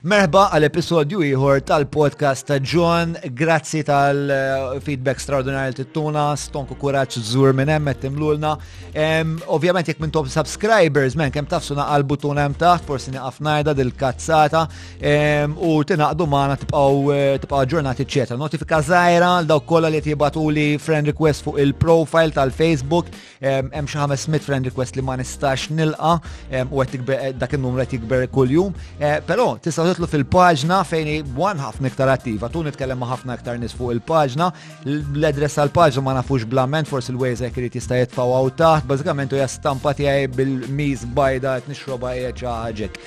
Merħba għal episodju ieħor tal-podcast ta' John. Grazzi tal-feedback straordinarju tittuna, stonku kuraċ zur minn hemm qed timlulna. Ovvjament jekk minn top subscribers men kemm tafsu naqal butun hemm taħt, forsi nieqaf ngħidha dil-kazzata u tingħaqdu magħna tibqgħu eh, tibqgħu ġurnati ċeta. Notifika żgħira għal dawk kollha li tibatu li friend request fuq il-profile tal-Facebook hemm xi 500 friend request li ma nistax nilqa u qed eh, dak in-numru qed jikber kuljum. Eh, però tista' titlu fil-paġna fejn wan ħafna iktar attiva, tu nitkellem ma' ħafna iktar nies fuq il-paġna, l-adress tal-paġna ma nafux blament, forsi l-wejza jrid jista' jitfgħu hawn taħt, bażikament hija stampa tiegħi bil-miż bajda qed nixroba hija xi ħaġek.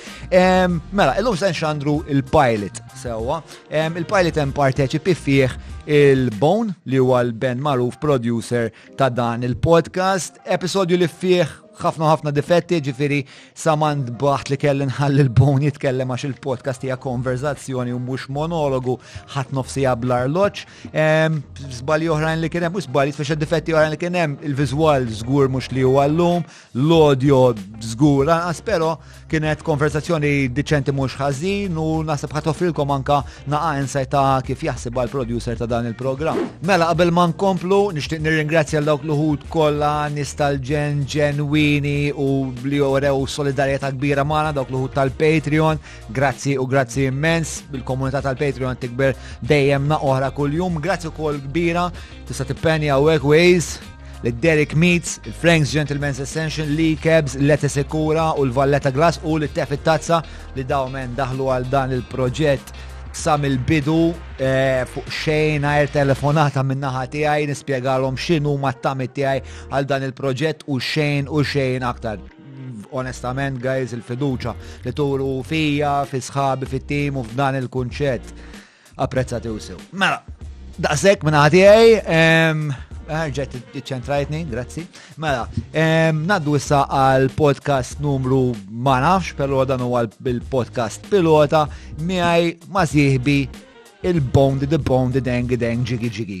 Mela, illum se nxandru il-pilot sewwa. Il-pilot hemm parteċipi fih il-Bone li huwa l-band magħruf producer ta' dan il-podcast, episodju li fih ħafna ħafna difetti, ġifiri samand baħt li kelli nħall il-bon jitkellem għax il-podcast hija konverzazzjoni u mhux monologu ħadd nofsi bl arloġġ. Żbalji oħrajn li kien hemm, u żbalji tfixxa difetti oħrajn li kien hemm, il-viżwal żgur mhux li huwa llum, l-audio żgur anqas però kienet konversazzjoni diċenti mhux ħażin u naħseb ħadd offrilkom anka naqa' insight ta' kif jaħseb għal producer ta' dan il-programm. Mela qabel ma nkomplu nixtieq nirringrazzja l dawk l-uħud kollha nies tal-ġen ġenwini u li jorew solidarjetà kbira magħna dawk l-uħud tal-Patreon. Grazzi u grazzi immens bil-komunità tal-Patreon tikber dejjem na oħra kuljum. Grazzi wkoll kbira Tista' tippenja hawnhekk Waze li Derek Meats, il-Frank's Gentleman's Ascension, li Kebs, Lete Sekura u l-Valletta Glass u li tef it-tazza li dawmen daħlu għal dan il-proġett sam il-bidu eh, fuq xejn għajr telefonata minnaħa tiegħi nispjegalhom x'inhu ma t-tamit tiegħi għal dan il-proġett u xejn u xejn aktar onestament, guys, il-fiduċa li turu fija, fi sħabi, fit-tim u f'dan il-kunċett. Apprezzati u sew. Mela, daqshekk minn għadijaj, ġet ċentrajtni, grazzi. Mela, naddu issa għal podcast numru ma nafx, pero dan huwa l-podcast pilota miegħi ma sieħbi il-bone the bone the dang dang ġigi ġigi.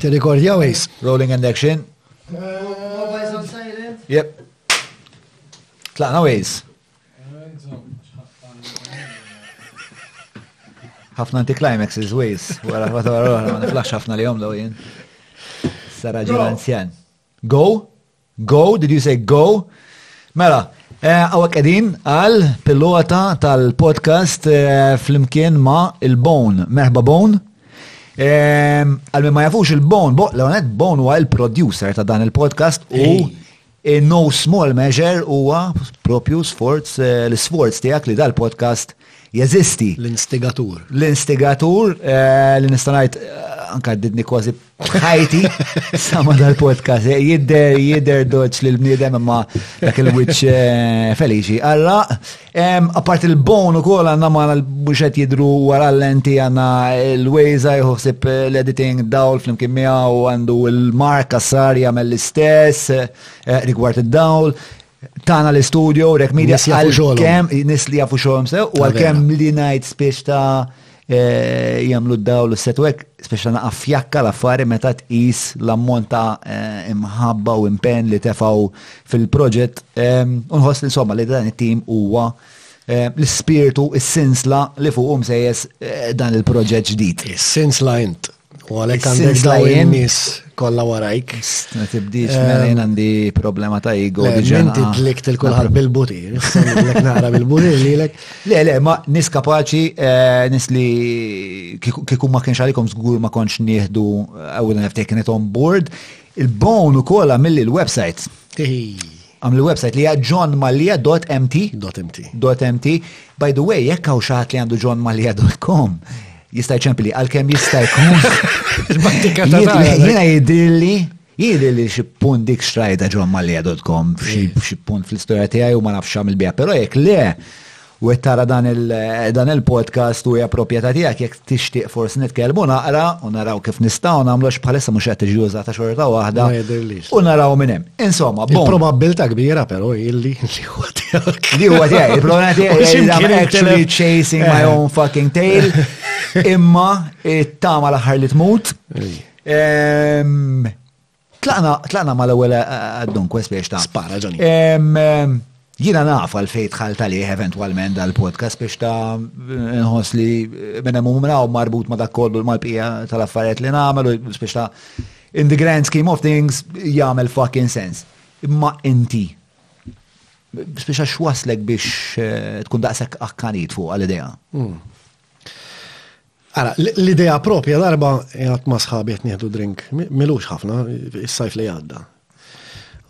Tirrikordjaw Ace, Rolling and Action. Yep. Tlaqna Ace. ħafna anti-climaxes ways, wara ħafna wara ma niflax ħafna li jom daw jien. Sara ġil anzjan. Go? Go, did you say go? Mela, għawek eh, edin għal pilota tal-podcast eh, fl-imkien ma il-Bone. Merħba Bone. Eh, għal ma jafux il-Bone, bo, l-għonet Bone huwa il-producer ta' dan il-podcast u in no small measure huwa propju sforz, l-sforz tijak li dal-podcast jeżisti. L-instigatur. L-instigatur, l-nistanajt anka didni kważi Ħajti, sama dal-podcast, eh, jidder, jidder doċ li l-bniedem imma dak il-witch eh, feliċi. Alla, apart il-bon u kol għanna ma l-buxet jidru wara l-lenti għanna l-wejza jħuħsib eh, l-editing dawl fl-imkien miegħu għandu l-mark assar jagħmel l-istess rigward id-dawl. tana l-istudio u rek media għal-kem nis li jafu xolom sew u għal-kem li najt spiex ta' eh, jamlu d-daw l-setwek spiex ta' naqaf fjakka l-affari meta tqis l-ammont ta' eh, imħabba u impen li tefaw fil-proġett eh, unħos li somma li dan it-tim huwa l-spirtu, s-sinsla li fuq um sejjes dan il-proġett ġdid. Is-sinsla int. U għalek għandek daw il-nis kolla warajk. Ma tibdix, mela ehm, jien għandi problema ta' ego. Inti dlikt il-kulħad bil-buti, nara bil-buti li l Le, le, ma nis kapaċi, eh, nis li kiku ma kienx għalikom zgur ma konx nieħdu għawil eh, neftekin it on board. Il-bon u kolla mill-website. Għamlu website li hija johnmallia.mt. .mt. By the way, jekk hawn xi ħadd li għandu johnmallia.com, jista' jċempli għalkemm jista' jkun. Jiena jidilli Jiri li xi punt dik xtrajda ġo mallia.com xi punt fl-istorja tiegħi u ma nafx għamil biha, però jekk le, u qed tara dan il-podcast u hija proprjetà tiegħek jekk tixtieq forsi nitkellmu naqra u naraw kif nistgħu nagħmlu għax bħalissa mhux qed tiġi użata xorta waħda. U naraw minn hemm. Insomma, bon. Probabbilta kbira però illi li huwa tiegħek. Li huwa tiegħek, il-problema tiegħek actually chasing my own fucking tail. Imma it-tama l-aħħar li tmut. Ehm, Tlaqna, tlaqna ma l-ewwel eh, eh, eh, dunque spiex ta' spara ġoni. Jina naf għal fejt tħal talih eventualment dal-podcast biex ta' nħos li minn hemm minn hawn marbut ma' dak kollu mal-pija tal-affarijiet li nagħmel u biex ta' in the grand scheme of things jagħmel fucking sense. Imma inti biex għax waslek biex eh, tkun daqshekk akkanit fuq għal-idea. Hmm. Ara, l-idea propja darba jgħat ma sħabi jgħat nieħdu drink, milux ħafna, is-sajf li għadda.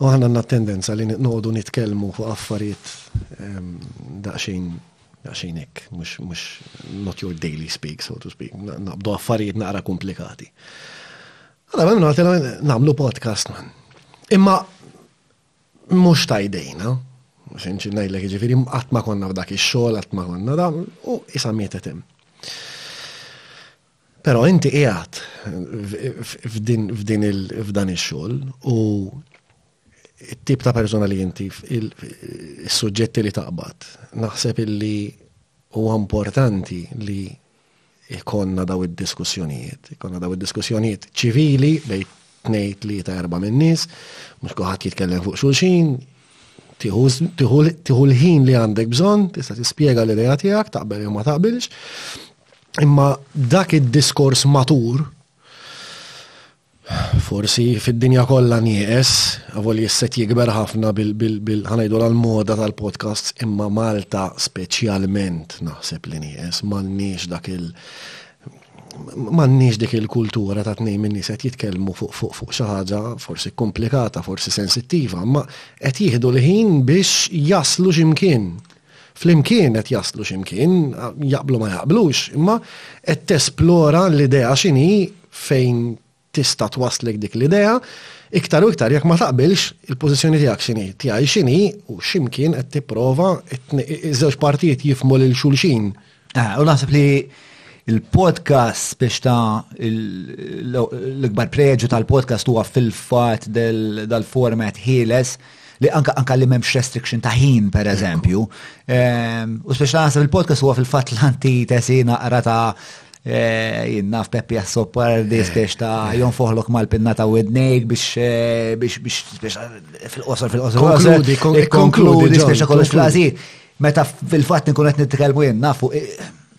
U ħana għanna tendenza li noqdu nitkelmu fuq affarijiet ehm, daqxin daqxin ek, mux, mux, not your daily speak, so to speak, naqbdu affarijiet naqra komplikati. Għada, għamlu podcast, man. Imma mhux ta' idejna, xinċin ngħidlek jiġifieri qatt ma konna f'dak ix-xogħol, qatt ma konna da, u isa mietet hemm. Però inti qiegħed f'din f'dan ix-xogħol u it-tip ta' persona li inti is-suġġetti li taqbad. Naħseb illi huwa importanti li ikonna daw id-diskussjonijiet. Ikonna daw id-diskussjonijiet ċivili bej tnejn tlieta erba' min-nies, mhux kulħadd jitkellem fuq xulxin, tiħu l-ħin li għandek bżonn, tista' tispjega l-idea tiegħek, taqbel jew ma taqbilx. Imma dak id-diskors matur forsi fid-dinja kollha nieqes, avolja s-set jikber ħafna bil ħa ngħidu l-moda tal-podcasts imma Malta speċjalment naħseb li nieqes m'għandniex dak il- m'għandniex dik il-kultura ta' tnejn minn nies qed jitkellmu fuq fuq fuq xi ħaġa forsi komplikata, forsi sensittiva, ma qed jieħdu l-ħin biex jaslu x'imkien. Flimkien qed jaslu xi mkien, jaqblu ma jaqblux, imma qed tesplora l-idea x'inhi fejn tista' twasslek dik l-idea, iktar u iktar jekk ma taqbilx il-pożizzjoni tiegħek x'inhi, tiegħi x'inhi u x'imkien qed tipprova iż-żewġ partijiet jifhmu lil xulxin. Ah, u naħseb li il-podcast biex ta' l-ikbar preġu tal-podcast huwa fil-fat dal-format ħieles li anka anka li memx restriction ta' ħin per eżempju. Ehm, u speċa naħseb il-podcast huwa fil-fat l-antitesi naqra ta' eh, jinnaf Peppi Assopardi eh. spiex ta' jon foħlok mal-pinna ta' widnejk biex eh, biex biex fil-qosor fil-qosor. Konkludi, konkludi, spiex kollox fl-għazit. Meta fil-fatt nkun qed nitkellmu jien nafu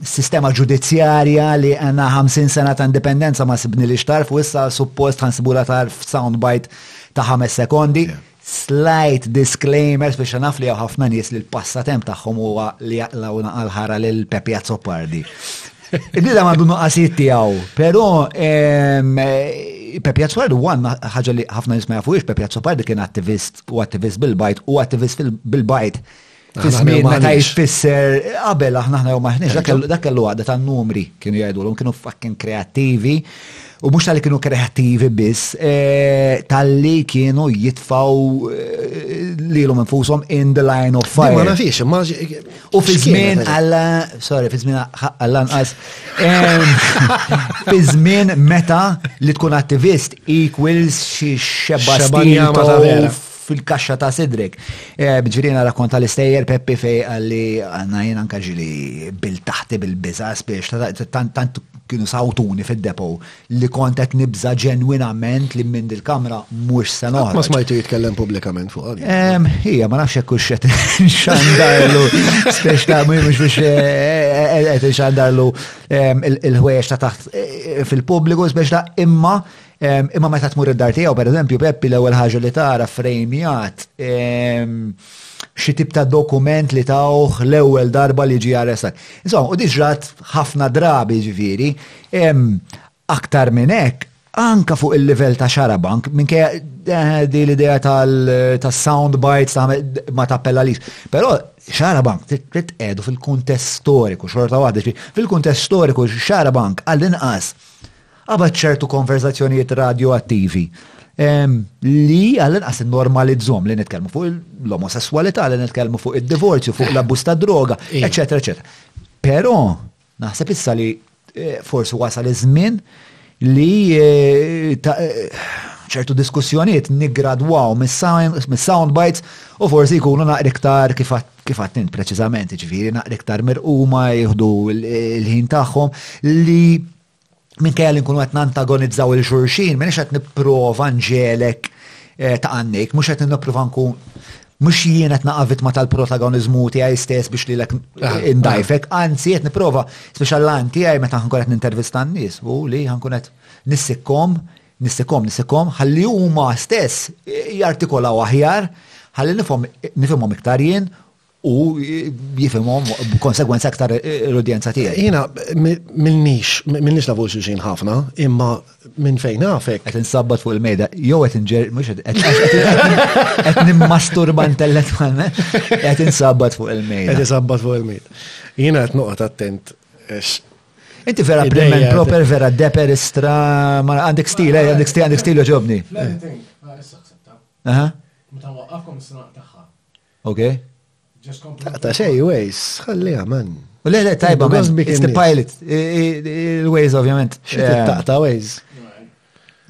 sistema ġudizzjarja li għanna 50 sena ta' indipendenza ma sibni li xtarf u issa suppost ħansibula tarf soundbite ta' 5 sekondi. Slight disclaimers biex naf li ħafna nies li l-passatemp tagħhom huwa li jaqlaw naqal ħara lil Pepi Azzopardi. Nida għandu nuqqasijiet tiegħu, però ehm, Pepi Azzopardi huwa ħaġa li ħafna nies ma jafux, Pepi Azzopardi kien attivist u attivist bil-bajt u attivist bil-bajt Fiż-żmien meta jfisser qabel aħna aħna jew maħniex dak kellu għadha ta' numri kienu jgħidulhom kienu fucking kreattivi u mhux tal-li kienu kreattivi biss eh, tal-li kienu jitfaw eh, lilhom infushom in the line of fire. Ma nafix, ma u fi żmien alla, sorry, fi żmien alla nqas. Fi żmien meta li tkun attivist equals xi xebba stil fil-kaxxa ta' sidrek. Bġirina rakkonta l-istejjer Peppi fej għalli għanna jien anka ġili bil taħti bil-biza spiex tant kienu sawtuni fil-depo li kontet nibza ġenwinament li minn dil-kamra mux sena. Ma smajtu jitkellem publikament fuq għalli. Ija, ma nafx jekk xet xandarlu spiex ta' mux biex xandarlu il-ħwejx ta' taħt fil-publiku spiex ta' imma Imma meta tmur id-dar tiegħu, pereżempju, Peppi l-ewwel ħaġa li tara frejmjat xi tip ta' dokument li tawh l-ewwel darba li ġie arrestat. Insomma, u diġrat ħafna drabi ġifieri, aktar minn hekk, anka fuq il-livell ta' xarabank, minn kja eh, di l-idea tal-sound bites ta' ma tappella lix. Però xarabank trid edu fil-kuntest storiku, xorta waħda, fil-kuntest storiku xarabank għall-inqas Qabad ċertu konverzazzjonijiet radioattivi li għall-inqas normalizzom li nitkellmu fuq l-omosessualità, li nitkellmu fuq id-divorzju, fuq l-abbuż ta' droga, eċetera, eċetera. Però naħseb issa li eh, forsi wasal iż-żmien li eh, eh, ċertu diskussjonijiet nigradwaw mis-sound bites u forsi jkunu naqri iktar kif għattin preċizament, ġifiri naqri iktar mirquma jihdu l-ħin tagħhom li minkejja li nkunu qed nantagonizzaw il xurxin, minix qed nipprova nġelek eh, ta' għannik, mhux qed nipprova nkun mhux jien qed naqa' vittma tal-protagonizmu tiegħi stess biex lilek ah, indajfek, ah. anzi qed nipprova speċjal lan tiegħi meta nkun qed nintervista n-nies u li nkun qed nissikkom, nissikkom, nissikkom, ħalli huma stess jartikolaw aħjar, ħalli nifhom iktar jien u jifimhom b'konsegwenza aktar l-udjenza tiegħi. Jiena minnix, minnix nafu xulxin ħafna, imma minn fejn nafek. Qed insabbat fuq il-mejda, jew qed inġer, mhux qed nimmasturba intellettwalment, qed insabbat fuq il-mejda. Qed insabbat fuq il-mejda. Jiena qed noqgħod attent Inti vera prim and proper, vera deper, istra, ma għandek stil, eh, għandek stil, għandek stil ġobni. Aha. Meta waqqafkom s-sanaq taħħa. Ok? Ta' xej, ways, xalli għaman. U le, le, tajba, man, it's the pilot. Il-ways, ovvjament. Ta' ta' ways.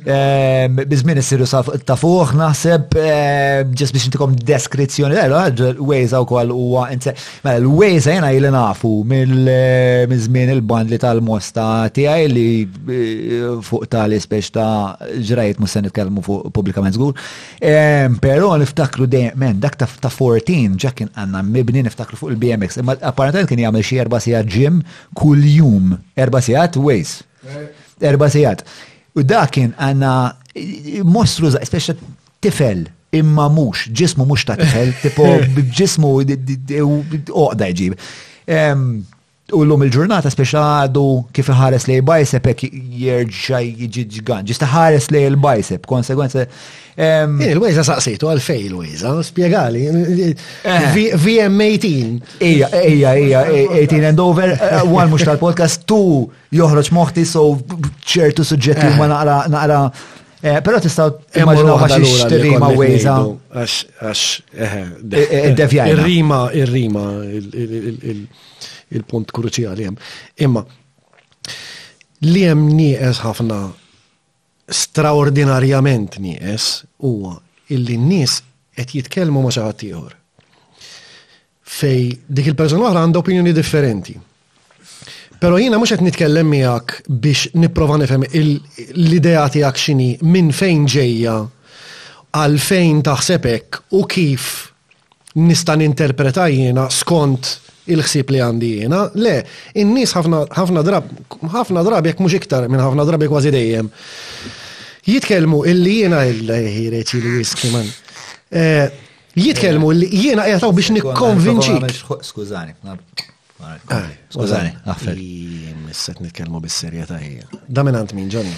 Bizmin issiru ta' fuq, naħseb, ġes biex intikom deskrizzjoni, l-ways għaw kol u għanse. Mela, l-ways għajna jili nafu mill-bizmin il-band li tal-mosta tijaj li fuq tal-ispeċ ta' ġrajt musen nitkellmu fuq publikament zgur. Pero niftakru dejjem, men, dak ta' 14 ġa kien għanna mibni niftakru fuq il-BMX. Imma apparentajt kien jagħmel xi erba' sigħat ġim kull jum. Erba' sigħat wejs. Erba' sigħat. U dak kien għanna mostru speċa tifel imma mhux, ġismu mhux ta' tifel, tipo ġismu oqda jġib. U l-lum il-ġurnata speċa għadu kif ħares li bajsep ek jirġa jġi ġgan. Ġista ħares li l-bajsep, konsegwenza. Il-wejza saqsitu għal-fej il-wejza, spiegali. Eh. VM18. Ija, ija, ija, 18 and over, eh, one mux tal-podcast, tu joħroġ moħti so ċertu suġġetti ma naqra, naqra. Eh, Pero tistaw immaġinaw għax ix-xterri ma' wejza. Għax, għax, eħe. Il-rima, il-rima, il-rima. il-punt kruċjali hemm. Imma li hemm nieqes ħafna straordinarjament nieqes huwa illi n-nies qed jitkellmu ma' xi ħadd ieħor. Fej dik il-persuna oħra għandha opinjoni differenti. Pero jina mux nitkellem miegħek biex nipprova nifhem l-idea tiegħek x'inhi minn fejn ġejja għal fejn taħseb hekk u kif nista' ninterpreta jiena skont il-ħsieb li għandi jiena. Le, in-nies ħafna drab, ħafna drab jekk mhux iktar minn ħafna drabi kważi dejjem. Jitkellmu illi jiena il-ħireċi li jiski man. Eh, jitkellmu illi jiena qiegħed biex nikkonvinċi. Skużani, ah, skużani, aħfer. Nisset nitkellmu bis-serjetà hija. Da minn min ġonni?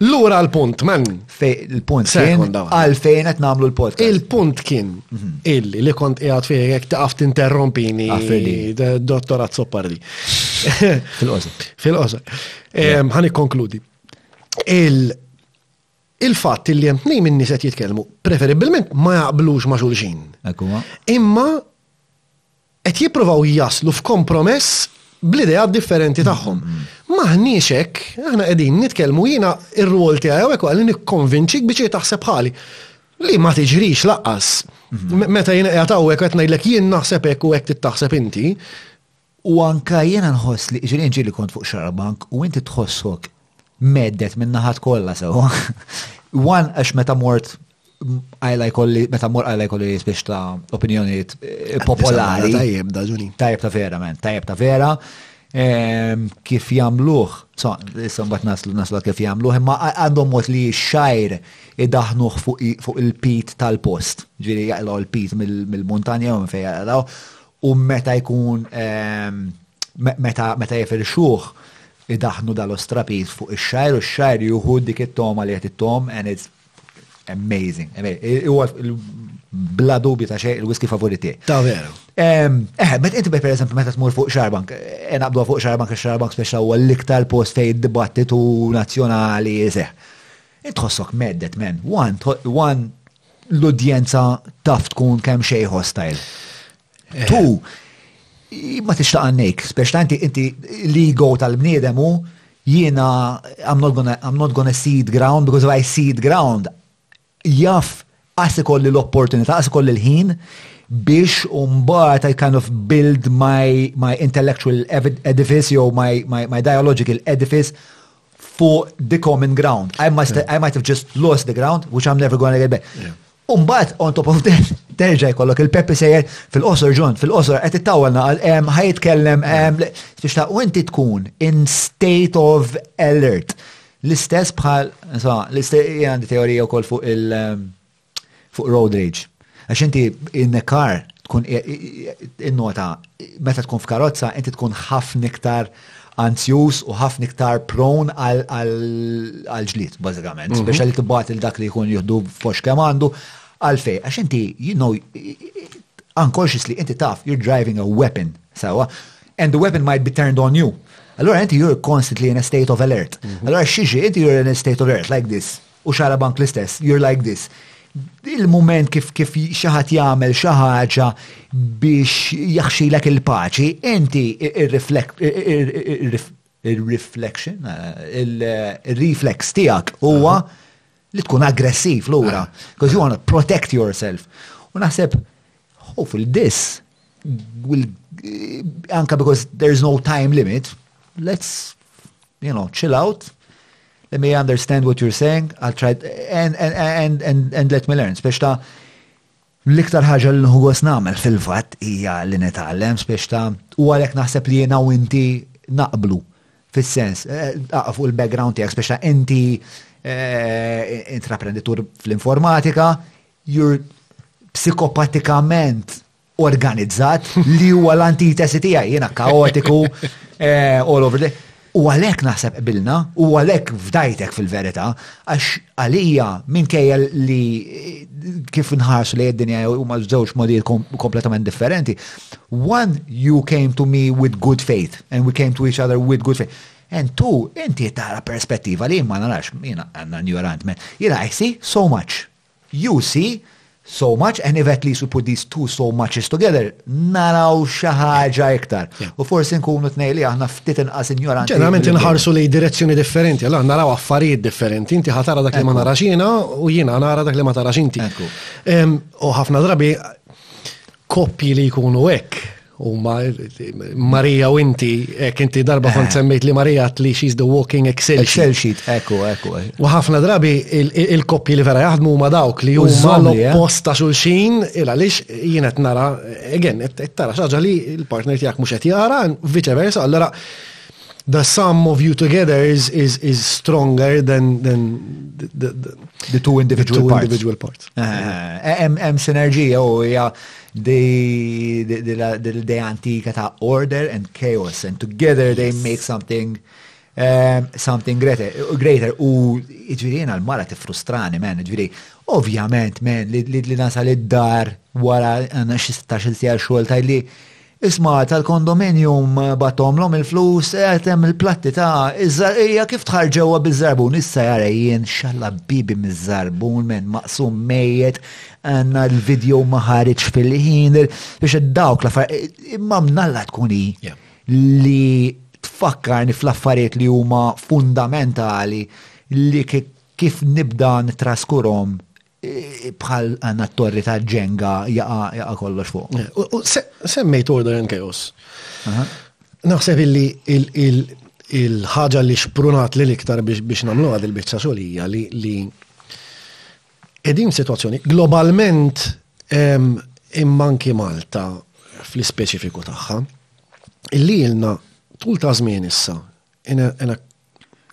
Lura l-punt, man. Il-punt kien għalfejn qed nagħmlu l-podcast. Il-punt kien mhm. illi li kont qiegħed fih jekk taqaf tinterrompini dottor Azzopardi. Fil-qosa. Fil-qosa. Ħan ikkonkludi. Il-fatt li hemm tnejn minni se jitkellmu, preferibbilment ma jaqblux ma' xulxin. Imma qed jippruvaw jaslu f'kompromess bl-ideat differenti tagħhom. M'aħniex hekk, aħna qegħdin nitkellmu jiena r-rwol tiegħi hawnhekk huwa li nikkonvinċik biex taħseb ħali. Li ma tiġrix laqqas. Meta jiena qiegħed hawnhekk qed ngħidlek jien naħseb hekk u hekk tittaħseb inti. U anka jiena nħoss li ġieli ġieli kont fuq xarabank u inti tħossok Meddet minn naħat kollha sewwa. One għax meta mort għajla jkolli, meta mor għajla jkolli biex ta' opinjoniet eh, popolari. Tajjeb da' ġuni. Tajjeb ta' vera, men, tajjeb ta' vera. Ehm, kif jamluħ, so, issa mbat naslu naslu kif jamluħ, imma għandhom mod li xajr idaħnuħ fuq il-pit tal-post, ġiri jaqlaw il-pit mill-montanja u fejja jaqlaw, u meta jkun ehm, meta jifirxuħ, Idaħħnu dal-ostrapiż fuq ix-xgħir u x-xgħir jieħu dik it-togħma li qed it-togħom and it's amazing. Huwa bla dubju ta' xejn il-whisky favorit tiegħi. Ta' veru. Eh, met inti per eżempju meta tmur fuq xarbank, eh, naqbdu fuq xarbank, xarbank speċa huwa l-iktar post fej dibattitu nazzjonali jiseħ. Intħossok meddet men, one l-udjenza taf tkun kemm xej hostile. Tu, ma tixtaq għannik, speċjalment inti l-ego tal-bniedem u jiena I'm not gonna, I'm not gonna see it ground because if I see it ground jaf għas ikolli l-opportunità, għas ikolli l-ħin biex umbat I kind of build my, my intellectual edifice jew my, my, my dialogical edifice fuq the common ground. I must, I might have just lost the ground, which I'm never gonna get back. Umbat, on top of that, terġa jkollok il-Peppi sejjer fil-qosor ġon, fil-qosor, għet it-tawel naqal, em, ħajt kellem, em, biex ta' u inti tkun in state of alert. L-istess bħal, l-istess għandi teorija u koll fuq il- fuq road rage. Għax inti in-kar tkun in-nota, meta tkun f'karozza, inti tkun ħafna iktar anzjuż u ħafna iktar prone għal-ġlit, bazzikament. Mhm. Speċa li tibbat il-dak li jkun jihdu fox kem għandu, għalfej, għax inti, you know, unconsciously, inti taf, you're driving a weapon, sawa, and the weapon might be turned on you. Allora inti you're constantly in a state of alert. Mhm. Allora xieġi, inti you're in a state of alert, like this. U xarabank l-istess, you're like this. Il-moment kif kif xi ħadd jagħmel xi ħaġa biex jaħxilek il-paċi, inti ir-reflect il-reflection, il-reflex tijak huwa li tkun aggressiv lura, ah. because you want to protect yourself. U naħseb, hopefully this will, anka because there's no time limit, let's you know, chill out, let me understand what you're saying, I'll try, and, and, and, and, and let me learn, spiex ta' l-iktar ħaġa li nħu namel fil-fat hija li nitgħallem, spiex ta' u għalek naħseb li jena u inti naqblu, fil-sens, eh, eh, fuq il-background tijak, spiex ta' inti eh, intraprenditur fl-informatika, you're psikopatikament organizzat li huwa l-antitesi tiegħi jiena kaotiku eh, all over the U għalek naħseb qbilna, u għalek fdajtek fil-verita, għax għalija minn kejja li kif nħars li id-dinja u ma żewġ modijiet kompletament differenti. One, you came to me with good faith, and we came to each other with good faith. And two, inti tara perspettiva li ma narax, jina għanna ignorant, jina I see so much You see, so much, and if at least we put these two so muches together, naraw xi ħaġa iktar. U forsi nkunu tnej li aħna ftit inqas injoranti. Ġeneralment inħarsu li direzzjoni differenti, allora naraw affarijiet differenti, inti ħatara dak li ma narax jiena u jiena nara dak li ma tarax inti. U ħafna drabi koppji li jkunu hekk Huma Marija u inti, hekk inti darba kont eh. semmejt li Marija li she's the walking Excel sheet. Excel sheet, ekku, ekku. Eh. U ħafna drabi il-koppji li vera jaħdmu huma dawk li huma eh. l-oppost ta' xulxin, il għaliex jien qed nara, again, qed tara xaġa li l-partner tiegħek mhux qed jara, vice versa, allora the sum of you together is is is stronger than than the, the, the two individual the two parts. individual parts. Hemm eh, eh, hemm sinerġija u hija dil-idea antika ta' order and chaos, and together they make something um, something greater, greater u ġviri jena l-mara tifrustrani, men, ġviri, ovvjament, men, li nasal id-dar wara għanna xista xil-sija xol tajli, Isma tal-kondominium batom l-om il-flus għetem eh, il-platti ta' iż-żarqija kif tħarġewa bizzarbun issa jara jien xalla bibi mizzarbun men maqsum mejet għanna l-video maħarġ fil-ħin, biex dawk la imma mnalla tkun hi li tfakkarni fl-affarijiet li huma fundamentali li kif nibda nitraskurhom eh, bħal għanna t-torri ta' ġenga jaqa kollox fuq. Eh, semmejt Order and Chaos. Naħseb illi il-ħaġa li xprunat li l-iktar biex namlu għad il-bicċa xolija li Qegħdin f'sitwazzjoni globalment imma anki Malta fl-ispeċifiku tagħha li ilna tul ta' żmien issa in a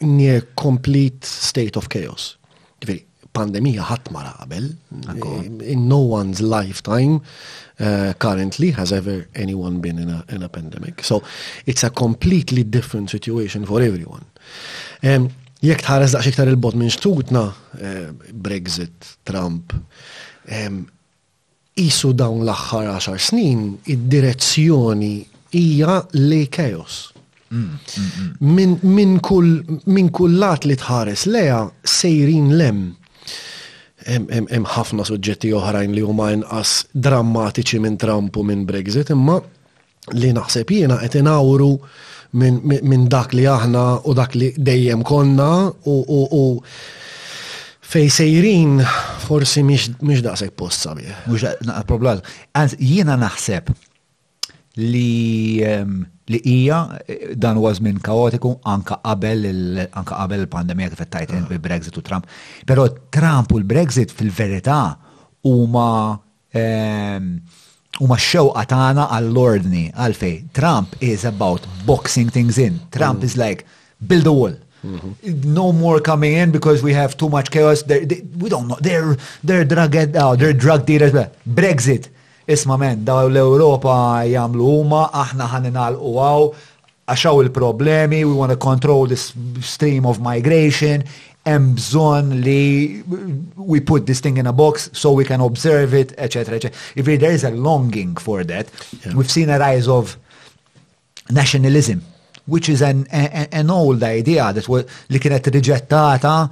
near complete state of chaos. Ġifieri, pandemija ħadd mara qabel. In no one's lifetime uh, currently has ever anyone been in a, in a pandemic. So it's a completely different situation for everyone. Um, Jekk tħares daqs iktar il-bot minn xtutna, eh, Brexit, Trump, jisu dawn l-axħar 10 snin, id-direzzjoni hija li chaos. Mm, mm, mm. Minn kull lat li tħares leja sejrin lem. Hemm ħafna suġġetti oħrajn li huma inqas drammatiċi minn Trump u minn Brexit, imma li naħseb jiena qed inawru minn min dak li aħna u dak li dejjem konna u, u, u fej sejrin forsi mhix daqshekk posta bih. Mhux naqgħod problem. Jiena naħseb li ehm, li hija eh, dan huwa żmien kaotiku anka qabel anka qabel il-pandemija kif tajt ah. bi Brexit u Trump. Però Trump u l-Brexit fil-verità huma U ma xewqa tagħna għall-ordni, għalfej, Trump is about boxing things in. Trump is like, build a wall. Mm-hmm. No more coming in because we have too much chaos. They're, they, we don't know. They're, they're drug, oh, they're drug dealers. Brexit. Isma men, daw l-Europa jamlu huma, aħna ħaninal u għaw, għaxaw il-problemi, we want to control this stream of migration, hemm li we put this thing in a box so we can observe it, etc. etc. If there is a longing for that, yeah. we've seen a rise of nationalism, which is an, an, an old idea that was, li kienet riġettata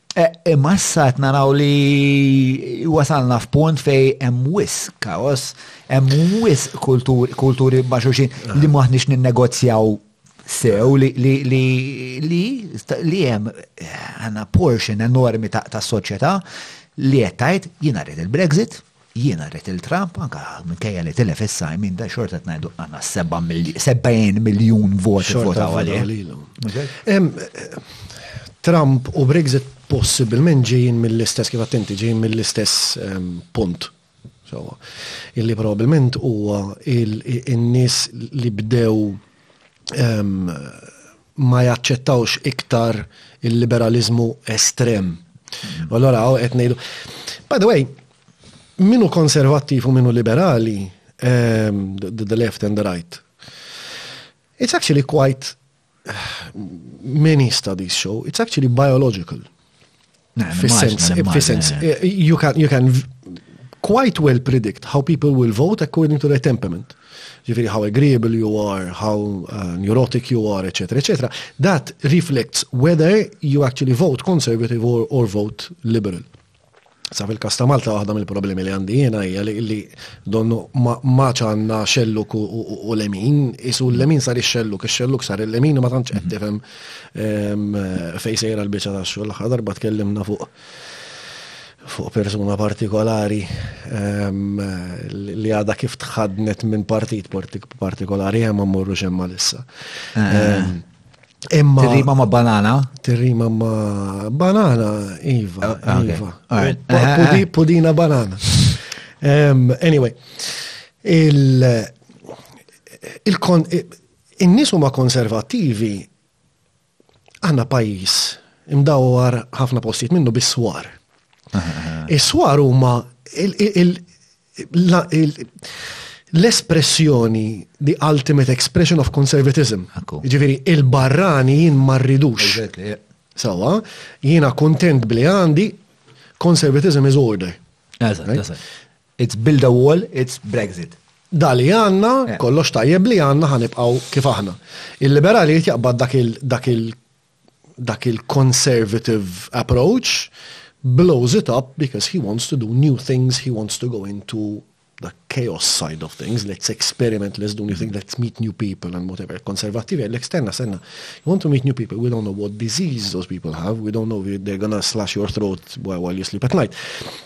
Eh, imma issa qed naraw li wasalna f'punt fej hemm wis kaos, hemm wis kulturi ma' xulxin li maħniex ninnegozjaw sew li li li li li hemm eh, għandna portion enormi ta' soċjetà li qed tgħid jiena rrid il-Brexit, Jiena rrid lil Trump, anke minkejja li tilef is-Simon, da xorta qed ngħidu għandna 70 miljun vot votaw għalih. Trump u Brexit possibilment ġejjin mill-istess kif attenti, ġejjin mill-istess ehm, punt. Illi probabilment huwa in-nies li bdew ehm, ma jaċċettawx iktar il-liberaliżmu estrem. U allora hawn qed ngħidu. By the way, minu konservattiv u minu liberali, ehm, the left and the right, it's actually quite many studies show it's actually biological. Fis-sens, fis-sens, eh, you can, you can quite well predict how people will vote according to their temperament. Ġifiri, how agreeable you are, how uh, neurotic you are, etc., etc. That reflects whether you actually vote conservative or, or vote liberal. Sa fil-kas ta' Malta waħda mill-problemi li għandi jena hija li donnu ma ċanna xelluk u l-lemin, isu l-lemin sar ix-xelluk, ix-xelluk sar il-lemin u ma tantx qed mhm. tifhem Fej sejra l-biċċa tax-xogħol l-aħħar darba tkellimna fuq fuq persuna partikolari li għada kif tħadnet minn partit partikolari hemm ma mmorru xemma lissa. Imma. Tirrima ma banana? Tirrima ma banana, Iva. Iva. Pudina banana. Anyway, il-kon In-nies huma konservattivi, aħna pajjiż imdawwar ħafna postijiet minnu bis-swar. Is-swar huma l-espressjoni, the ultimate expression of conservatism. Ġifiri, il-barrani jien marridux. Sawa, jiena kontent bli għandi, conservatism is order. It's build a wall, it's Brexit. Dak li għandna, kollox tajjeb li għandna ħa nibqgħu kif aħna. Il-liberali jrid jaqbad dak il dak il-conservative approach blows it up because he wants to do new things, he wants to go into the chaos side of things, let's experiment, let's do new things, let's meet new people and whatever. Konservativi għallek stenna, stenna. You want to meet new people, we don't know what disease those people have, we don't know if they're gonna slash your throat while you sleep at night.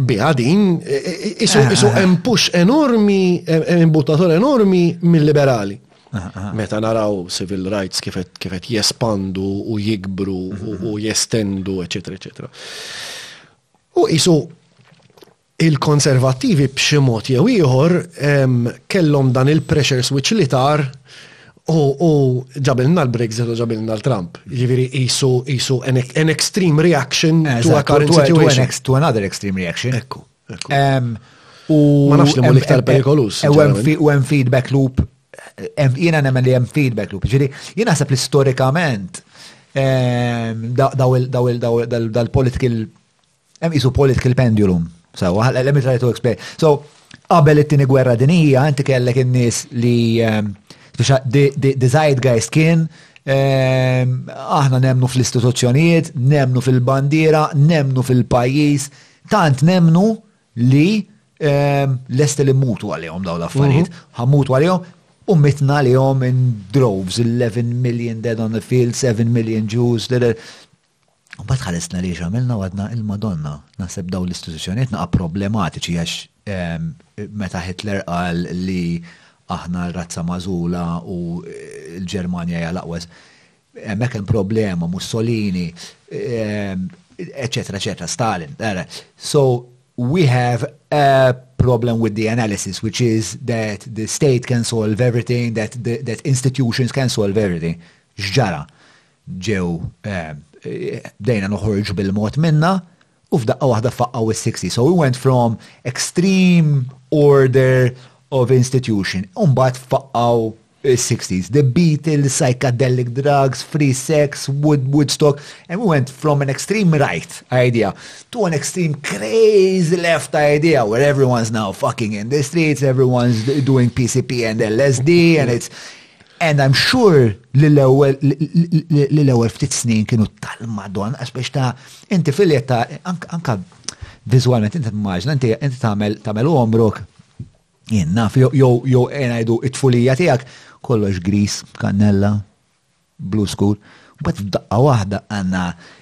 biha din, isu eh, eh, hemm push enormi, imbuttator enormi mill-liberali. Meta naraw civil rights kif qed jespandu u jikbru u jestendu, eċetera, eċetera. U isu il-konservattivi b'xi mod jew ieħor kellhom dan il-pressure switch li tar U ġabilna l-Brexit u ġabilna l-Trump. Ġiviri, jisu, jisu, an extreme reaction to a current situation. To another extreme reaction. Ekku, ekku. U. Ma nafx li mu l-iktar perikolus. U hemm feedback loop. Jena nemmen li hemm feedback loop. Ġiri, jena sepp li storikament dal-political Hemm isu political pendulum. So, let me try to explain. So, qabel it-tieni gwerra dinija, inti kellek in-nies li ehm, desired guys kien ehm, aħna nemnu fl-istituzzjonijiet, nemnu fil-bandira, nemnu fil-pajjiż, tant nemnu li ehm, lest li mutu għalihom daw l-affarijiet, mhm. ħammutu għalihom u mitna li jom in droves, 11 million dead on the field, 7 million Jews, Mbagħad ħarisna li x'għamilna għadna il-Madonna. Naħseb daw l-istituzzjonijiet naqa' problematiċi għax ehm, meta Hitler qal li aħna razza mażula u eh, l-Ġermanja hija laqwes. Hemmhekk hemm problema, Mussolini, eċetera, eh, eċetera, Stalin. So, we have a problem with the analysis, which is that the state can solve everything, that, the, that institutions can solve everything. Xġara. ġew ehm, dejna noħorġu bil-mod minna u f'daqqa waħda faqqaw is-60. So we went from extreme order of institution. Umbat faqqaw 60s, the Beatles, psychedelic drugs, free sex, wood, Woodstock, and we went from an extreme right idea to an extreme crazy left idea where everyone's now fucking in the streets, everyone's doing PCP and LSD, and it's And I'm sure li l-ewwel ftit snin kienu tal-madon, għax biex ta' inti filjet ta' anka vizualment inti t-maġna, inti tagħmel tagħmel omrok jien naf jew jew ngħidu it-tfulija tiegħek kollox gris, kannella, blue school, u bat f'daqqa waħda għandna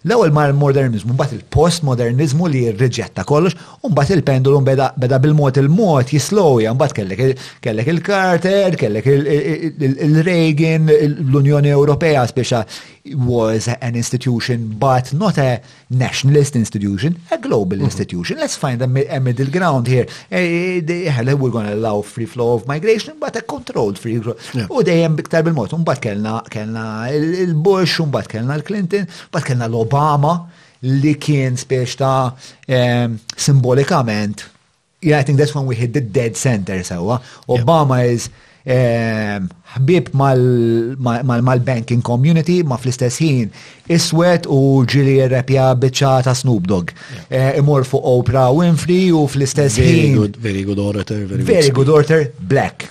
L-ewwel mar il-moderniżmu, mbagħad il-postmoderniżmu li rriġetta kollox, u mbagħad il-pendulum beda bil-mod il-mod jislowja, mbagħad kellek kellek il-Carter, kellek il-Reagan, l-Unjoni Ewropea speċa was an institution but not a nationalist institution, a global mhm. institution. Let's find a, a middle ground here. Eh, eh, eh, we're going to allow free flow of migration, but a controlled free flow. U dejjem biktar bil-mod. Umbat kellna kellna il-Bush, umbat kellna l-Clinton, umbat kellna l-Obama li kien spiex ta' ehm, simbolikament. Yeah, I think that's when we hit the dead center sewa. Obama is ehm, ħbib mal-banking community, ma fl-istess ħin iswed u ġili repja bieċa ta' Snoop Dogg. Eh, imur fuq Oprah Winfrey u fl-istess ħin. Very good orator. Very good orator, black.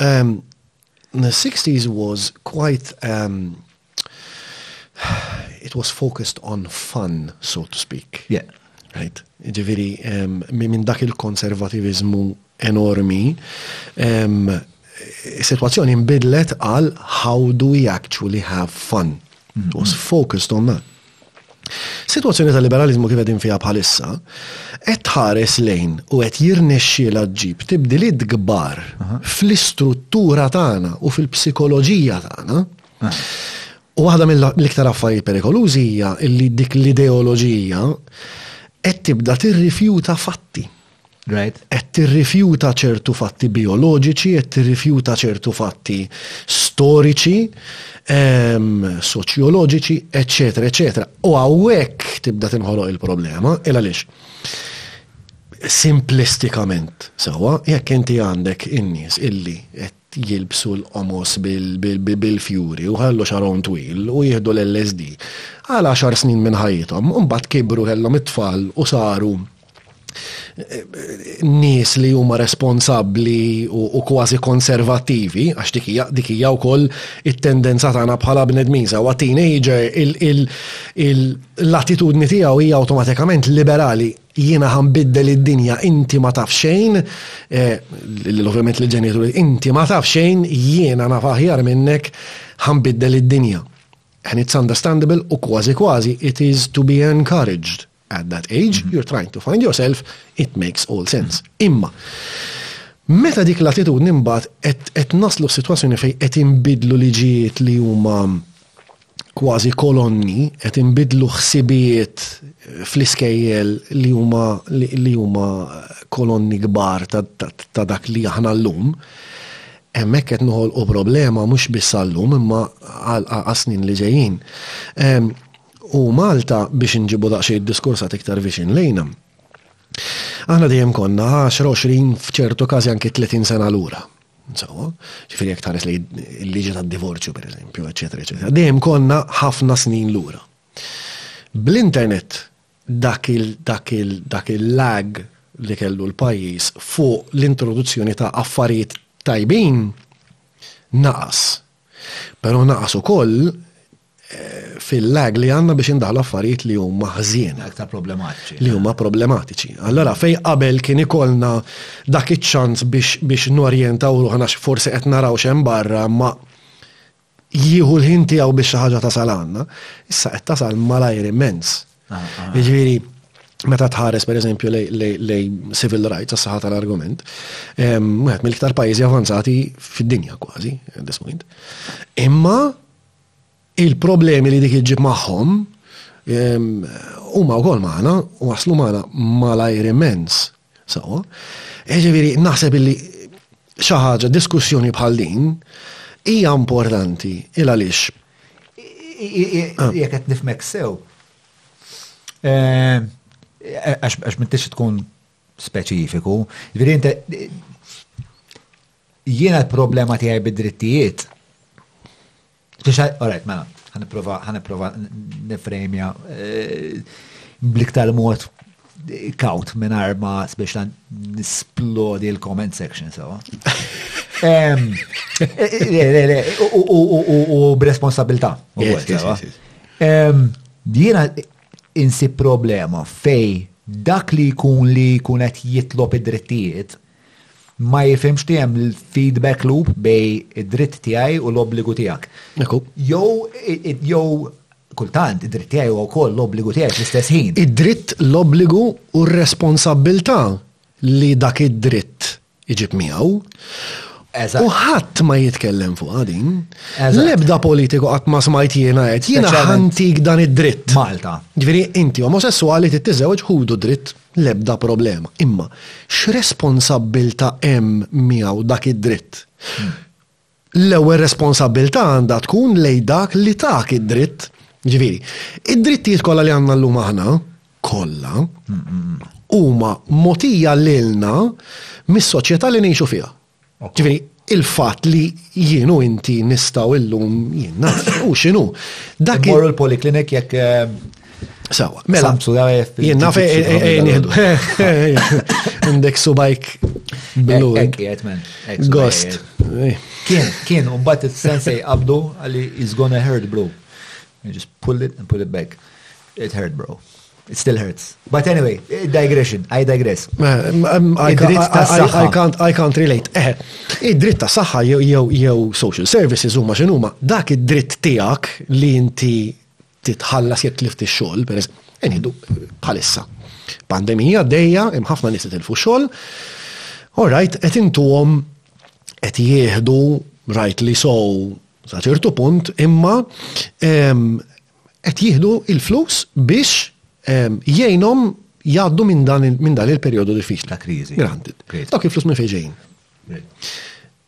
um, the 60s was quite um, it was focused on fun so to speak yeah right ġiviri um, minn dak il-konservativizmu enormi, situazzjoni imbidlet għal how do we actually have fun. It was focused on that. Sitwazzjoni ta' liberaliżmu kif qegħdin fiha bħalissa qed tħares lejn u qed jirnexxielha ġġib tibdiliet kbar fl-istruttura tagħna u fil-psikoloġija tagħna. U waħda mill-iktar affarijiet perikolużi hija li dik l-ideoloġija qed tibda tirrifjuta fatti. Right? Qed tirrifjuta ċertu fatti bioloġiċi, qed tirrifjuta ċertu fatti storiċi, ehm, soċjoloġiċi, eċetera, eċetera. U hawnhekk tibda tinħoloq il-problema, il għaliex simplistikament, sewa, jekk inti għandek in-nies illi qed jilbsu l-qomos bil-fjuri u ħallu xaron twil u jihdu l-LSD għal 10 snin minn ħajjithom, mbagħad kibru kellhom it-tfal u saru nies li huma responsabbli u kważi konservattivi, għax dik hija dik hija wkoll it-tendenza tagħna bħala bnedmin sewwa teenager l-attitudni tiegħu hija awtomatikament liberali jiena ħanbiddel id-dinja inti ma taf xejn, eh, l-ovvjament li ġenitur inti ma taf xejn jiena naf aħjar minnek ħanbiddel id-dinja. And it's understandable u kważi kważi it is to be encouraged At that age, mhm. you're trying to find yourself, it makes all sense. Imma, meta dik l-attitudni mbagħad qed naslu f'sitwazzjoni fejn qed inbidlu liġijiet li huma kważi kolonni qed inbidlu ħsibijiet fl-iskejjel li huma li huma kolonni kbar ta' dak li aħna llum. Hemmhekk qed noħolqu problema mhux biss għallum imma għas-snin li ġejjin. u Malta biex nġibu daqsxejn id-diskursat iktar viċin lejna. Aħna dejjem konna 10-20 f'ċertu każi anki 30 sena lura. Sawa, ġifieri jekk tħares li l-liġi tad-divorzju pereżempju, eċetera, eċetera. Dejjem konna ħafna snin lura. Bl-internet dak il-lag li kellu l-pajjiż fuq l-introduzzjoni ta' affarijiet tajbin naqas. Però naqas ukoll fil-lag li għandna biex indaħlu affarijiet li huma ħżiena. Aktar problematiċi. Li huma problematiċi. Allora fejn qabel kien ikollna dak iċ-ċans biex norjentaw ruħna forsi qed naraw x'hemm barra ma jieħu l-ħin tiegħu biex xi ħaġa tasal għandna, issa qed tasal malajr immens. Ah, ah. Jiġifieri meta tħares per eżempju lej civil rights għas saħħa tal-argument, wieħed mill-iktar pajjiżi avanzati fid-dinja kważi, at this point. Imma Il-problemi li dik iġġib magħhom huma wkoll magħna, waslu magħna malajr immens. Sawa. Ġifieri naħseb illi xi ħaġa diskussjoni bħal din hija importanti il għaliex. Jekk qed nifmek sew. Eh, għax m'intix tkun speċifiku. Ġifieri Jiena l-problema tiegħi bid-drittijiet. Alright, mela, ħaniprofa ħaniprofa nifrejmja eh, bliktar mod kaut minn arma biex nisplodi l-comment section sewa. U b'responsabilta. Jiena insib problema fej dak li jkun li jkun qed jitlob id-drittijiet ma jifimx li hemm l-feedback loop bej id-dritt tiegħi u l-obbligu tiegħek. Jew jew kultant id-dritt tiegħi huwa wkoll l-obbligu tiegħi fl-istess ħin. Id-dritt, l-obbligu u r-responsabbiltà li dak id-dritt iġib miegħu. U ħadd ma jitkellem fuq din. L-ebda politiku qatt ma smajt jiena qed jiena ħantik dan id-dritt. Malta. Ġifieri inti omosessuali tittiżewġ ħudu dritt. L-ebda problema. Imma x'responsabbiltà hemm miegħu dak id-dritt? L-ewwel responsabbiltà għandha tkun lejn dak li tak id-dritt. Jiġifieri, id-drittijiet kollha li għandna llum aħna, kollha, huma mogħtija lilna mis-soċjetà li ngħixu fiha. Ġifieri il-fatt li jien u inti nistgħu illum jien naf u x'inhu. Dak Morru l-poliklinik jekk eh, Sawa, mela. Jien naf eh, eh, nieħdu. Indek subajk blu. Ghost. Kien, kien, un bat il-sensei qabdu għalli is gonna hurt bro. Just pull it and pull it back. It hurt, bro. It still hurts. But anyway, digression, I digress. Id-dritt ta' saħħa. I can't, I can't relate. Eh, id-dritt ta' saħħa jew social services huma x'inhuma dak id-dritt tiegħek li inti titħallas jekk tlift ix-xogħol, per inħidu bħalissa. Pandemija dejja, hemm ħafna nies tilfu xogħol. All right, qed intuhom qed jieħdu rightly so sa ċertu punt imma qed jieħdu l-flus biex jgħinhom jgħaddu minn dan il-perjodu diffiċli. Ta' kriżi. Granted. Dawk il-flus minn fejn ġejjin.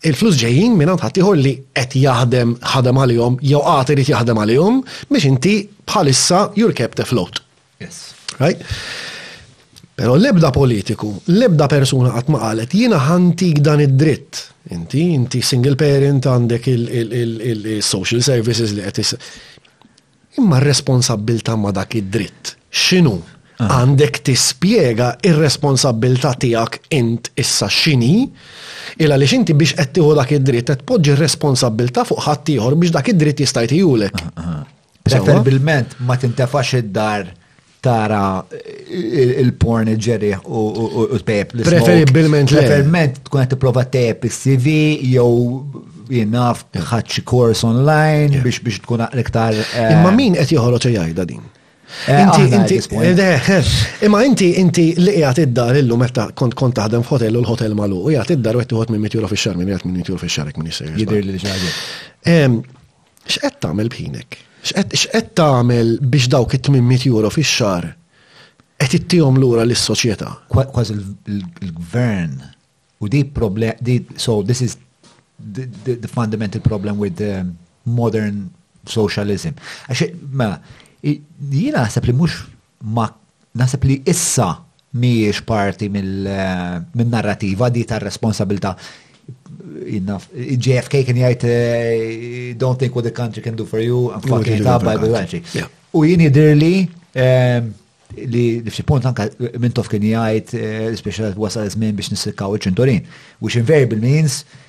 Il-flus ġejjin minn għand ħaddieħor li qed jaħdem ħadem għalihom jew għad irid jaħdem għalihom biex inti bħalissa you're kept afloat. Right? Pero l-ebda politiku, l-ebda persuna qatt ma qalet jiena ħantik dan id-dritt. Inti, inti single parent għandek il-social services li qed Imma r-responsabbilta ma dak id-dritt. X'inhu? Ah. Għandek tispjega ir-responsabbilta tiegħek int issa x'inhi, il għaliex inti biex qed tieħu dak id-dritt qed tpoġġi r-responsabbilta fuq ħadd ieħor biex dak id-dritt jista' jtihulek. Ah, ah. Preferibilment ma tintefax id-dar tara il-porn il-ġerriħ u t-pep. Preferibilment le. Preferibilment tkun għet t-prova t-pep il-CV jew jenaf ħadxi kors online biex biex tkun iktar. Eh, Imma min qed joħroġ jgħidha din? Eh, inti, inti, eh, imma inti, inti li jgħat id-dar illu meta kont kont taħdem f'hotel u l-hotel malu, u jgħat id-dar u jgħat uħot minn mitjura fi xar, minn jgħat minn mitjura fi xar, minn jisir. Jidir li xaġi. X'qed tagħmel b'ħinek? X'qed tagħmel biex dawk it-800 euro fix-xahar qed ittihom lura lis-soċjetà? Kważi l-gvern u di problema, so this is the fundamental problem with the modern socialism. Għax, ma, jiena naħseb li mhux ma naħseb li issa mhijiex parti min-narrativa di tar-responsabilità. JFK kien jgħid eh, don't think what the country can do for you, I'm fucking it up by the country. U jien jidirli eh, li f'xi punt anka mintof kien jgħid eh, speċjal wasal żmien biex nissikkaw iċ-ċinturin, which invariably means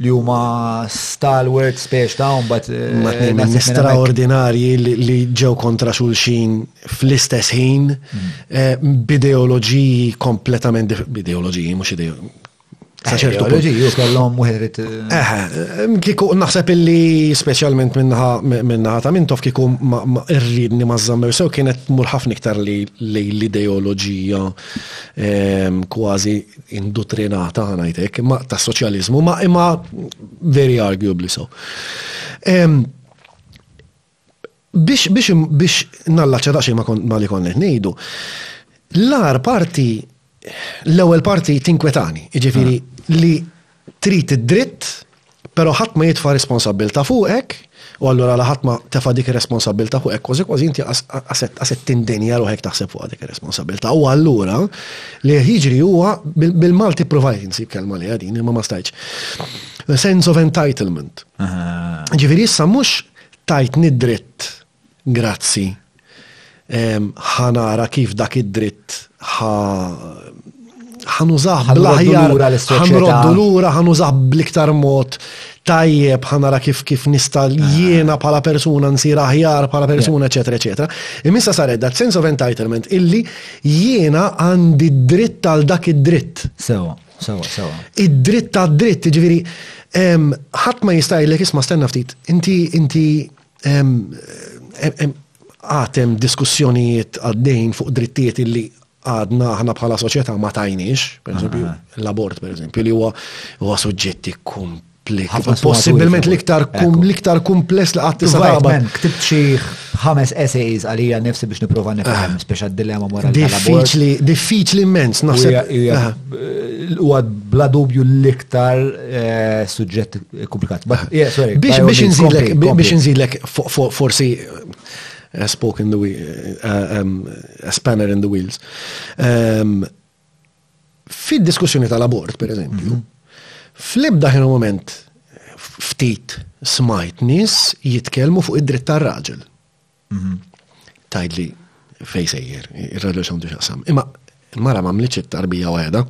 li huma stalwart speċ ta' mbagħad. Eh, Matni minn straordinarji li ġew kontra xulxin fl-istess ħin mm. eh, b'ideoloġiji kompletament b'ideoloġiji mhux ideoloġiji. Eh, Saċertu ideoloġiji kellhom wieħed Eh, kieku naħseb illi speċjalment minnaħa ta' mintof kieku irridni ma' żammer sew kienet mur ħafna iktar li l-ideoloġija ehm, kważi indutrinata ngħid hekk, imma ta' soċjaliżmu, ma imma very arguably so. Biex biex biex nallaċċa daqsxejn ma li konnet ngħidu, l-ar parti l-ewwel parti tinkwetani, jiġifieri li Trid id-dritt, pero' ħadd ma jitfa' responsabbiltà fuqek, u allura la ħadd ma tefa' dik ir-responsabbiltà fuqek, kważi kważi inti qas qed tindenja ruħek taħseb fuqha dik ir-responsabbiltà. U allura li qed jiġri huwa bil-Malti pprovajt insib kelma li din imma ma stajtx. Sense of entitlement. Ġifieri issa mhux tajtni dritt Grazzi. Ħa nara kif dak id-dritt ħa ħa nużah bl-aħjar, ħa nroddu lura, ħa nużah bl-iktar mod tajjeb, ħa nara kif kif nista' ah. jiena bħala persuna nsir aħjar bħala persuna, eċetera, eċetera. Imissa saret dat sense of entitlement illi jiena għandi dritt għal dak id-dritt. Sewa, sewa, sewa. Id-dritt għad dritt, ġifieri ħadd ma jista' jgħidlek isma' stenna ftit. Inti inti Għatem diskussjonijiet għaddejn fuq drittijiet illi għadna aħna bħala soċjetà ma tajniex, per eżempju, l-abort, per eżempju, li huwa huwa suġġetti kumpless. Possibilment l-iktar l-iktar kumpless li qatt tista' taqbad. Ktibt xi ħames essays għalija nifsi biex nipprova nifhem speċa d-dilemma morali. Diffiċli, diffiċli immens, naħseb. Huwa bla dubju l-iktar suġġett Komplikat. Biex nżidlek, biex nżidlek, forsi eh, spoke in the wheel, eh, um, a spanner in the wheels. Um, Fid-diskussjoni tal-abort, per eżempju, mhm. fl-ebda ħinu moment ftit smajt nis jitkelmu fuq id-dritt tar-raġel. Mhm. Tajdli fej sejjer, ir-radio xandu xaqsam. Imma mara ma mliċ it-tarbija waħda.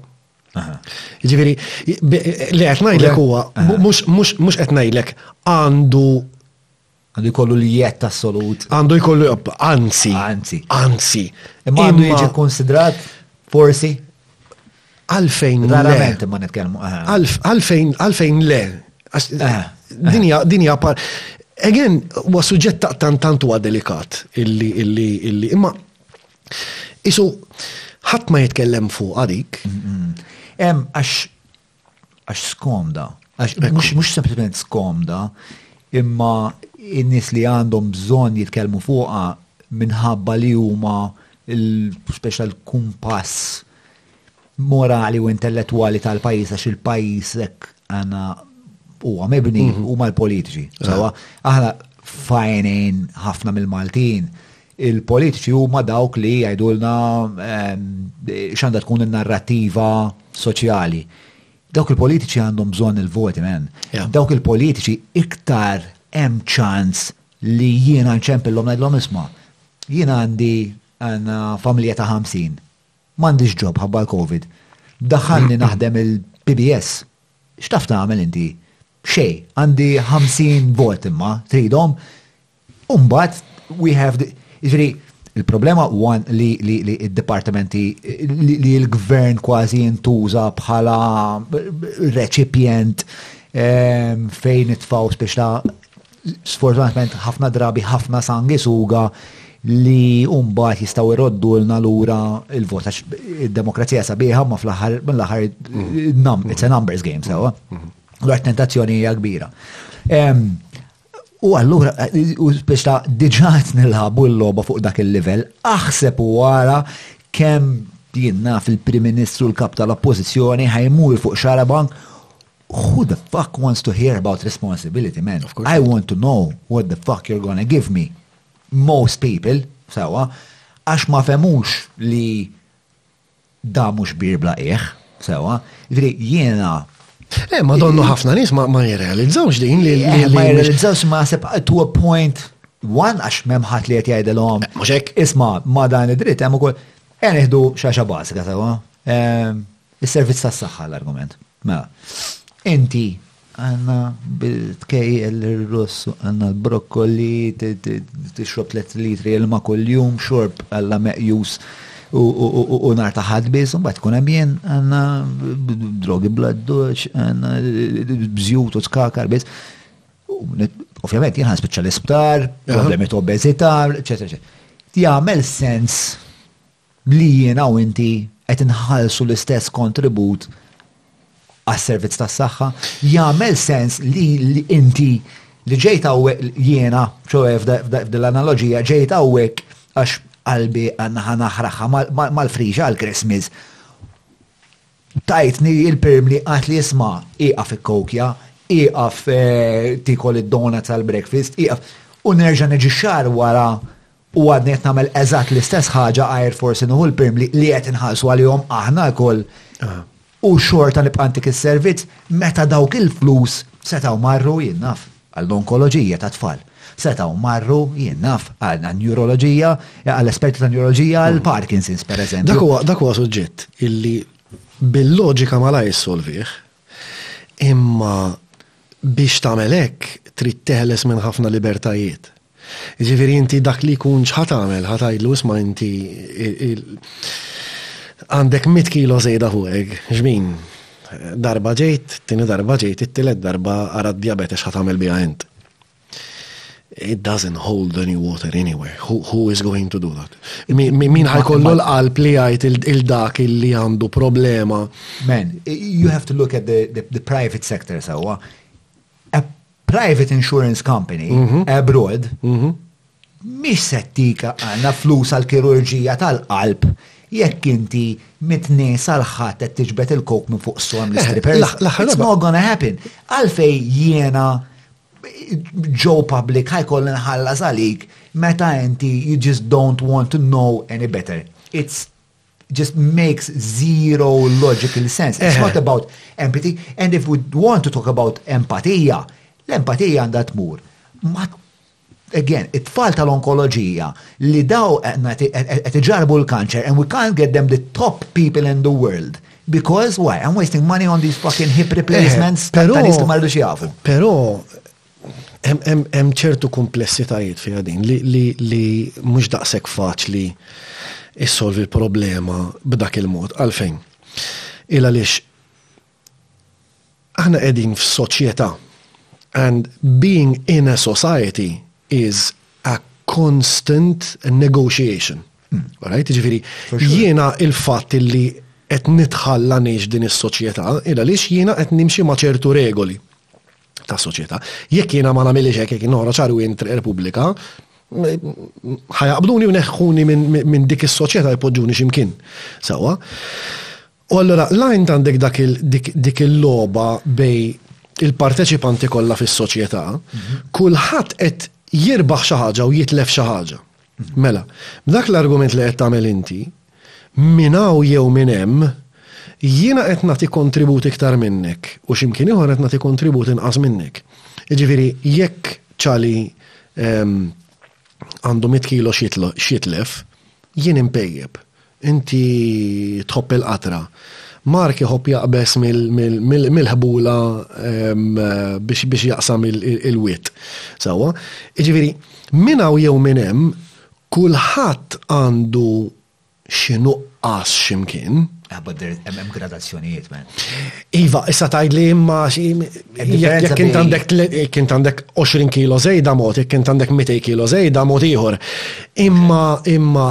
Ġifieri, li qed ngħidlek huwa mhux qed ngħidlek għandu għandu jkollu li jett assolut. Għandu jkollu, anzi. Anzi. Anzi. Imma għandu jiġi konsidrat, forsi, Għalfejn le. Rarament ma nitkellmu. Għalfejn, għalfejn le. Dinja, dinja par. Again, huwa suġġett ta' tant tant huwa delikat illi illi illi imma isu ħadd ma jitkellem fuq għadik. Hemm għax għax skomda, għax mhux sempliċement skomda, imma in-nies li għandhom bżonn jitkellmu fuqha minħabba li huma l-speċjal kumpass morali u intellettwali tal-pajjiż għax il-pajjiż hekk għandna huwa mibni mhm. huma l-politiċi. Ah. Sawa aħna fajnejn ħafna mill-Maltin il-politiċi huma dawk li jgħidulna ehm, x'għandha tkun in-narrattiva soċjali. Dawk il-politiċi għandhom bżonn il-voti, men. Dawk il-politiċi iktar hemm ċans li jiena nċempillhom ngħidlhom isma' jiena għandi għandna familja ta' 50 M'għandix job ħabba l-Covid. Daħħalni naħdem il-PBS. X'taf tagħmel inti? Xejn. Għandi 50 vot imma, tridhom? U mbagħad we have the Jiġifieri, il-problema huwa li d-dipartimenti li l-gvern kważi jintuża bħala reċipjent ehm, fejn itfaw spiċċa sfortunatament ħafna drabi ħafna sangi suga li umbat jistaw iroddu l-na l-ura il-vota. Id-demokrazija sabiħa ma fl-ħar, mill-ħar, mm-hmm. it's a numbers game, sawa. Mm-hmm. Għar tentazzjoni hija kbira. U għallura, u speċta diġat nil-ħabu l-loba fuq dak il-level, aħseb u għara kem jinnaf il-Prim Ministru l-kap tal-oppozizjoni ħajmur fuq xarabank who the fuck wants to hear about responsibility, man? Of course. I want to know what the fuck you're gonna give me. Most people, sawa, għax ma femux li da mux birbla iħ, sawa, veri jena. Eh, ma donnu ħafna nis ma jirrealizzawx din li. Eh, ma jirrealizzawx ma seb to a point one għax memħat li jett jgħidilom. Eh, Muxek. Isma, ma dan id-dritt, hemm ukoll. Għan iħdu xaxa basika, sawa. Eh, Is-servizz tas-saħħa l-argument. Mela, inti għandna bil-tkejjel ir-russ, għandna l-brokkoli, tixrob tliet litri ilma kuljum, xorb alla meqjus u nar ta' ħadd biss, imbagħad tkun hemm jien għandna drogi bladduċ, għandna bżjut u tkakar biss. Ovvjament jien ħaspiċċa l-isptar, problemi ta' obeżità, eċetera. Jagħmel sens li jiena u inti qed inħallsu l-istess kontribut għas-servizz tas-saħħa, jagħmel sens li inti li ġejt hawnhekk jiena, ċoe f'dil analoġija, ġejt hawnhekk għax qalbi għannaħa naħraħa mal-friġa għal-Christmas. Tajtni il-pirmli għat li jisma iqa fi kokja, iqa eh, tikol id-dona tal-breakfast, iqa. U nerġa neġi xar wara U għadni qed nagħmel eżatt l-istess ħaġa għajr forsi nieħu l-pirmli li qed inħallsu għalihom aħna lkoll. Ah. U xorta nibqa' ntik is-servizz meta dawk il-flus setgħu marru jien naf għall-onkoloġija ta' tfal. Setgħu marru jien naf għall-neuroloġija, għall-esperti ta' neuroloġija, għall hmm. Parkinson's pereżempju. Dak huwa suġġett illi bil-loġika malaj solvih, imma Biex tagħmel hekk trid teħles minn ħafna libertajiet. Jiġifieri inti dak li jkun x'ħa tagħmel, ħa tgħidlu isma' inti għandek mitt kilo żejda fuqek, xbin? Darba ġejt, tieni darba ġejt, it-tielet darba ara d-djabete x'ħa tagħmel biha int. it doesn't hold any water anywhere. Who, who is going to do that? Min ħajkollu l-qalb li għajt il-dak li għandu problema. Man, you have to look at the, the, the private sector sawa. A private insurance company mm -hmm. abroad mm -hmm. miex settika għanna flus għal-kirurġija tal-qalb jekk inti mitni sal-ħat qed tiġbed il-kok minn fuq s-som l-stripper. Eh, It's not gonna happen. Għalfej jiena ġo public ħajkolli nħallas għalik meta inti you just don't want to know any better. It's just makes zero logical sense. It's not about empathy. And if we want to talk about empatija, l-empatija għandha tmur. Ma again, it-tfal tal-onkoloġija li daw qed iġarbu l-kanċer and we can't get them the top people in the world Because why? I'm wasting money on these fucking hip replacements ta' nies li ma rridux jafu. Però hemm ċertu komplessitajiet fiha din li mhux daqshekk faċli issolvi l-problema b'dak il-mod. Għalfejn? Il għaliex Aħna qegħdin f'soċjetà and being in a society is a constant negotiation. Hmm. Alright, ġifiri, jiena il-fatt li qed nitħalla ngħix din is-soċjetà, il għaliex jiena qed nimxi ma' ċertu regoli ta' soċjetà. Jekk jiena ma nagħmilx hekk jekk noħroġ ċaru intr Repubblika, ħajaqbduni u neħħuni minn dik is-soċjetà jpoġġuni x'imkien. Sawa. U allura l-għajn għandek dak il, dik, dik il-logħba bej il-parteċipanti kollha fis-soċjetà, kulħadd qed jirbaħ xi ħaġa u jitlef xi ħaġa. Mela, b'dak l-argument li qed tagħmel inti, minn hawn jew minn hemm, jiena qed nagħti kontribut iktar minnek u x'imkien ieħor qed nagħti kontribut inqas minnek. Jiġifieri jekk ċali ehm, għandu mit kilo xitlef, jien impejjeb. Inti tħobb il-qatra. Mark iħobb jaqbeż mill-ħbula biex jaqsam il-wied. Sewwa? Jiġifieri, minn hawn jew minn hemm, kulħadd għandu xi nuqqas x'imkien. Hemm gradazzjonijiet, man. Iva, issa tgħidli imma jekk int għandek jekk int għandek 20 kilo żejda mod, jekk int għandek 200 kilo żejda mod ieħor. Imma imma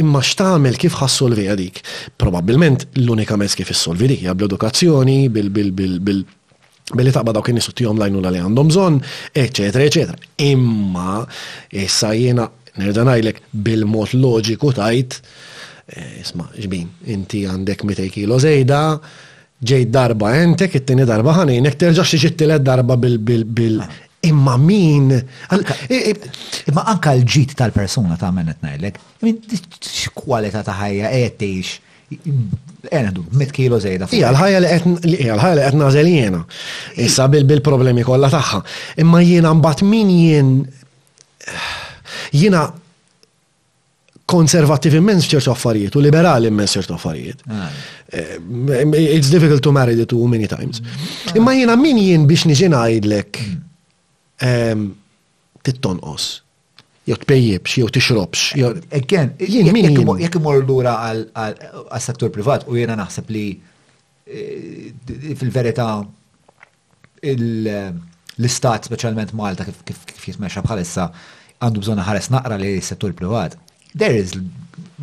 Imma x'tagħmel kif ħa ssolviha dik? Probabbilment l-unika mezz kif issolvi dik hija bl-edukazzjoni, bil billi taqbad dawk in-nies u tihom l-għajnuna li għandhom bżonn, eċetera, eċetera. Imma issa jiena nerġa' ngħidlek bil-mod loġiku tajt, eh, isma' xbin, inti għandek 200 kilo żejda, Ġejt darba għentek, it-tieni darba ħa ngħinek, terġax tiġi t-tielet darba bil bil bil imma min. Imma anka l-ġid tal-persuna ta' minn qed ngħidlek, x'kwalità ta' ħajja qed tgħix Enħdu, mit kilo zejda. Ija l-ħajja li qed ija l-ħajja li qed nażel jiena. Issa bil-problemi kollha tagħha. Imma jiena mbagħad min jien jiena konservattiv immens f'ċertu affarijiet u liberal immens ċertu affarijiet. Ah. Eh, it's difficult to marry the two many times. Ah. Imma jiena min jien biex niġi ngħidlek hmm. ehm, tittonqos jew tpejjibx, jew tixrobx. Again, jien min jien. Jekk imorru lura għal-settur privat u jiena naħseb li Fil-verità, l-istat, speċjalment Malta, kif jitmexxa bħalissa, għandu bżonn ħares naqra li settur privat. There is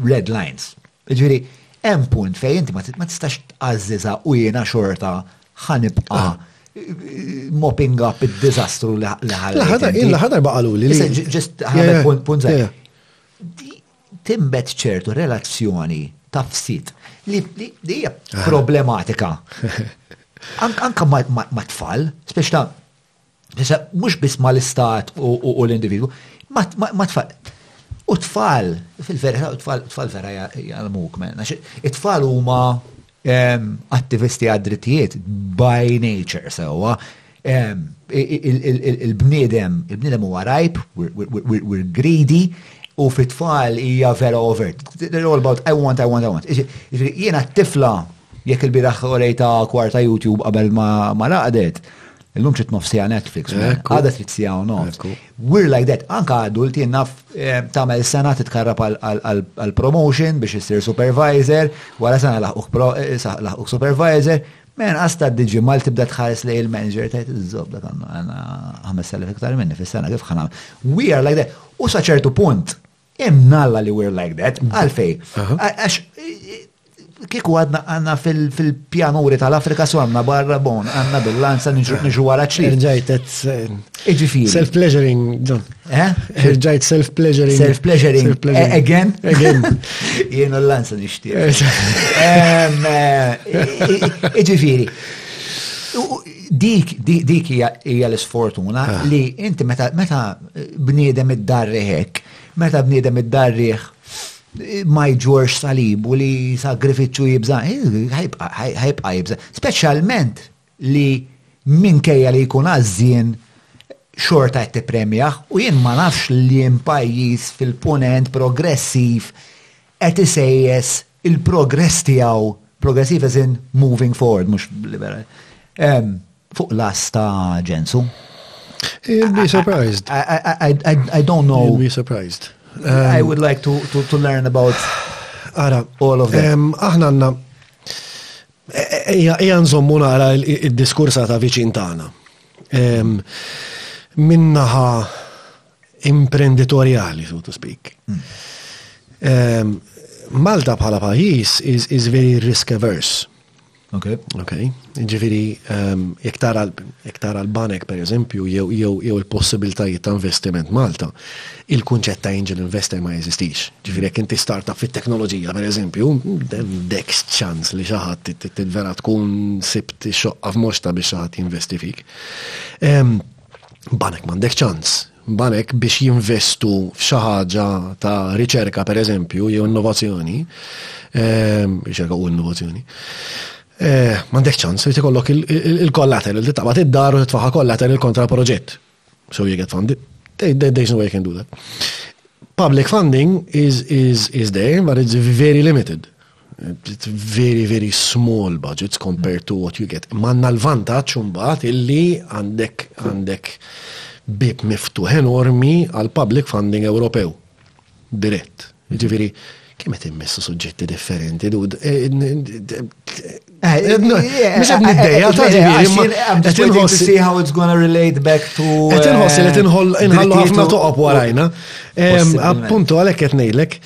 red lines. Ġifieri, hemm punt fejn inti ma tistax tqażżiżha u jiena xorta ħanibqa' mopping up id-diżastru li ħalli. L-ħadar baqalu li. Ġest ħadar punt tinbet ċertu relazzjoni ta' fsit li hija problematika. Anka ma' tfal, speċi ta' mhux biss ma' l-istat u l-individwu, ma' tfal. U tfal, fil-verità, tfal vera jgħalmuk, men. It-tfal huma attivisti għad-drittijiet by nature sewwa. Il-bniedem, il-bniedem huwa rajb, we're greedy, u fit-tfal hija vera overt. They're all about I want, I want, I want. Jiena t-tifla, jekk il-biraħ orejta kwarta YouTube qabel ma laqdet, Illum trid nofsija Netflix, għada trid sija u nofs. We're like that, anka adulti naf eh, tagħmel sena titkarrab għal-promotion biex issir supervisor, wara sena laħquk eh, supervisor, men għasta d-diġi mal tibda tħares li il-manager tajt iż-żob dak għanna 5,000 iktar minni fis-sena kif ħanam. We are like that. U saċertu punt, Hemm nalla li we're like that, għalfej. Għax kieku għadna għanna fil-pjanuri tal-Afrika su għanna barra bon, għanna bil-lanza nġu għara ċli. Irġajt Iġifiri. Self-pleasuring, John. Eh? Irġajt self-pleasuring. Self-pleasuring. Eh, again? Again. Jien u l-lanza nishti. Iġifiri. Dik, dik hija l-isfortuna ah. li inti meta bniedem iddarri hekk, meta bniedem iddarrih ma jġorx salib u li sagrifiċċju jibża', ħajbqa' jibża'. Speċjalment li minkejja li jkun għażżien xorta qed tippremjah u jien ma nafx liem pajjiż fil-Punent progressiv qed isejjes il-progress tiegħu, progressive as in moving forward, mhux liberal, fuq l-ass ta' ġensu. You'll be surprised. I don't know. You'll be surprised. I would like to, to, to learn about Ara, all of them. Aħna għanna, ija nżommu nara il-diskursa ta' viċin tagħna. Minnaħa imprenditorjali, so to speak. Hmm. Ehm, Malta bħala pajis is, is very risk averse. Okay. Okay. Ġifiri, ehm, jek tara l-banek, per eżempju, jew il-possibilitajiet ta' investiment Malta, il-kunċett ta' angel investor ma jeżistix. Ġifiri, jek inti startup fit-teknoloġija, per eżempju, dekx ċans li xaħat t-vera tkun sibt xoqqa f'moċta biex xaħat jinvesti fik. Ehm, banek m'għandek ċans. Banek biex jinvestu f'xi ħaġa ta' riċerka pereżempju jew innovazzjoni, ehm, riċerka u innovazzjoni. Eh, m'għandek ċans li tikollok il-kollater li taqbad id-dar u titfaħa kollater il-kontra proġett. So you get funded. There's no way you can do that. Public funding is, is, is there, but it's very limited. very, very small budgets compared to what you get. Manna l-vantaċ unbat illi għandek għandek bib miftuħ enormi għal public funding Ewropew. Dirett. Ġifiri, kemm qed immessu suġġetti differenti dud. Mhux qed niddejja ta' ġifieri. Qed inħoss see how it's gonna relate back to. Qed inħoss li tinħollu ħafna toqob warajna. Appuntu għalhekk qed ngħidlek.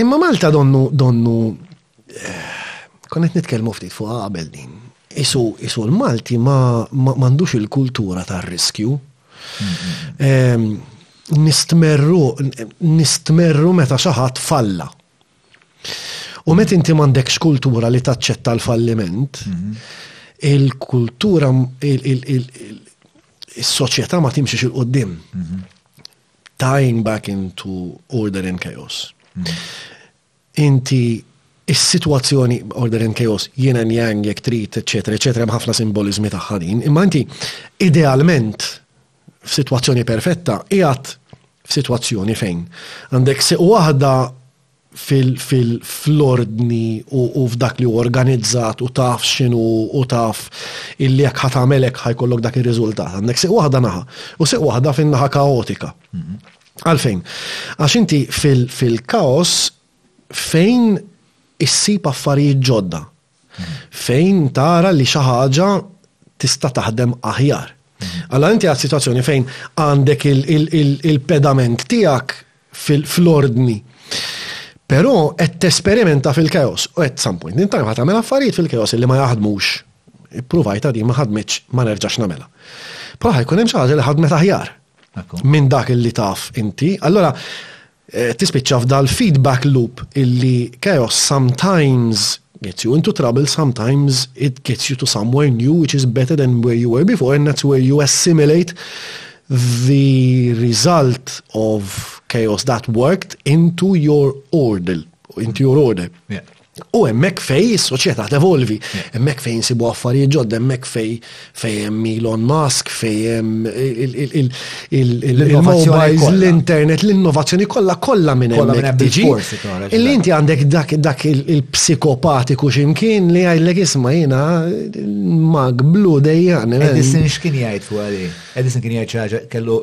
Imma Malta donnu donnu kon qed nitkellmu ftit fuq qabel din. Isu isu l-Malti ma m'għandux il-kultura tar-riskju. Ehm, nistmerru nistmerru meta xi ħadd falla. U meta inti m'għandekx kultura li taċċetta l-falliment, mhm. il-kultura il-soċjetà ma timxiex il-qudiem. Mhm. tying back into order and chaos. Hmm. Inti is-sitwazzjoni order and chaos yin and yang jekk trid eċetera eċetera hemm ħafna simboliżmi tagħha din. Imma inti idealment f'sitwazzjoni perfetta qiegħed f'sitwazzjoni fejn għandek siq waħda fil-ordni u f'dak li organizzat u taf xinu u taf illi jek ħatamelek ħajkollok dak il-rizultat. Għandek siq wahda naħa u siq wahda fin-naħa kaotika. Għalfejn? Għax inti fil-kaos fejn issib affarijiet ġodda. fejn tara li xi ħaġa tista' taħdem aħjar. Alla inti għad situazzjoni fejn għandek il-pedament tiegħek fl-ordni. Però qed tesperimenta fil-chaos u at some point in time ħad tagħmel affarijiet fil-chaos li ma jaħdmux. Ippruvajta di ma ħadmitx ma nerġax nagħmela. Però ħajkun hemm xi ħaġa li ħadmet aħjar minn dak li taf inti. Allora tispiċċa f'dal feedback loop illi chaos sometimes gets you into trouble, sometimes it gets you to somewhere new, which is better than where you were before, and that's where you assimilate the result of chaos that worked into your order, into your order. Yeah. U hemmhekk fej is-soċjetà tevolvi, hemmhekk fejn insibu affarijiet ġodda, hemmhekk fej fej hemm Elon Musk, fej hemm il-mobiles, l-internet, l-innovazzjoni kollha kollha minn hemmhekk tiġi. Illi inti għandek dak il-psikopatiku x'imkien li jgħidlek isma' jiena mag blu dejjan. Edison x'kien jgħid fuq għali? Edison kien jgħid xi ħaġa kellu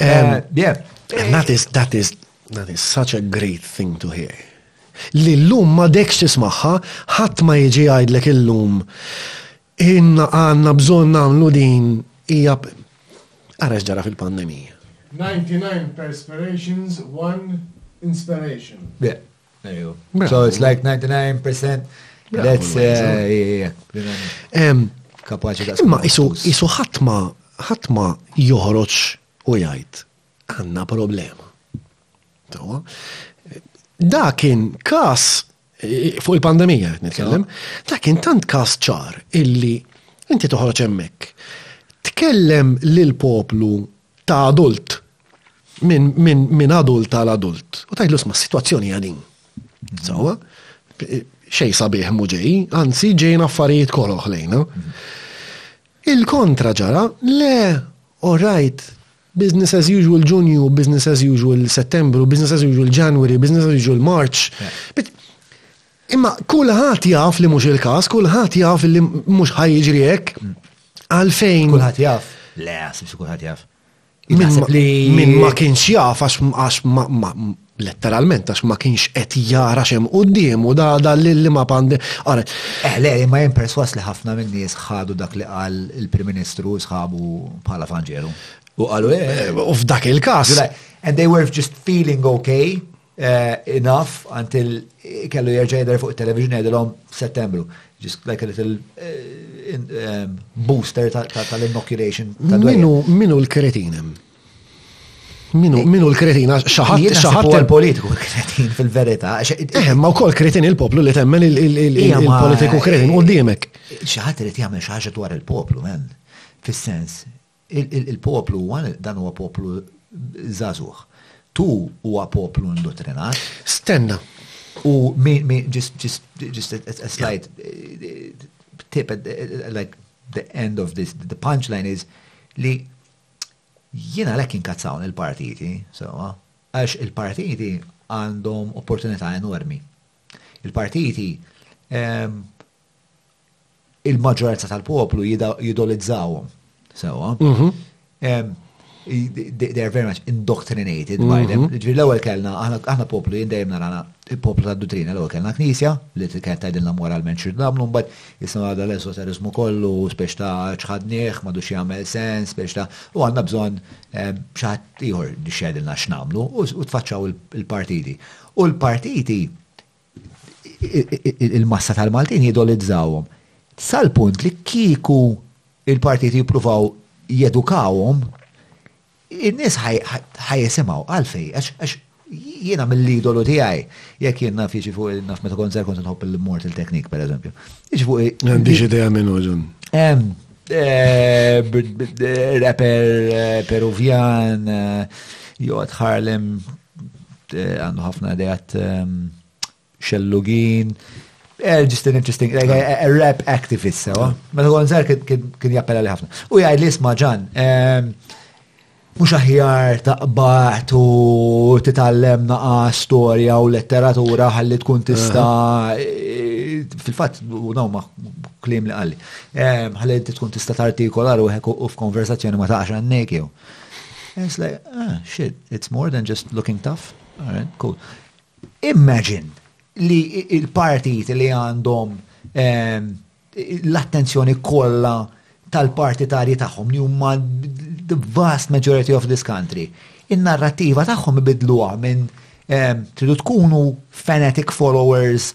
Um, yeah. And that is, that is, that is such a great thing to hear. Li l-lum ma dekx tismaħħa, ħadd ma jiġi għajdlek il-lum. Inna għanna bżon namlu din hija għarax ġara fil-pandemija. 99 perspirations, one inspiration. Yeah. So it's like 99% that's eh, kapaċi ta' Imma isu ħatma ħatma joħroġ u jgħid għandna problema. Da kien kas eh, fuq il-pandemija qed nitkellem, da kien tant kas ċar illi inti toħroġ hemmhekk. Tkellem lil poplu ta' adult minn adult għal adult. U tajt l-isma situazzjoni għadin. Sawa, xej sabiħ muġej, anzi ġejn affarijiet koroħ lejna. Il-kontra ġara, le, all right, business as usual ġunju, business as usual settembru, business as usual January, business as usual March. Imma kulħadd jaf li mhux il-każ, kulħadd jaf li mhux ħa jiġri hekk. Għalfejn. Kulħadd jaf. Le, sibx kulħadd jaf. Min ma kienx jaf għax letteralment għax ma kienx qed jara xem qudiem u da da li ma pandi. Għaret. Eh, le, ma jen perswas li ħafna minn nies ħadu dak li qal il-Prim Ministru sħabu bħala fanġeru. U qalu eh. eh u f'dak il-każ. And they were just feeling okay. enough until kellu jerġa' jidher fuq it-television jgħidilhom f'Settembru. Just like a little booster tal-inoculation. Minu l-kretinem? Minu l-kretin, xaħat xaħat il-politiku kretin fil-verita. Eħe, ma wkoll kretin il-poplu li temmen il-politiku kretin u d-diemek. Xaħat li jgħamil xaħġa dwar il-poplu, men. Fis-sens, Il-poplu huwa, dan huwa poplu żagħżugħ. Tu huwa poplu indottrinat. Stenna. U mi, mi, just, just, just a, a slight tip at the, like the end of this, the punchline is li jiena l ekkin inkazzawn il-partiti, so, għax il-partiti għandhom opportunità enormi. Il-partiti ehm, il-maġġoranza tal-poplu jidolizzawhom. Sewa. Mhm. They're very much indoctrinated by them. Mhm. Ġifieri l-ewwel kellna, aħna poplu jindejjem narana il-poplu ta' duttrina l-ewwel kellna knisja li kienet tgħidilna moralment xi nagħmlu mbagħad isna għadha l-esoterizmu kollu spiex ta' ċħadnieh m'għadux jagħmel sens spiex ta' u għandna bżonn ehm, xi ħadd ieħor li x'għedilna x'nagħmlu u tfaċċaw il-partiti. U l-partiti il-massa tal-Maltin jidolizzawhom. Sal-punt li kieku il-partiti jippruvaw jedukawhom, in-nies ħajjisimgħu għalfej, għax jiena mill-idolu tiegħi, jekk jien naf jiġi fuq naf meta kont żgħir kont nħobb il-Mortal Technique pereżempju. Jiġi fuq. Għandi xi idea minn ġun. Eh, rapper eh, Peruvian, eh, jgħod Harlem għandu ħafna idejat ehm, xellugin. Eh, just an interesting, like a, a rap activist, sewa. Ma tkun zer kien jappella li ħafna. U jgħid li isma' ġan, ehm, mhux aħjar taqbad u titgħallem naqa storja u letteratura ħalli tkun tista' eh, fil-fatt u dawn ma klim li qalli. Ehm, ħalli tkun tista' tartikolar u f'konversazzjoni ma taqax għannek jew. And it's like, ah, shit, it's more than just looking tough. All right, cool. Imagine li il-partit li għandhom ehm, l-attenzjoni kollha tal-partitarji tagħhom li huma the vast majority of this country. In-narrativa tagħhom ibidluha minn ehm, tridu tkunu fanatic followers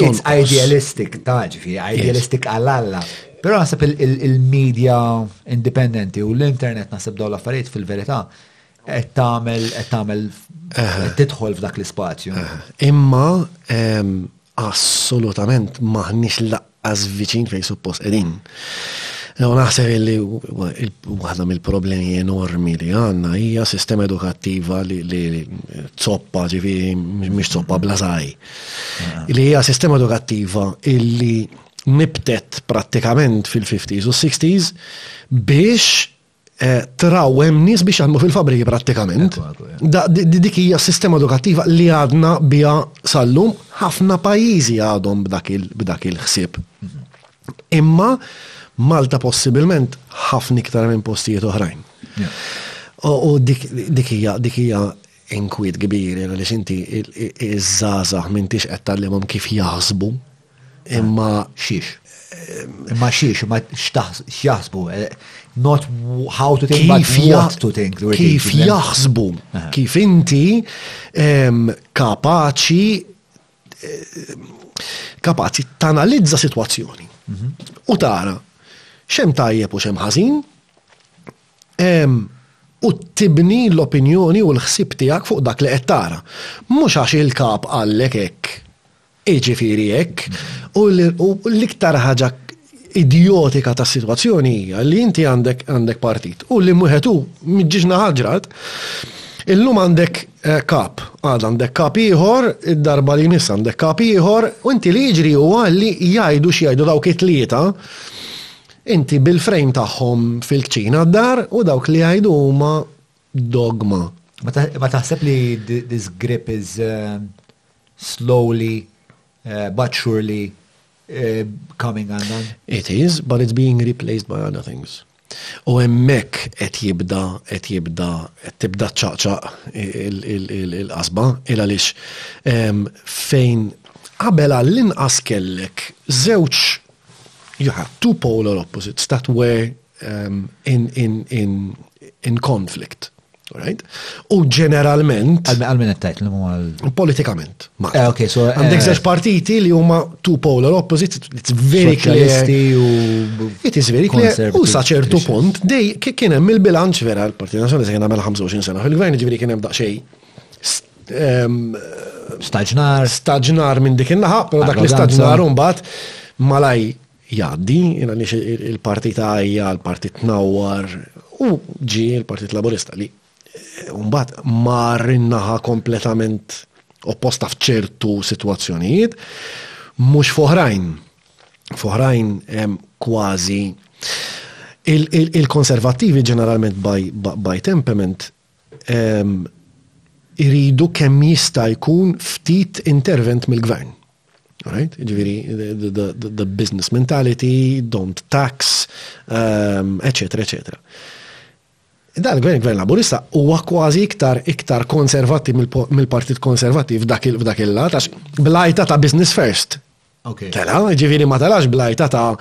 It's idealistic, taġvi, idealistic għall-alla. Pero għasab il-media indipendenti u l-internet nasib daw l-affarijiet fil-verità qed tagħmel qed tagħmel tidħol f'dak l-ispazju. Imma assolutament maħniex laqqa as viċin fejn suppost qegħdin. U naħseb li waħda mill-problemi enormi li għanna hija sistema edukattiva li zoppa ġivi mhix zoppa blazaj. Ah. Li hija sistema edukattiva illi nibtet prattikament fil-50s u 60s biex Eh, traw hemm nies biex jaħdmu fil-fabriki prattikament. Dik hija sistema edukattiva li għadna biha sallum ħafna pajjiżi għadhom b'dak il-ħsieb. Imma Malta possibilment ħafna iktar minn postijiet oħrajn. U dik hija dik hija inkwiet kbir li inti iż-żgħażagħ m'intix qed tagħlimhom kif jaħsbu Imma xiex. Imma xiex, imma x'jaħsbu. Eh, not how to think, but what to think. Kif jaħsbu, kif inti kapaċi eh, kapaċi tanalizza situazzjoni mhm. u tara xem tajjeb u xem ħażin u tibni l-opinjoni u l-ħsib tiegħek fuq dak li qed tara. Mhux għax il-kap għallek hekk Jiġifieri hekk, u l-iktar ħaġa idjotika tas-sitwazzjoni hija li inti għandek partit u li wieħed hu miġiex naħa ġrat, illum għandek eh, kap, għad għandek kap ieħor, id-darba li jmiss għandek kap ieħor, u inti li jiġri huwa li jgħidu x'jgħidu dawk it-tlieta inti bil-frame tagħhom fil-kċina d-dar u dawk li jgħidu huma dogma. Ma taħseb li this grip is uh, slowly uh, but surely uh, coming undone? It is, but it's being replaced by other things. U hemmhekk qed jibda qed jibda qed tibda ċaqċaq il-qasba il għaliex ehm, fejn qabel għall-inqas kellek żewġ you have two polar opposites that were um, in, in, in, in conflict. Right? U ġeneralment. Għal-min għattajt l għal. Politikament. Eh, ok, so. Eh, Għandek zeċ partiti li huma two polar opposite, it's very clear. It is very clear. U saċertu punt, dej kien hemm il-bilanċ vera l-Partit Nazjonali se kien għamel 25 sena fil-gvern, ġifieri kien hemm daqsxej ehm, staġnar. Staġnar minn dik in-naħa, però dak l-istaġnar mbagħad malaj jgħaddi, jien għaliex il-partita hija l-partit tnawwar u ġi l-Partit Laburista li mbagħad mar in-naħa kompletament opposta f'ċertu sitwazzjonijiet, mhux f'oħrajn. F'oħrajn kważi il-konservattivi ġeneralment by temperament iridu kemm jista' jkun ftit intervent mill-gvern. Right? Ġviri, the, the, the business mentality, don't tax, um, etc. etc. Dan il-gvern gvern laburista huwa kważi iktar iktar konservati mill-Partit Konservativ f'dak il-lat, għax blajta ta' business first. Tela, ġifiri ma telax blajta ta'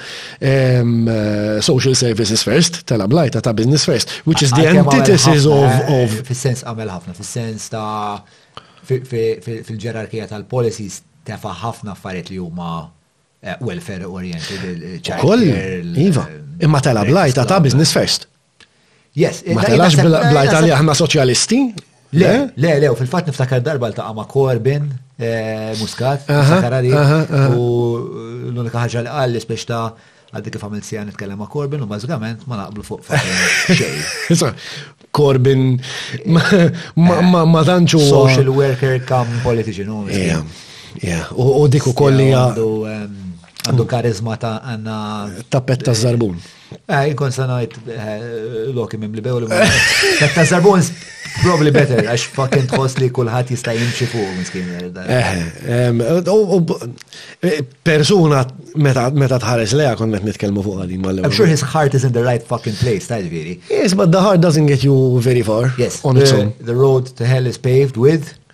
social services first, tela blajta ta' business first, which is the antithesis of. Eh, fil-sens għamel ħafna, fil-sens ta' fil-ġerarkija tal-policies tefa ħafna affarijiet li huma eh, welfare oriented, il-ċajt. Iva, eh, imma tela blajta ta' business first. Yes. Ma telax bl-Italja ħna soċjalisti? Le, le, le, fil-fat niftakar darba l-taqa ma' Corbin, eh, Muscat, Sakarari, u l-unika ħagġa li għalli spiex ta' għaddi kif għamil sija nitkellem ma' Corbin u bazzikament ma naqblu fuq xej. Corbin ma danċu. Social worker kam politician. U dik u kolli għandu karizma ta' għanna. Tappetta zarbun. Eh, jkun sanajt eh, loki mim li bewli. Ta' zarbons, probably better, għax fucking tħoss li kullħat jista' jimxi fuq, miskin. Eh, persuna meta tħares leja konnet nitkellmu fuq għadim għallu. I'm sure his heart is in the right fucking place, ta' ġviri. Yes, but the heart doesn't get you very far. Yes. On its own. The road to hell is paved with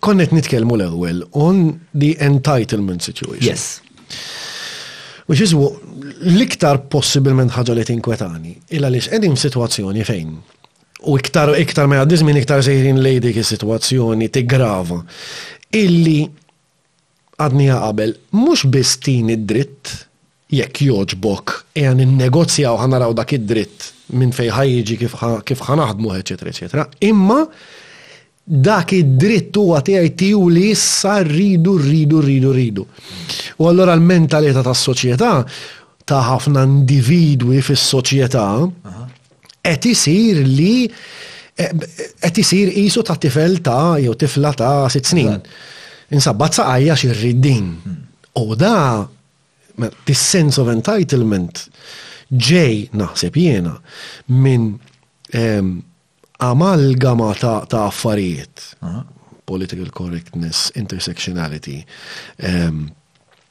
Konnet nitkelmu l-ewel on the entitlement situation. Yes. Which is l-iktar possibilment ħaġa li tinkwetani, illa li x'qegħdin situazzjoni fejn. U iktar iktar ma jgħaddiż minn iktar sejrin lejdik is-sitwazzjoni tigrava. Illi Għadniha qabel, mhux biss tini d-dritt, jekk jogħġbok ejja ninnegozjaw ħa naraw dak id-dritt minn fejn ħa jiġi kif ħa kif ħa naħdmu eċċetera eċċetera, imma dak id-dritt huwa tiegħi tiegħu li issa rridu rridu rridu rridu. U allura l-mentalità tas-soċjetà ta' ħafna individwi fis-soċjetà qed isir li eh, qed isir qisu ta' tifel ta' jew tifla ta' sitt snin. Insabbat saqajja xirrid din. Hmm. U da this sense of entitlement ġej naħseb jiena minn ehm, amalgama ta', ta affarijiet. Political correctness, intersectionality. Um,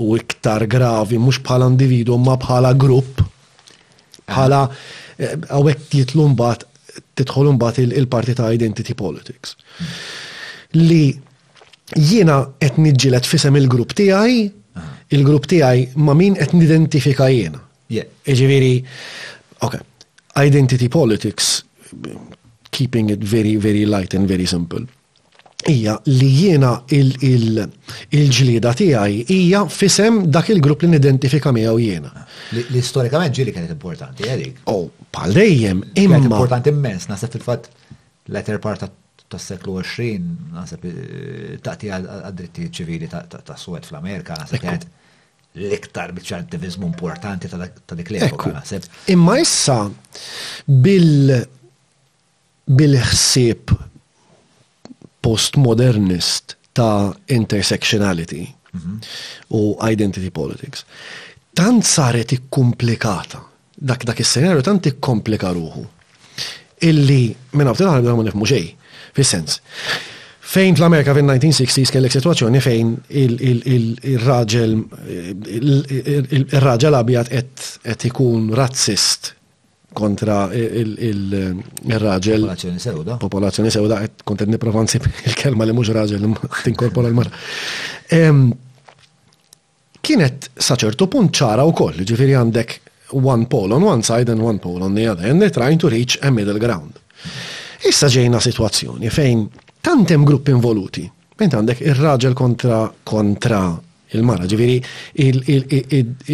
u iktar gravi, mhux bħala individu, ma bħala grupp, bħala għawek eh, jitlu mbagħad tidħol mbagħad il-parti ta' identity politics. Li jiena qed niġġieled fisem il-grupp tiegħi, il-grupp tiegħi ma' min qed nidentifika jiena. Ġifieri, ok, identity politics, keeping it very, very light and very simple. hija li jiena il-ġlieda tiegħi hija fisem dak il-grupp li nidentifika miegħu jiena. Li storikament ġieli kienet importanti għalik. Eh, oh, bħal dejjem imma. Importanti immens, naħseb fil-fatt l-eter parta tas-seklu 20, naħseb eh, taqti għad-dritti ċivili ta' Suwed fl-Amerika, naħseb kienet l-iktar biċċa attivizmu importanti ta' dik l-epoka, naħseb. Imma issa bil- bil-ħsieb postmodernist ta' intersectionality u identity politics, tant saret ikkumplikata, dak dak is-senarju tant ikkomplika ruħu, illi minn hawn ftit aħna ma nifhmu xejn, fis-sens. Fejn fl-Amerika fin-1960s kellek sitwazzjoni fejn ir-raġel ir-raġel abjad qed ikun razzist kontra il-raġel. Popolazzjoni sewda. Popolazzjoni sewda, kontent niprofa nsib il-kelma li mhux raġel tinkorpora l-mara. Kienet saċertu punt ċara wkoll, ġifieri għandek one pole on one side and one pole on the other, and they're trying to reach a middle ground. Issa ġejna situazzjoni fejn tantem grupp involuti, Int għandek ir-raġel kontra kontra il-mara, ġifieri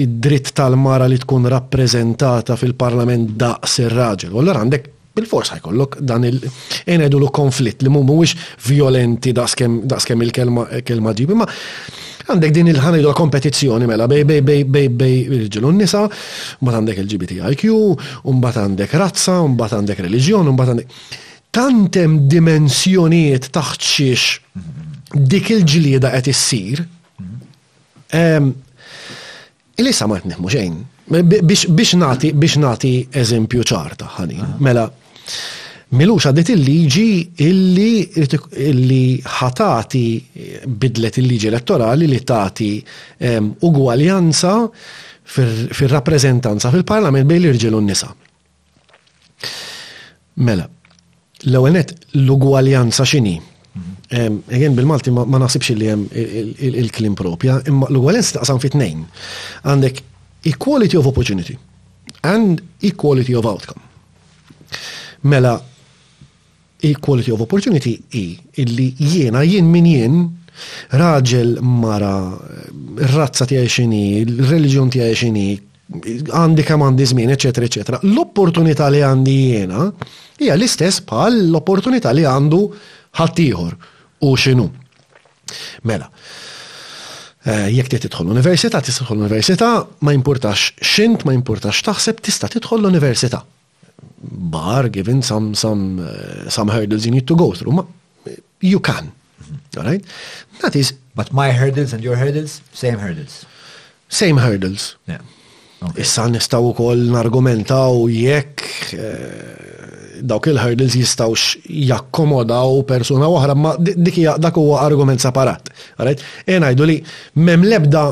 id-dritt tal-mara li tkun rappreżentata fil-parlament daqs ir-raġel. U allura għandek bil-forsa jkollok dan il-enedu l konflitt li mhuwiex violenti daqskemm il-kelma ġib, imma għandek din il-ħanidu kompetizzjoni mela bej bej bej bej bej irġiel u nisa, mbagħad għandek il-GBTIQ, mbagħad għandek razza, mbagħad għandek reliġjon, mbagħad għandek. Tant hemm dimensjonijiet taħt xiex dik il-ġlieda qed issir. Ehm, Ilisa ma qed nifhmu xejn. Biex nagħti biex nagħti eżempju ċarta ħani. Mela, Milux għadet il-liġi illi ħatati bidlet il-liġi elettorali li tati ehm, ugwaljanza fil-rappresentanza fil-parlament bejn l-irġiel u n-nisa. Mela, l-ewwel net l-ugwaljanza x'inhi? Mhm. Egen bil-Malti ma naħsibx li hemm il-klim propja, imma l-ugwaljanza taqsam fit tnejn. Għandek equality of opportunity and equality of outcome. Mela, Il-quality of opportunity hi illi jiena jien min jien, raġel, mara, razza tiegħi x'inhi, reliġjon tiegħi x'inhi, għandi kemm għandi żmien, eċetera, eċetera. L-opportunità li għandi jiena hija l-istess bħal l-opportunità li għandu ħaddieħor u x'inhu. Mela, eh, jekk trid tidħol l-università, tista' tidħol l-università, ma jimpurtax x'int, ma jimpurtax taħseb, tista' tidħol l-università. bar, given some, some, uh, some hurdles you need to go through. Ma, you can. All right? That is. But my hurdles and your hurdles, same hurdles. Same hurdles. Yeah. Okay. Issa nistaw kol nargumentaw jekk eh, dawk il-hurdles jistawx jakkomodaw persuna oħra, ma dik dak huwa argument separat. Right? Ena jdu li mem lebda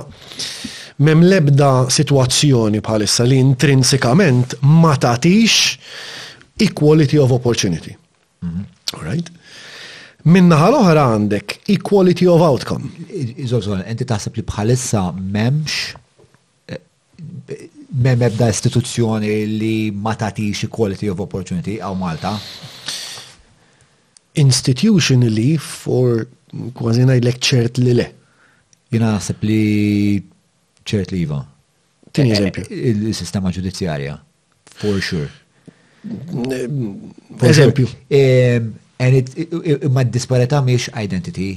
M'hemm l-ebda sitwazzjoni bħalissa li intrinsikament ma tagħtix equality of opportunity. Mhm. All right? Minnaħa l-oħra għandek equality of outcome. Iżolżol, enti taħseb li bħalissa memx eh, mem ebda istituzzjoni li ma tatix equality of opportunity għaw Malta? Institutionally for kważi ngħidlek ċert li le. Jiena naħseb li ċert li iva. Tieni eh, eżempju. Eh, il-sistema ġudizzjarja, for sure. Eżempju. Imma d-disparità miex identity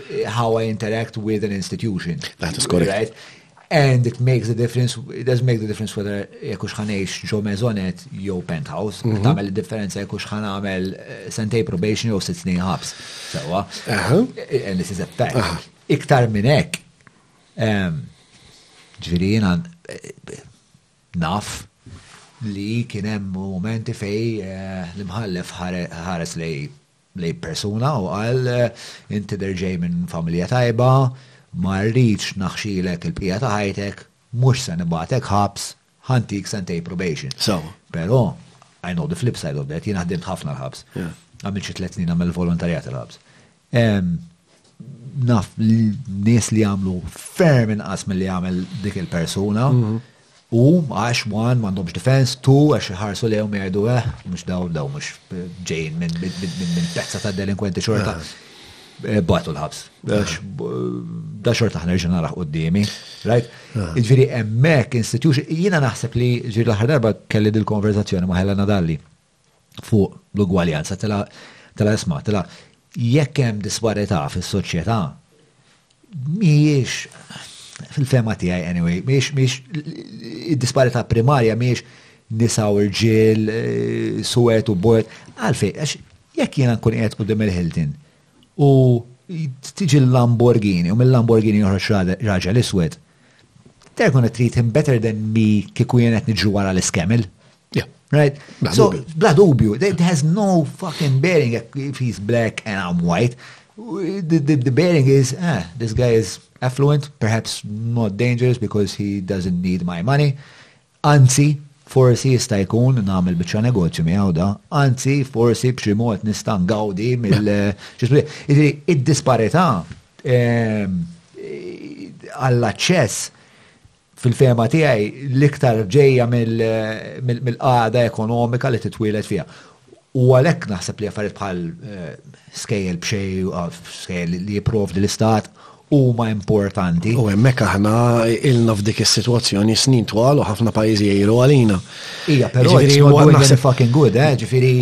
how I interact with an institution. That is correct. Right? And it makes a difference, it does make the difference whether jekk ux ħanejx ġo mezonet jew penthouse, mm -hmm. tamel differenza jekk ux ħanamel eh, sentej probation jew sitt snin ħabs. Sewa. Eh, and this is a fact. Iktar minn hekk, ehm, ġviri jena eh, naf li kienem momenti fej l-imħallef ħares li lejn persuna u qal, Int tidher ġej minn familja tajba, ma rridx naħxilek il-bqija ta' ħajtek, mhux se nibagħtek ħabs, ħa ntik sentejn probation. Però, I know the flip side of that, jiena ħdimt ħafna l-ħabs. Għamilt xi tliet snin nagħmel volontarjat il-ħabs. Naf nies li għamlu ferm inqas milli għamel dik il-persuna. Mhm. U, għax, one, m'għandhomx defense, two, għax iħarsu lejhom jgħidu eh, mhux dawn dawn mhux ġejjin minn min pezza ta' delinkwenti xorta. Eh, batu l-ħabs. Da xorta ħna rġin naraħ qoddimi. Right? Ġviri, emmek, institution, jina naħseb li ġviri l-ħar darba kelli dil-konverzazzjoni ma' Helena Dalli. fuq l-ugwaljanza tela' tela' isma' tela' jekk hemm disparità fis-soċjetà mhijiex fil-fema tiegħi anyway, mhijiex mhijiex id-disparità primarja mhijiex nisa u rġiel, eh, suwed u bord, għalfej, għax jekk jiena nkun qiegħed qudiem il-Hilton, U tiġi l-Lamborghini, u mill-Lamborghini joħroġ raġel iswed. They're gonna treat him better than me kiku jien qed niġru wara l-iskemil. Right? So, bla dubju, it has no fucking bearing if he's black and I'm white. The, the, the bearing is, ah, this guy is affluent, perhaps not dangerous because he doesn't need my money. Anzi, forsi jista' jkun nagħmel biċċa negozju miegħu da, anzi forsi b'xi mod nista' ngawdi mill Jiġifieri id-disparità ehm, għall-aċċess fil-fehma tiegħi l-iktar ġejja mill-qagħda ekonomika li titwieled fiha. U għalhekk naħseb li affarijiet bħal skejjel b'xej, skejjel li jipprovdi l-istat, huma importanti. U hemmhekk aħna ilna f'dik is-sitwazzjoni snin twal u ħafna pajjiżi jgħidu għalina. Ija, però huwa naħseb fucking good, eh? Ġifieri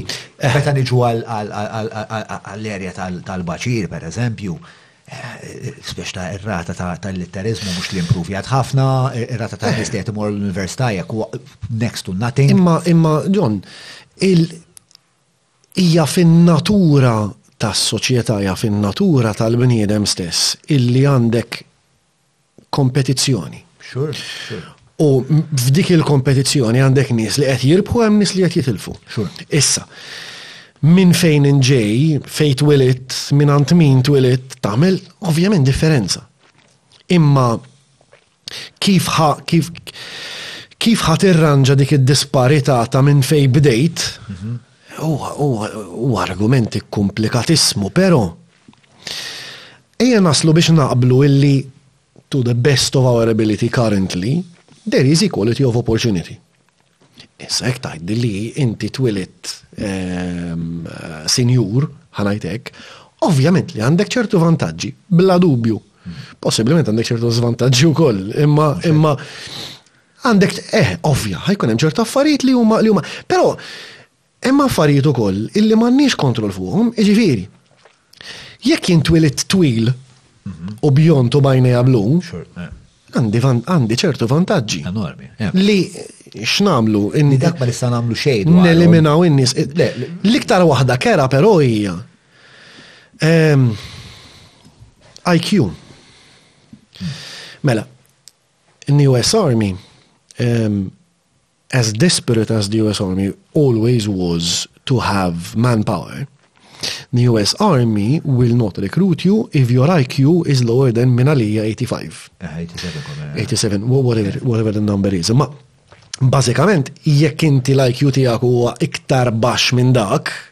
meta niġu għall-erja tal-baċir, pereżempju, Spiex ta' ir-rata ta' litterizmu mhux li improvjat ħafna, ir-rata ta' nies li qed imorru l-università jekk next to nothing. Imma imma John, hija fin-natura tas-soċjetà hija fin-natura tal-bniedem stess illi għandek kompetizzjoni. Sure, sure. U f'dik il-kompetizzjoni għandek nies li qed jirbħu hemm nies li qed jitilfu. Sure. Issa, minn fejn inġej, fejn twilit, minn għand min twilit, tagħmel ovvjament differenza. Imma kif ħa kif kif ħat irranġa dik id-disparità ta' minn fej bdejt, mhm. huwa argumenti komplikatissmu, però Ejja naslu biex naqblu illi to the best of our ability currently, there is equality of opportunity. Issa jekk tgħid li inti twilit ehm, sinjur, ħanajtek, ovvjament li għandek ċertu vantaġġi, bla dubju. Possibilment għandek ċertu zvantaġġi wkoll, imma imma għandek eh ovvja, ħajkun hemm ċertu affarijiet li huma li huma. Però Hemm affarijiet ukoll illi m'għandniex kontroll fuqhom, jiġifieri, jekk jien twilidt twil u bjond u b'għajnejha blu, għandi ċertu vantaġġi. Enormi. Li x'nagħmlu? Li dak ma nista' nagħmlu xejn. Neliminaw in-nies. L-iktar waħda kera però hija ehm, IQ. Mela, in-US Army ehm, as desperate as the US Army always was to have manpower, the US Army will not recruit you if your IQ is lower than Minalia 85. Uh, 87, uh, 87 whatever, yeah. whatever the number is. Ma, bazzikament, jekk inti l-IQ tijak huwa iktar bax minn dak,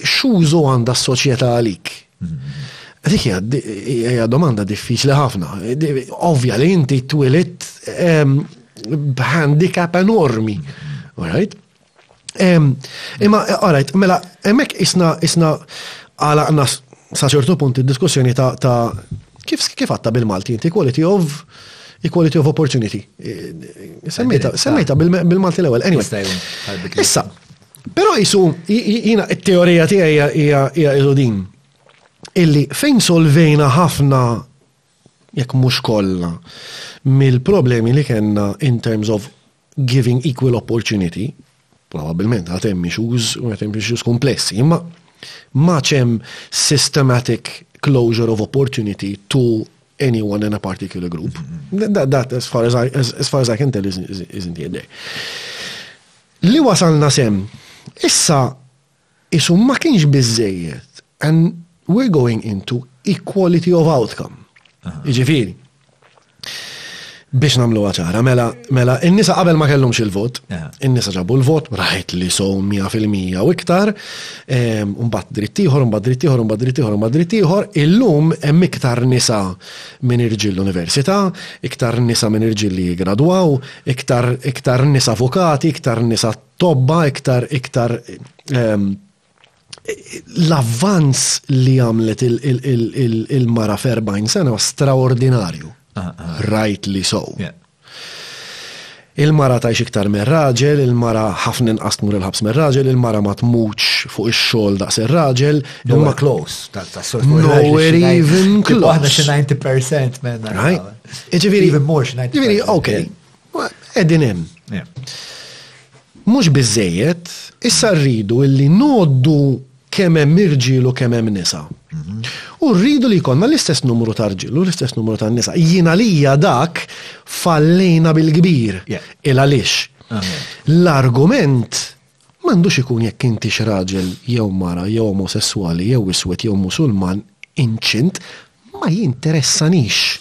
X'użu għandha s-soċjetà għalik? Dik hija domanda diffiċli ħafna. Ovvja li inti twilit ehm, b'handicap enormi. Alright? Ehm, imma, alright, mela, hemmhekk isna isna għalaqna sa ċertu punt id-diskussjoni ta' kif kif għatta bil-Malti inti quality of equality of opportunity. Eh, semmejta bil-Malti l-ewwel. Anyway. Issa, Però jisu, jina, it-teorija tiegħi hija ilu din. Illi fejn solvejna ħafna jekk mhux kollha mill-problemi li kellna in terms of giving equal opportunity, probabilment għad hemm issues u għad hemm issues komplessi, imma ma ċem systematic closure of opportunity to anyone in a particular group. Mm-hmm. That, that as, far as, I, as, as far as I can tell isn't, isn't there. Li wasalna s'hemm. Issa qisu ma kienx biżżejjed and we're going into equality of outcome. Jiġifieri, biex nagħmluha ċara, mela, mela in-nisa qabel ma kellhomx il-vot, in-nisa ġabu l-vot, raħet li sow 100% u iktar, ehm, mbagħad dritt ieħor, mbagħad dritt ieħor, mbagħad dritt ieħor, mbagħad dritt ieħor, illum hemm iktar nisa minn irġiel l-università, iktar nisa minn irġiel li jiggradwaw, Iktar, iktar nisa avukati, iktar nisa tobba, iktar, iktar ehm, l-avvanz li għamlet il-mara il, il, il, sena straordinarju. Ah, ah. Right li so. Yeah. Il-mara tajx iktar me raġel, il-mara ħafna inqas tmur il-ħabs me raġel, il-mara ma tmutx fuq ix-xogħol daqs ir-raġel. Nowhere close. Nowhere even close. 90% menna. Ġifieri even more xi ngħid. Ġifieri, okay. Qegħdin hemm. Mhux biżejjed, issa rridu illi noddu kemm hemm irġiel u kemm hemm nisa. Mhm. U rridu li jkollna l-istess numru ta' rġiel u l-istess numru ta' nisa. Jien għalija dak fallejna bil-kbir. Il għaliex. L-argument M'għandux ikun jekk intix raġel jew mara jew omosesswali jew iswed jew Musulman inċint, ma jinteressanix.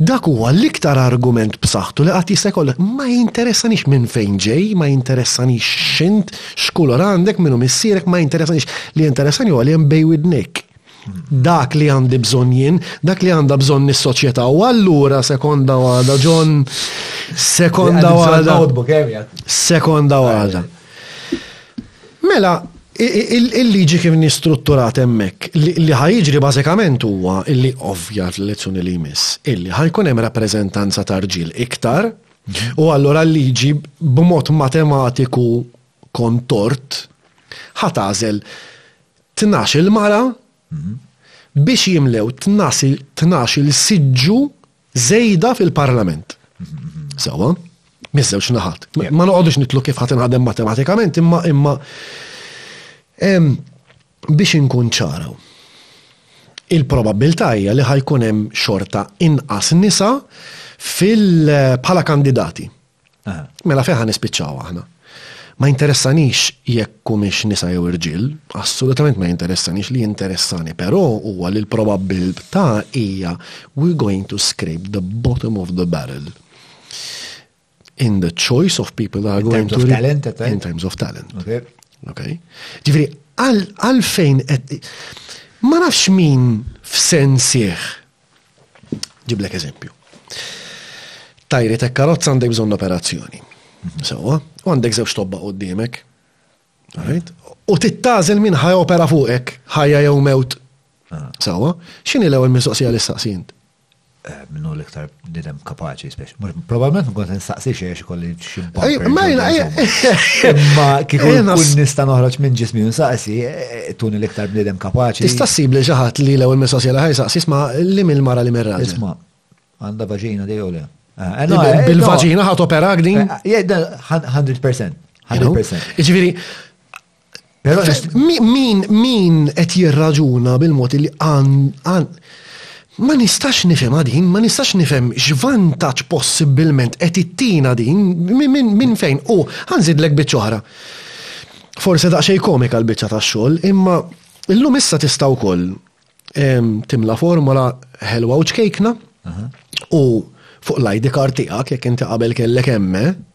Dak huwa l-iktar argument b'saħħtu li qatt jista' jkollok, ma jinteressanix minn fejn ġej, ma jinteressanix x'int, x'kulur għandek, min hu missierek, ma jinteressanix. Li jinteressani huwa li hemm bejn widnejk. dak li għandi bżonn jien, dak li għandha bżonn is-soċjetà. U allura sekonda għada, John, sekonda għada. Sekonda għada. Mela, il-liġi kif nistrutturat hemmhekk li ħajġri bażikament huwa illi ovvja l-lezzjoni li jmiss, illi ħajkun hemm rappreżentanza tarġil iktar, u allura l-liġi b'mod matematiku kontort ħatażel tnax-il mara biex jimlew tnax-il siġġu żejda fil-Parlament. Sewwa? Miż-żewġ naħat. Ma noqogħdux nitlu kif ħa tinħadem matematikament, imma imma biex inkun ċara. Il-probabbiltà hija li ħajkun hemm xorta inqas nisa fil-bħala kandidati. Mela fejn ħa nispiċċaw aħna? Ma jinteressanix jekk humiex nisa jew irġiel, assolutament ma jinteressanix li jinteressani, però huwa li l-probabbiltà hija we're going to scrape the bottom of the barrel in the choice of people that are in going to... In talent, at In times of talent. Okay. okay. Ġifri, għalfejn... Ma nafx min f'sensieħ Ġiblek eżempju. Tajri tek karozza għandek bżonn operazzjoni. Mhm. Sewa, u għandek żewġ tobba qudiemek. U tittażel minn ħaj opera fuqek, ħajja jew mewt. Ah. Sewa, x'inhi l-ewwel mistoqsija li saqsint? Eh, minnu l-iktar nidem kapaċi, speċi. Probabilment nkun nistaqsi xiex kolli Ma jina, ma kiku kun nista noħroġ minn ġismi un saqsi, eh, tuni l-iktar bnidem kapaċi. Tista sib li ġaħat li l-ewel minn sosjela ħaj saqsi, isma li mill mara li mirra. Isma, għanda vaġina di jole. Ah, eh, eh, Bil-vaġina ħat opera għdin? 100%. 100%. Iġviri, Però min min qed jirraġuna bil-mod li għan ma nistax nifhem din, ma nistax nifhem x'vantaġġ possibbilment qed ittina din minn fejn u ħanżidlek biċċa oħra. Forse daqsxejn komika l-biċċa tax-xogħol, imma llum issa tista' wkoll timla formola ħelwa u ċkejkna u fuq l-ID card tiegħek jekk inti qabel kellek emme,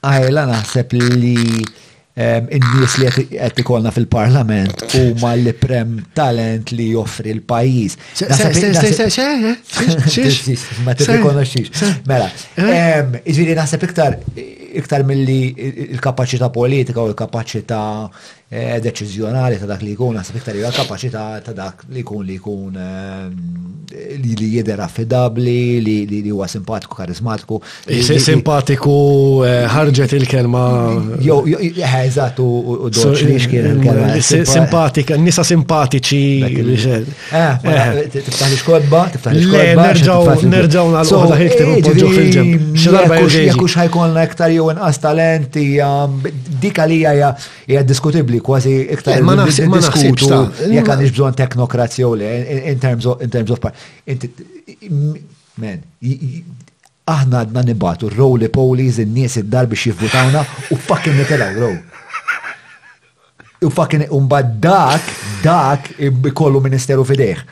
Għajla naħseb li ehm, n-nies li qed ikollna fil-parlament huma li prem talent li joffri l-pajjiż. Ma tirrikonoxxix. Mela, ehm, iġifieri naħseb iktar iktar milli l-kapaċità politika u l-kapaċità deċiżjonali ta' dak li jkun naħseb iktar hija kapaċità ta' dak li jkun li jkun li jidher affidabbli, li huwa simpatiku, karismatiku. Simpatiku eh, ħarġet il-kelma. Jew eh, eżatt u doċli x'kien il-kelma. Eh, simpatika, nisa simpatiċi. Tiftaħ xkodba, tiftaħ xkodba. Nerġgħu nagħlqu dak iktar u fil-ġemp. Jekk hux ħajkolna iktar jew inqas talenti, dika li hija Hija diskutibbli kważi iktar. Eh, ma naħseb ma naħsibx ta' jekk għandix bżonn teknokrazja u le in terms of in terms of men aħna għadna nibatu r-rowli polies in-nies id-dar biex jivvutawna u fucking nitilgħu row. U fucking umba dak, dak ikollu ministeru fidejh.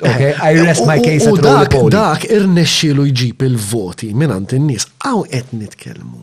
Okay, eh, I rest my case at dak, dak irnexxielu jġib il-voti minn għand in-nies. Hawn qed nitkellmu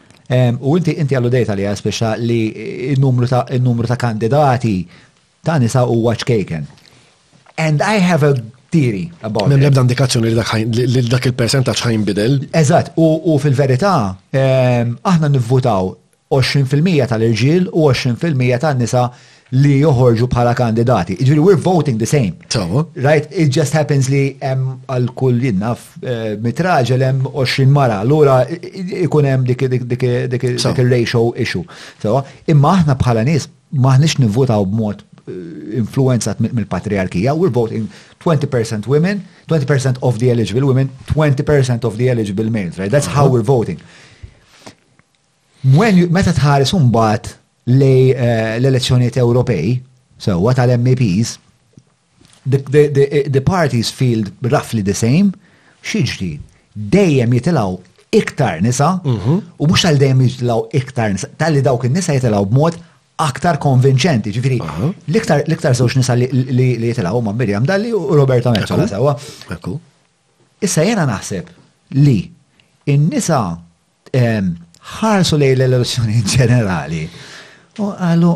U inti inti għalludejt għalija speċa li n-numru ta' kandidati ta' nisa u ċkejken. And I have a theory about it. Nemlebda indikazzjoni li dak il-percentaċ ħajn bidel. Eżat, u fil-verità, aħna nivvutaw 20% tal-irġiel u 20% tal-nisa li joħorġu bħala kandidati. Ġviri, we're voting the same. Tawa. Right? It just happens li hemm għal kull jinnaf eh, mitraġel hemm 20 mara, allura ikun hemm dik il-ratio issue. Tawa. Imma aħna bħala nies maħniex nivvotaw b'mod eh, influenzat mill-patriarkija, we're voting 20% women, 20% of the eligible women, 20% of the eligible males, right? That's how we're voting. Meta tħares imbagħad lej eh, l-elezzjonijiet Ewropej, sewwa tal-MEPs, the parties field roughly the same, xiġri, dejjem jitilaw iktar nisa, mhm. u mux tal dejjem jitilaw iktar nisa, tal-li dawk il-nisa jitilaw b'mod aktar konvinċenti, ġifiri, l-iktar zoċ nisa li jitilaw ma' Miriam Dalli u Roberta Mezzola sewa. Issa jena naħseb li il-nisa ħarsu lejn l-elezzjoni ġenerali u għalu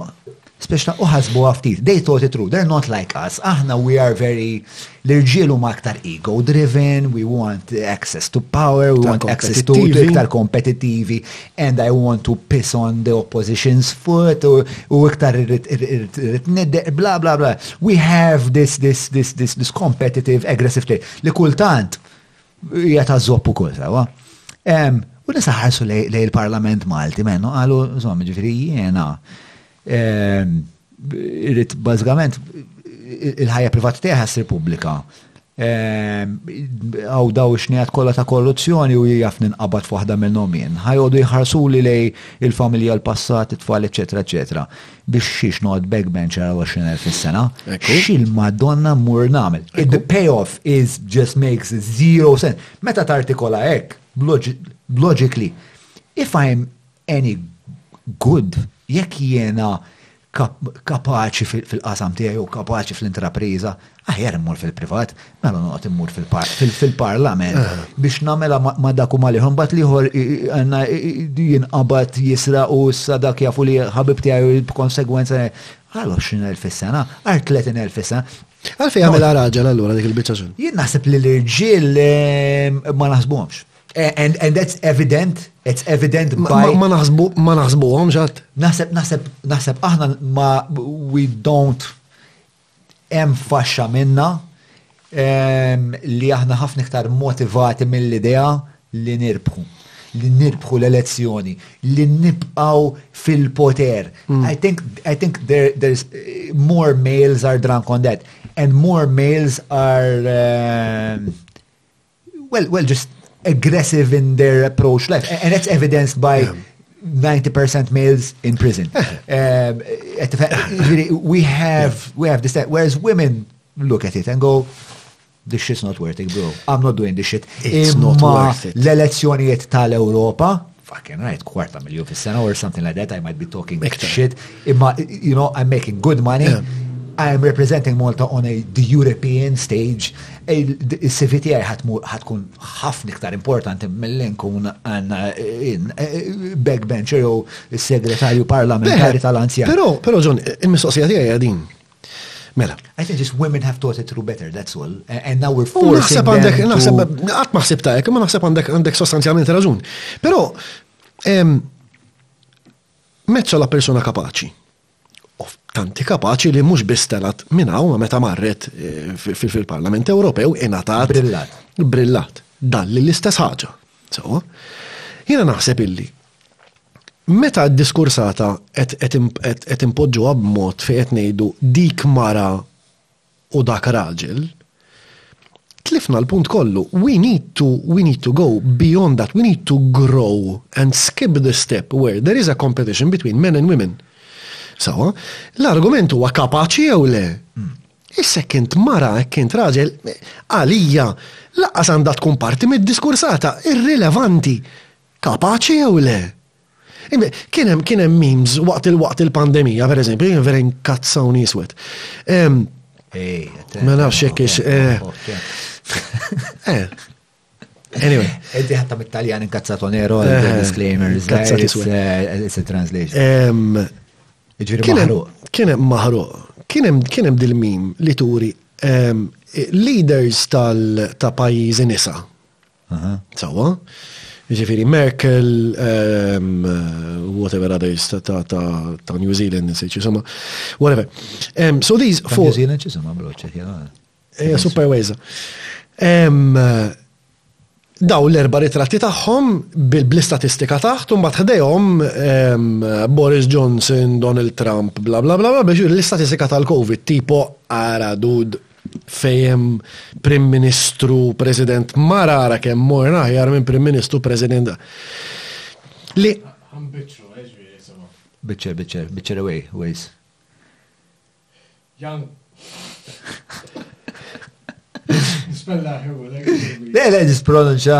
speċ ta' uħasbu għaftit, they thought it true, they're not like us, aħna we are very, l-irġilu ma' aktar ego driven, we want access to power, we want access to iktar kompetitivi, and I want to piss on the opposition's foot, u iktar rritneddeq, bla bla bla. We have this, this, this, this, this competitive, aggressive trait, li kultant, Hija ta' żopp ukoll sewwa. U nisa ħarsu lej il-Parlament Malti mennu qalu, żomm, ġifieri jiena ehm, irrid bażikament il-ħajja privata tiegħi ssir pubblika. Ehm, għaw daw xnijat kollha ta' korruzzjoni u jaf ninqabad fuħda minnhom jien. Ħajodu jħarsu li lej il-familja l-passat, it-tfal, eċetera, eċetera. biex xiex noqgħod backbencher għal 20,000 fis-sena, xil madonna mur nagħmel. The payoff is just makes zero sense. Meta tartikola hekk, logically, if I'm any good, jekk jiena kapaċi fil-qasam tiegħi u kapaċi fl-intrapriża, Aħjar immur fil-privat, mela noqgħod immur fil-parlament biex nagħmela ma' dak u mal-ieħor. Mbagħad l-ieħor għandna jinqabad jisra u issa dak jafu li ħabib tiegħi b'konsegwenza għal 20,000 fis-sena, għal 30,000 fis-sena. Għalfejn għamilha raġel allura dik il-biċċa xogħol? Jien naħseb li l-irġiel ehm, ma naħsbuhomx. Eh, and, and that's evident, it's evident by... Ma naħsbu, ma naħsbu għom ġat. Naħseb, naħseb, naħseb, aħna ma, we don't Hemm faxxa minna ehm, li aħna ħafna iktar motivati mill-idea li nirbħu li nirbħu l-elezzjoni, li nibqaw fil-poter. Mm. I think, I think there, there's eh, more males are drunk on that and more males are uh, well, well, just aggressive in their approach life. Eh. And that's evidenced by yeah. 90% males in prison. Eh. um, eh, we have we have this that whereas women look at it and go this shit's not worth it, bro. I'm not doing this shit. It's Imma not worth it. l tal-Europa fucking right, kwarta miljon fis-sena or something like that, I might be talking shit, imma, you know, I'm making good money. Yeah. I am representing Malta on a the European stage. Il-CVT għaj ħatkun ħafna iktar importanti mill-li nkun għanna eh, eh, backbencher jew segretarju parlamentari tal-anzjan. Pero, pero ġon, il-mistoqsija tiegħi għadin. Mela. I think just women have taught it through better, that's all. And now we're forcing Naħseb għandek, naħseb, għat maħseb ta' ek, ma naħseb għandek għandek sostanzjalment raġun. Pero, mezzo la persona kapaċi. Tanti kapaċi li mux bistelat minna u meta marret eh, fil-Parlament Ewropew inatat. Brillat. Brillat. Dalli l-istess ħaġa. So, jena naħseb illi Meta d-diskursata qed inpoġġuha b'mod fejn qed ngħidu dik mara u dak raġel, tlifna l-punt kollu. We need to, we need to go beyond that, we need to grow and skip the step where there is a competition between men and women. Sawa, l-argument huwa kapaċi jew le? Hmm. Issa kint mara, kint raġel, għalija, laqqas għandha tkun parti mid-diskursata irrilevanti. Kapaċi jew le? Kien hemm kien hemm memes waqt il-waqt il-pandemija, per eżempju, jien vera inkazzawni iswed. Ma nafx jekk ix. Anyway. Eddi ħatta mit-Taljan inkazzat onero, disclaimer, inkazzat iswed. It's a translation. Kien hemm maħruq. Kien hemm dil-meme li turi leaders tal-ta' pajjiżi nisa Sawa. Ġifiri, Merkel, ehm, whatever others ta' New Zealand, nsejt xisama, whatever. Ehm, so these four... New Zealand xisama, bro, ċekja. Eh, super weza. Ehm, daw l-erba ritratti tagħhom bil-istatistika taħt un ħdejhom Boris Johnson, Donald Trump, bla bla bla bla biex l-istatistika tal-COVID tipo ara dud fejn hemm Prim Ministru u President mara ara kemm morna aħjar minn Prim Ministru President. Li Biċċer, biċċer, biċċer away, ways. Jan. Nispella ħewu, Le, le, nispronunċa,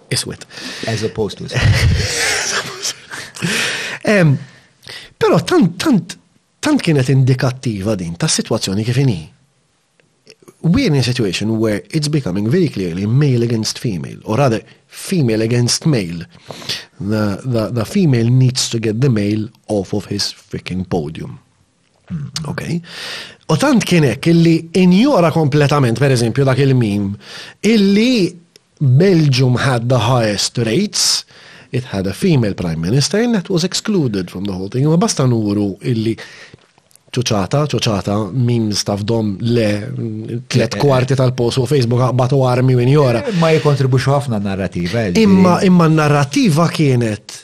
iswit. As opposed to iswit. Pero tant, tant, tant kienet indikattiva din ta' situazzjoni kif inhi. We're in a situation where it's becoming very clearly male against female, or rather female against male. The, the, the female needs to get the male off of his freaking podium. Ok. U tant kien hekk illi injora kompletament, per eżempju, dak il-mim, illi Belgium had the highest rates, it had a female prime minister and that was excluded from the whole thing. Ma basta nuru illi ċuċata, ċuċata, memes ta' fdom le tlet eh, eh, kwarti eh. tal-post u Facebook għaqbatu armi u injora. Ma jikontribuxu ħafna narrativa. Imma, imma narrativa kienet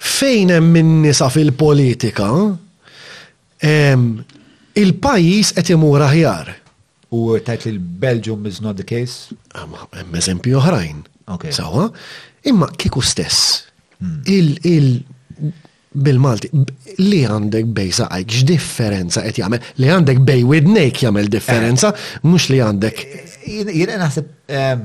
Fejn hemm in-nisa fil-politika, il-pajjiż qed imur aħjar. U tajt li l-Belgium is not the case? Hemm eżempji oħrajn. Sawa. Imma kiku stess. Hmm. Il- bil-Malti, li għandek bej saqajk, x'differenza qed jagħmel? Li għandek bej widnejk jagħmel differenza, mhux li għandek. Jiena naħseb ehm,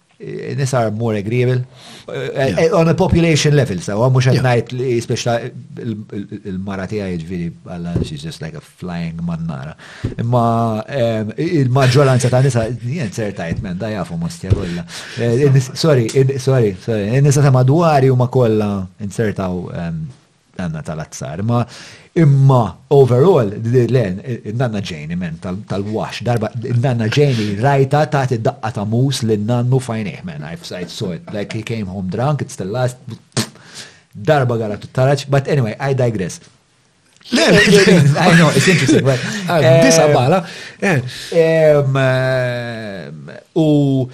These are more agreeable. Eh, on a population level, so għam mux għatnajt li speċta il-mara tija jġviri għalla, she's just like a flying mannara. Imma ehm, il-maġġoranza ta' nisa, jien sertajt men, da jafu mostja kolla. Eh, sorry, sorry, sorry, nisa ta' madwari u ma kolla insertaw ehm, nanna tal-azzar, ma imma overall, len, nanna ġejni men tal-wax, darba nanna ġejni rajta ta' daqqa ta' mus li nannu fajnieh men, I've said so it, like he came home drunk, it's the last, darba gara tuttaraċ, but anyway, I digress. Le, I know, it's interesting, but. Ah, eh, disa bala. Eh. U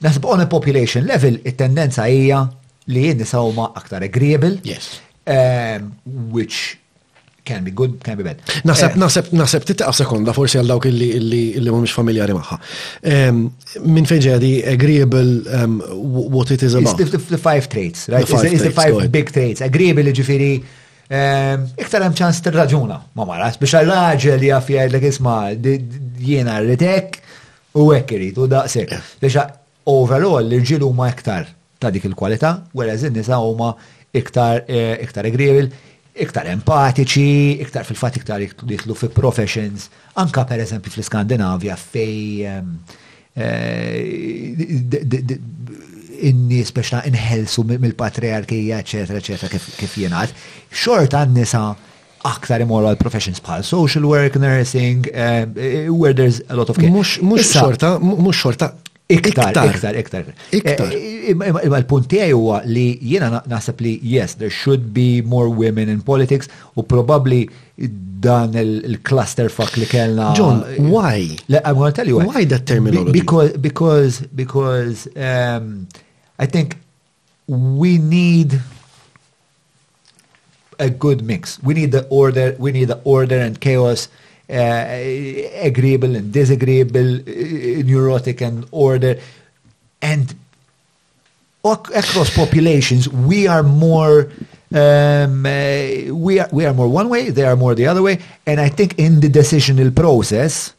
nasib on a population level, it-tendenza hija Li nisa huma aktar agreeable. Yes. Um, which can be good, can be bad. Naseb, eh, naseb, naseb, titqa sekonda forsi għal dawk illi illi illi mhumiex familjari magħha. Ehm, Min fejn ġedi agreeable um, what it is about. It's the, the five traits, right? The five it's, the, five traits, big traits. Agreeable ġifiri ehm, iktar hemm ċans tirraġuna ma maras biex għal-raġel jaf jgħidlek isma' jiena rritek u hekk irid u daqshekk. Biex Overall, l-irġiel huma iktar ta' dik il-kwalità, whereas in-nisa huma iktar iktar agreeable, iktar empatiċi, iktar fil-fatt iktar jidħlu fi professions, anke pereżempju fl-Iskandinavja fejn in-nies biex ta' inħelsu mill-patrijarkija eċċetera eċċetera kif jingħad, xorta n-nisa aktar imorru għal professions bħal social work, nursing, eh, eh, where there's a lot of care. Mux xorta, mux xorta. Iktar, iktar, iktar. Iktar. Eh, imma l-punt tiegħi huwa li jiena naħseb li yes, there should be more women in politics u probably dan il-cluster fuck li kellna. John, why? I'm gonna tell you why. Why that terminology? Because, because, because um, I think we need a good mix. We need the order, we need the order and chaos. Uh, uh, agreeable and disagreeable, uh, neurotic and order. And across populations, we are more um, uh, we are we are more one way, they are more the other way, and I think in the decisional process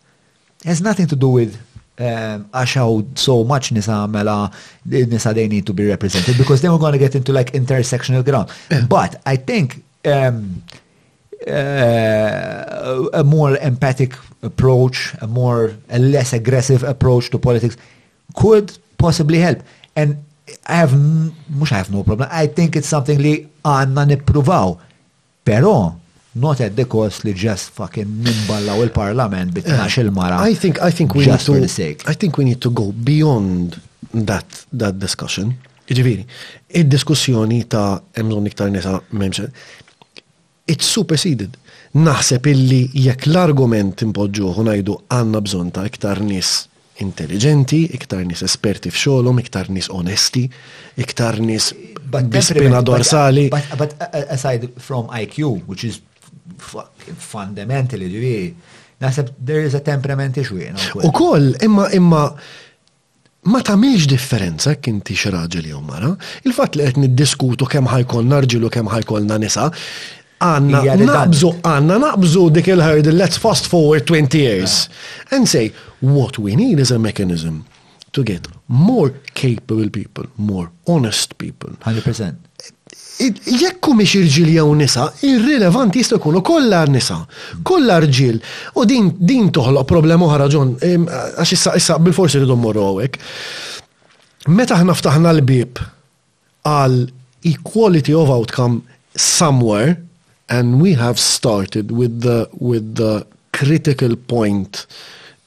has nothing to do with għax um, how so much nisa mela nisa they need to be represented because then we're going to get into like intersectional ground. but I think um, uh, a more empathic approach, a more a less aggressive approach to politics could possibly help. And I have mush I have no problem. I think it's something li għanna nipruvaw. Pero, not at the cost li just fucking nimballaw il-parlament bi 12 il-mara. I think, I think we need to, I think we need to go beyond that, that discussion. Ġiviri, id-diskussjoni ta' emżon iktar nisa memx. It's superseded. Naħseb illi jekk l-argument impoġġuħu najdu għanna bżon ta' iktar nis intelliġenti, iktar nies esperti f'xogħolhom, iktar nies onesti, iktar nies bi spina dorsali. But, but, but uh, aside from IQ, which is fundamentally ġivi, naħseb there is a temperament issue. U koll, imma imma ma tamilx differenza kinti xraġel jew mara, il-fatt li qed niddiskutu kemm ħajkol narġilu kemm ħajkolna nisa, Għanna naqbżu, għanna naqbżu dik il-hurdle, let's fast forward 20 years and say what we need is a mechanism to get more capable people, more honest people. 100%. Jekk mhix irġiel jew nisa, irrilevanti jista' jkunu kollha nisa, kollha rġiel. U din din toħloq problema oħra ġon, għax issa issa bil-forsi rridu mmorru hawnhekk. Meta aħna ftaħna l-bib għal equality of outcome somewhere, and we have started with the with the critical point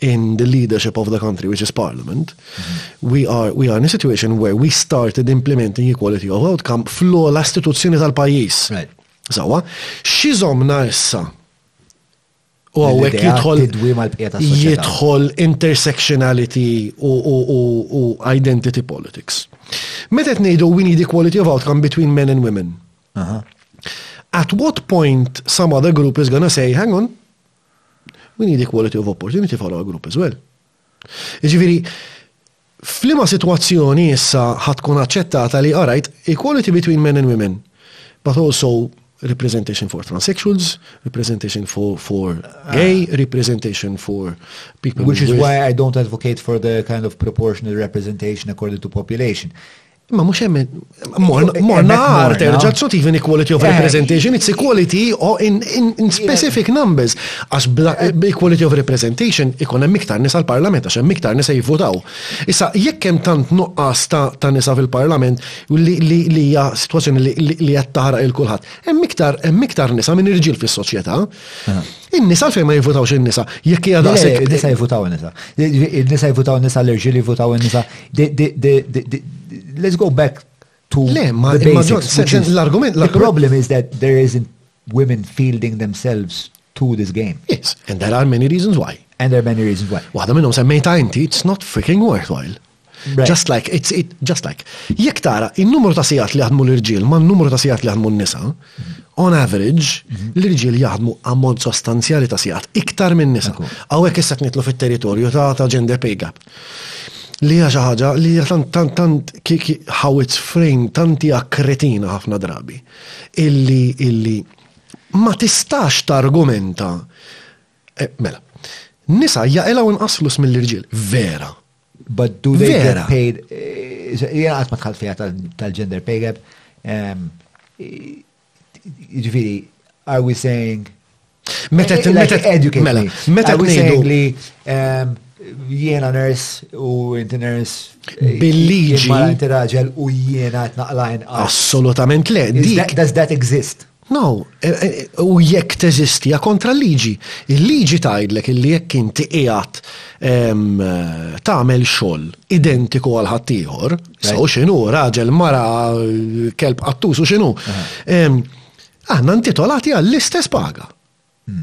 in the leadership of the country, which is parliament, mm-hmm. we are we are in a situation where we started implementing equality of outcome Flow ola istituzzjoni tal-pajis. Right. Sawa, xizomna issa U għawek jidħol jidħol intersectionality u identity politics. Meta ngħidu we need equality of outcome between men and women. At what point some other group is gonna say, hang on, we need equality of opportunity for our group as well. Jiġifieri, f'liema sitwazzjoni issa ħa tkun aċċettata li, alright, equality between men and women, but also representation for transsexuals, representation for, for ah. gay, representation for people Which is with... why I don't advocate for the kind of proportional representation according to population. Ma mux hemm. Morna għar terġa' tsotif in equality of eh. representation, it's equality in specific numbers. Għax equality of representation ikun hemm iktar nisa l-parlament, għax hemm iktar nisa jivvutaw. Issa, jekk hemm tant nuqqas ta' nisa fil-parlament li hija situazzjoni li qed taħraq il-kulħadd, hemm iktar hemm iktar nisa minn irġiel fis-soċjetà. In-nisa fejn ma jivvutawx in-nisa, jekk hija daqshekk. In-nisa jivvutaw in-nisa. In-nisa jivvutaw in-nisa l-irġiel jivvutaw in-nisa. Let's go back to Le, ma l-argument. The problem is that there isn't women fielding themselves to this game. Yes, and there are many reasons why. And there are many reasons why. Waħda minnhom semmejta inti, it's not freaking worthwhile. Just like, it's it, just like. Jekk tara, il-numru ta' sijat li jaħdmu l-irġiel ma' numru ta' sijat li jaħdmu n-nisa, on average, mhm. l-irġiel jaħdmu ammont sostanzjali ta' sijat, iktar minn nisa. Għawek issa nitlu fit-territorju ta' ta' gender pay gap. Li hija xi ħaġa li hija tant tant tant how it's framed tant hija kretina ħafna drabi. Illi illi ma tistax targumenta. Eh, mela, nisa jaqilgħu inqas flus mill-irġiel, vera, But do they get paid? Jena għatma tħalt fija tal-gender pay gap. Ġviri, are we saying? Meta t-educate. Mela, meta t-nejdu li jiena ners u inti ners eh, billiġi. Ma inti raġel u jiena t-naqlajn. Assolutament le. Does that exist? No, u jekk teżisti ja kontra l-liġi. Il-liġi tgħidlek illi jekk inti qiegħed tagħmel xogħol identiku għal ħaddieħor, sew x'inhu, raġel, mara, kelb qattus u x'inhu, aħna ntitolati għall-istess paga.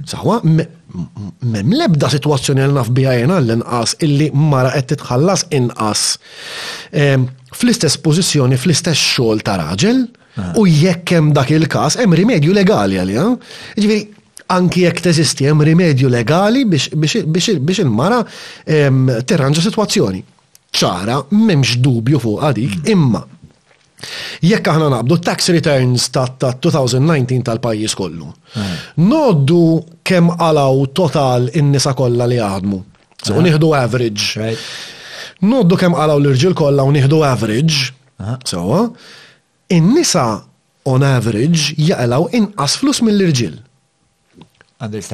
Sawa, m'hemm l-ebda sitwazzjoni li naf biha jien għall-inqas illi mara qed titħallas inqas ehm, fl-istess pożizzjoni fl-istess xogħol ta' raġel ah. u jekk hemm dak il-każ hemm rimedju legali għaliha. Ġifieri anki jekk teżisti hemm rimedju legali biex il-mara ehm, tirranġa sitwazzjoni. Ċara, m'hemmx dubju fuq dik, mm. imma Jekk aħna naqbdu t-tax returns ta' 2019 tal-pajjiż kollu, noddu kemm qalaw total in-nisa kollha li jaħdmu. U nieħdu average. Noddu kemm qalaw l-irġiel kollha u nieħdu average. Sewwa. In-nisa on average jaqilgħu inqas flus mill-irġiel.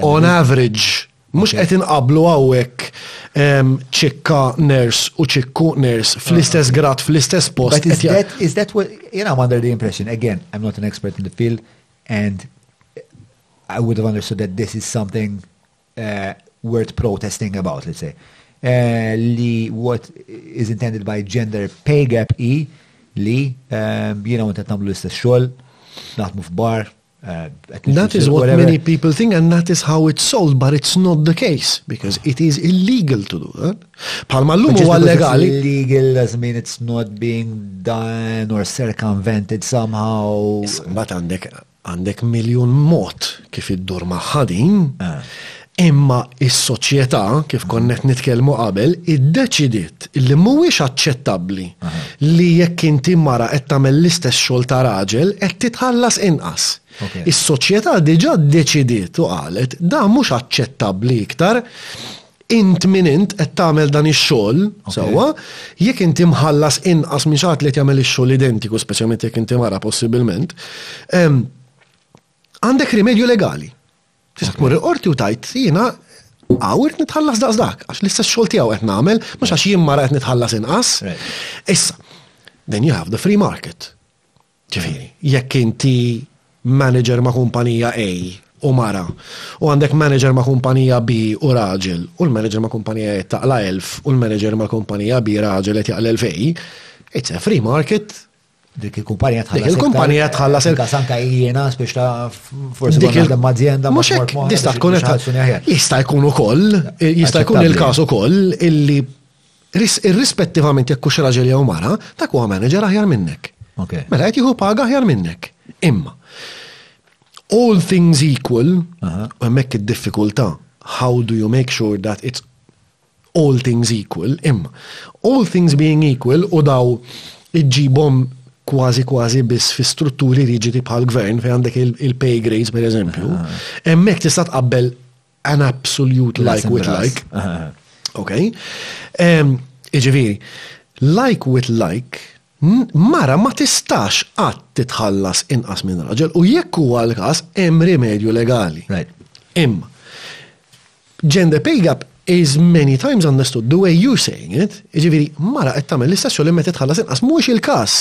On average, mux qed inqablu għawek ċikka nurse u ċikku nurse fl-istess ah, grad, fl-istess post. But is that, is that what, you know, I'm under the impression, again, I'm not an expert in the field, and I would have understood that this is something uh, worth protesting about, let's say. Uh, li what is intended by gender pay gap i e, li, um, you know, intet namlu l-istess xol, naħdmu f'bar, That is what many people think and that is how it's sold, but it's not the case because it is illegal to do that. Palma l-lum huwa legali. Illegal as mean it's not being done or circumvented somehow. Bat għandek għandek miljon mod kif iddur maħħadin. Ah. Imma s-soċjetà, kif konna qed nitkellmu qabel, iddeċidiet li mhuwiex aċċettabbli li jekk inti mara qed tagħmel l-istess xogħol ta' raġel qed titħallas inqas. Is-soċjetà diġà ddeċidiet u qalet dan mhux aċċettabbli iktar. Int min int qed tagħmel dan ix-xogħol, sewwa, jekk inti mħallas inqas minn xi ħadd li qed jagħmel ix-xogħol identiku, speċjalment jekk inti mara possibbilment, għandek rimedju legali. Tista' tmur il-qorti u tajt jiena Aw irid nitħallas daqs dak, għax l-istess xogħol tiegħu qed nagħmel, mhux għax jien mara qed nitħallas inqas. Issa, then you have the free market. Ġifieri, jekk inti manager ma' kumpanija A u mara, u għandek manager ma' kumpanija B u raġel, u l-manager ma' kumpanija A taqla elf, u l-manager ma' kumpanija B raġel qed jaqla elfej, it's a free market Dik il-kumpanija tħallas. Dik il-kumpanija tħallas. Dik sanka jiena spiex ta' forsi dik il-mazjenda mhux hekk tista' tkun jista' jkun ukoll, jista' jkun il-każ ukoll illi irrispettivament jekk hux raġel jew mara, ta' huwa manager aħjar minnek. Mela qed jieħu paga aħjar minnek. Imma all things equal, u hemmhekk id-diffikultà, how do you make sure that it's all things equal, imma all things being equal u daw iġġibhom kważi kważi biss fi strutturi riġidi bħal gvern fejn għandek il-pay grades per eżempju, ah. hemmhekk tista' tqabbel an absolute like with like. Ah. Ok? Iġifieri, like with like Mara ma tistax qatt titħallas inqas minn raġel u jekk huwa l-każ hemm rimedju legali. Imma gender pay gap is many times understood the way you're saying it, jiġifieri mara qed tagħmel l-istess xogħol imma titħallas inqas mhuwiex il-każ.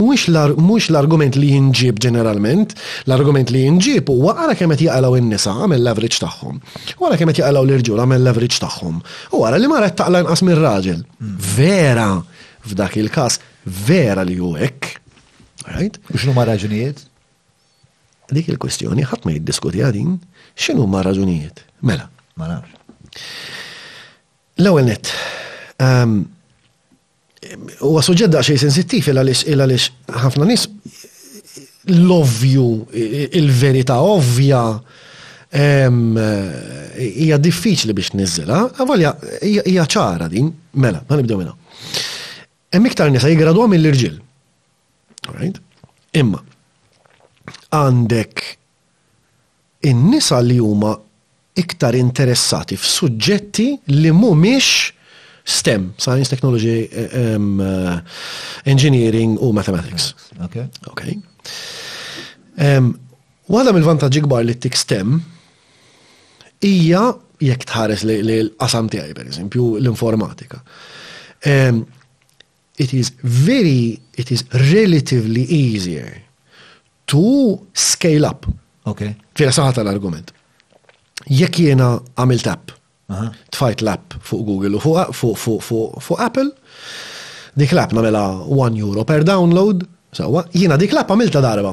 Mhuwiex l-argument li jinġieb ġeneralment. L-argument li jinġieb huwa ara kemm qed jaqilgħu n-nisa għamel l-average tagħhom. U ara kemm qed jaqilgħu l-irġiel għamel l-average tagħhom. U ara li mara qed taqla' inqas mir-raġel. Vera, F'dak il-każ vera li hu hekk. U x'inhu ma' raġunijiet? Dik il-kwistjoni ħadd ma jiddiskuti din x'inhu ma' raġunijiet. Mela. Ma nafx. L-ewwel nett. Ehm, huwa suġġett daqsxejn sensittiv il għaliex ħafna nies l-ovvju, il-verità ovvja hija diffiċli biex niżilha, avolja hija ċara din, mela, ma nibdew minna. Hemm iktar nisa jigradwaw mill-irġiel. Alright? Imma għandek in-nisa li huma iktar interessati f'suġġetti li mhumiex STEM, Science, Technology, Engineering u Mathematics. Okay. Okay. Um, Waħda mill-vantaġġi kbar li tik STEM hija jekk tħares li l-qasam tiegħi pereżempju l-informatika. Um, It is very, it is relatively easier to scale up. Ok. Fina saħħa tal-argument. Jekk jiena għamilt app, tfajt l-app fuq Google u fuq Apple, dik l-app namela 1 euro per download, sawa, jiena dik l-app għamilta darba.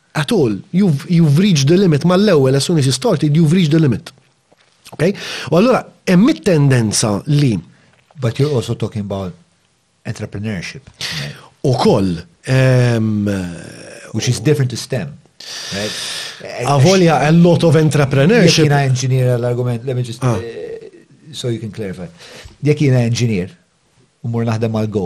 at all, you've reached the limit, mal-ewwel as soon as you started, you've reached the limit. Okay? U allura hemm it-tendenza li But you're also talking about entrepreneurship. U koll. Um, Which is different to STEM. Right? Avolja, a lot of entrepreneurship. Jekina engineer l-argument, let me just, ah. Eh, so you can clarify. Jekina engineer, umur naħdem għal-go,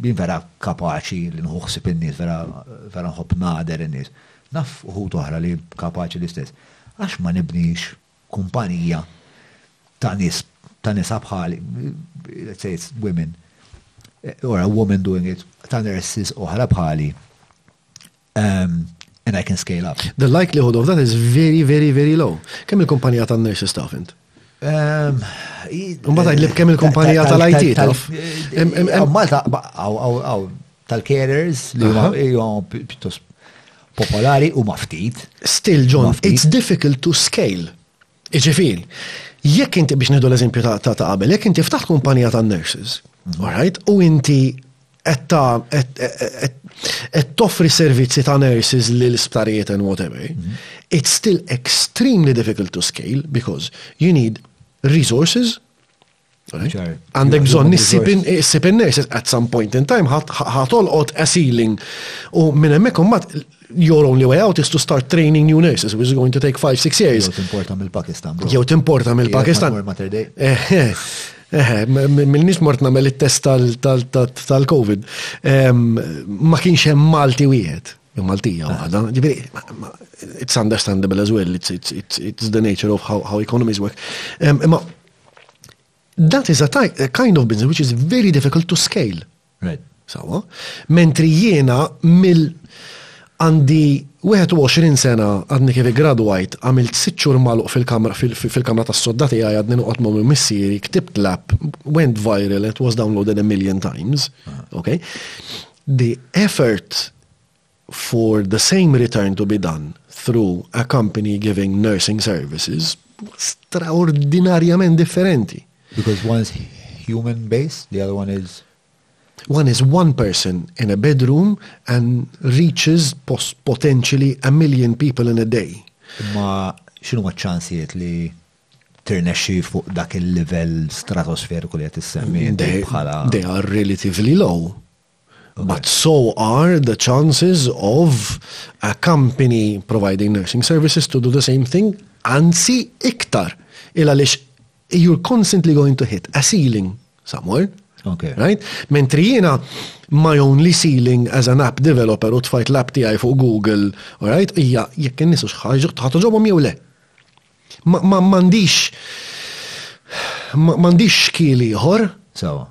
Din vera kapaċi li nħu ħsieb in-nies, vera, vera nħobb nagħder in-nies. Naf uħud oħra li kapaċi l-istess. Għax ma nibnix kumpanija ta' nies, ta' nisa bħali, let's say it's women, or a woman doing it, ta' nurses oħra bħali. Um, and I can scale up. The likelihood of that is very, very, very low. Kemm il-kumpanija tan nurses staff int? Um, Mbagħad għidlib kemm il-kumpanija tal-IT taf. Malta għaw tal-carers li huma pjuttost popolari u maftit. Still, John, it's difficult to scale. Iġifir, jekk inti biex nedu l-eżempju ta' ta' qabel, jekk inti ftaħt kumpanija ta' nurses, alright, u inti qed toffri servizzi ta' nurses li l-isptarijiet and whatever, mhm. it's still extremely difficult to scale because you need resources, Għandek bżon nissib in-nurses at some point in time ħatolqot a ceiling u minn hemmhekk imbagħad your only way out is to start training new nurses, which is going to take 5-6 years. Jew timporta mill-Pakistan. Jew timporta mill-Pakistan. Mill-nis mort namel il-test tal-Covid. Ma kienx hemm Malti wieħed. Maltija waħda. It's understandable as well. It's the nature of how economies work. Imma That is a, a kind of business which is very difficult to scale. Right. Sawa. Mentri jiena mill għandi 21 sena għadni kif gradwajt għamilt sitxur maluq fil-kamra fil-kamra tas sodda tiegħi għadni noqgħod ma' missieri, ktibt lap, went viral, it was downloaded a million times. Ah. Okay? The effort for the same return to be done through a company giving nursing services straordinarjament differenti. Because one is human based, the other one is one is one person in a bedroom and reaches potentially a million people in a day. Ma xinu ma ċansijiet li tirnexxi fuq dak il-level stratosferiku li qed issemmi bħala. They are relatively low. but so are the chances of a company providing nursing services to do the same thing, anzi iktar. Il għaliex you're constantly going to hit a ceiling somewhere. Okay. Right? Mentri jiena my only ceiling as an app developer u tfajt l-app tiegħi fuq Google, right? Ija, jekk in-nies xħajġu tħatu ġobhom jew le. M'għandix m'għandix xkiel ieħor. Sawa.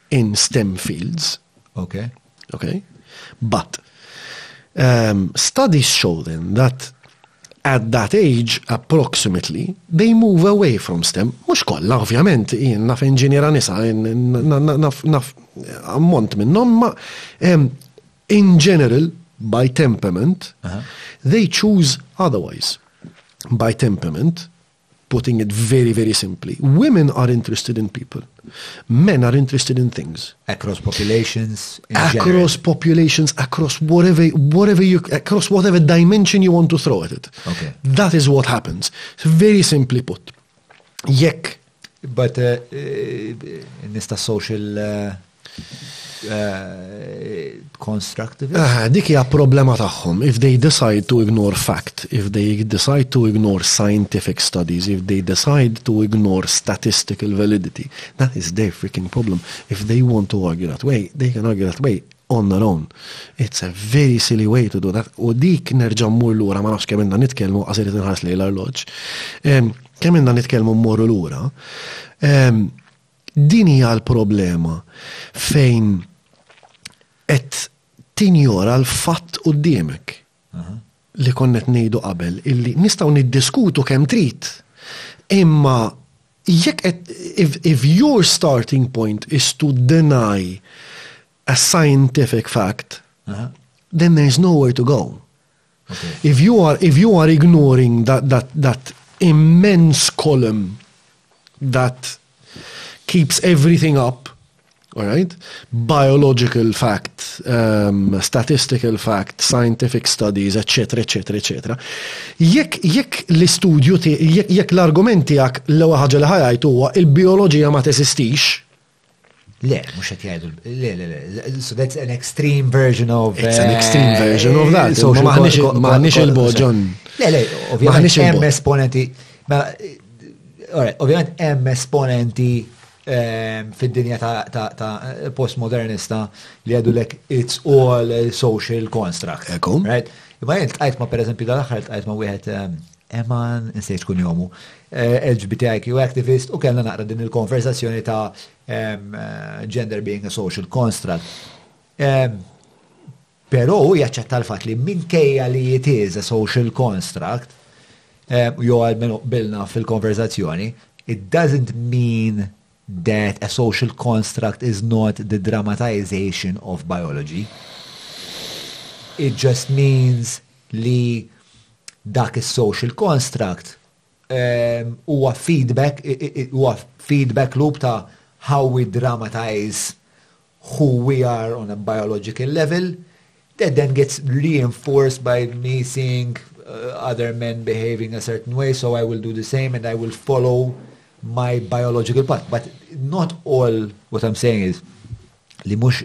in STEM fields. Okay. Okay. But um, studies show then that at that age, approximately, they move away from STEM. Mux kolla, ovvjament, in naf inġiniera nisa, naf ammont minnom, ma um, in general, by temperament, uh -huh. they choose otherwise. By temperament, putting it very, very simply. Women are interested in people. Men are interested in things. Across populations. across general. populations, across whatever whatever you across whatever dimension you want to throw at it. Okay. That is what happens. So very simply put. Yek. But uh, uh, in this social uh Eh, constructive. Eh, dik hija problema tagħhom. If they decide to ignore fact, if they decide to ignore scientific studies, if they decide to ignore statistical validity, that is their freaking problem. If they want to argue that way, they can argue that way on their own. It's a very silly way to do that. U dik nerġa' mmur lura ma nafx kemm inna nitkellmu għasir tinħas lejn l-arloġġ. Kemm inna nitkellmu mmorru lura. Din hija l-problema fejn qed tinjora l-fatt quddiemek li konna qed ngħidu qabel illi nistgħu niddiskutu kemm trid imma jekk qed if, if your starting point is to deny a scientific fact, uh -huh. then there's nowhere to go. If you are, if you are ignoring that, that, that immense column that keeps everything up, all right? Biological fact, um, statistical fact, scientific studies, etc., etc., etc. Jekk jekk l-istudju jekk l-argumenti għak l-ewwel ħaġa li ħajajt huwa il-bioloġija ma tesistix, Le, mux għet jgħidu, le, le, le, so that's an extreme version of. It's an extreme eh, version of that, so maħnix il-boġon. Le, le, ovvijament, hemm esponenti, ma, mela, ovvijament, hemm esponenti ehm, fid-dinja ta' postmodernista li għadu lek it's all social construct. Right? Imma jent għajt ma' per eżempju dal-axħar għajt ma' wieħed ehm, Eman, insejt kunjomu, LGBTIQ activist u kellna naqra din il-konversazzjoni ta' gender being a social construct. Però hu jaċċetta l-fatt li minkejja li it is a social construct, jew almenu qbilna fil-konversazzjoni, it doesn't mean that a social construct is not the dramatisation of biology, it just means li dak is-social construct huwa feedback, huwa feedback loop ta' how we dramatise who we are on a biological level that then gets reinforced by me seeing uh, other men behaving a certain way so I will do the same and I will follow my biological part But not all what I'm saying is li mux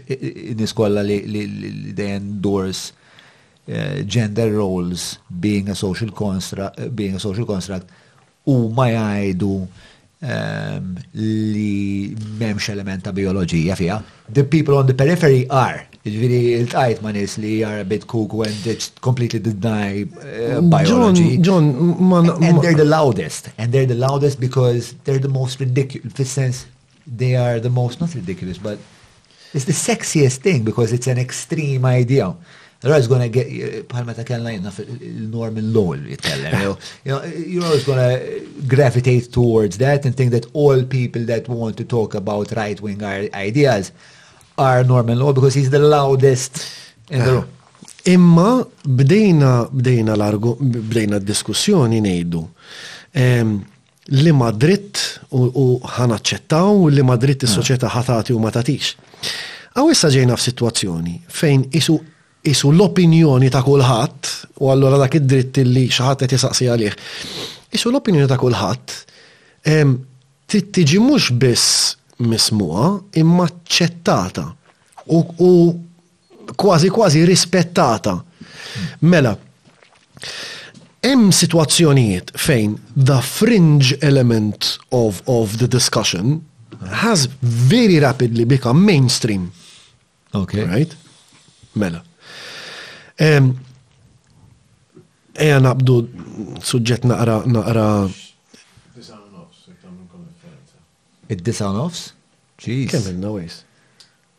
niskolla li, li, li they endorse uh, gender roles being a social construct, uh, being a social construct Huma jgħidu ehm, li m'hemmx element ta' bioloġija fiha. The people on the periphery are. Ġifieri il-tqajt ma' nies li are a bit cuckoo and they completely deny eh, biology. John, John, And they're the loudest. And they're the loudest because they're the most ridiculous. Fis-sens they are the most, not ridiculous, but it's the sexiest thing because it's an extreme idea. Allora it's gonna get, bħal meta kellna jenna il-Norman Law jitkellem, you're always gonna gravitate towards that and think that all people that want to talk about right-wing ideas are Norman Law because he's the loudest in the room. Imma bdejna bdejna l-argu bdejna d-diskussjoni ngħidu. li ma dritt u ħanaċċettaw u li ma dritt is-soċjetà ah. ħatati u ma tatix. Għaw issa ġejna f'sitwazzjoni fejn isu isu l-opinjoni ta' kulħadd u allura dak id-dritt li xi ħadd qed jisaqsi għalih. Isu l-opinjoni ta' kulħadd trid tiġi mhux biss mismuha imma ċċettata. U kważi kważi rispettata. Mela, hemm situazzjonijiet fejn the fringe element of, of the discussion has very rapidly become mainstream. Okay. Right? Mela. Um, Eja naqbdu suġġett naqra naqra. Id-disa nofs? Ġiż. Kemm il-nawis?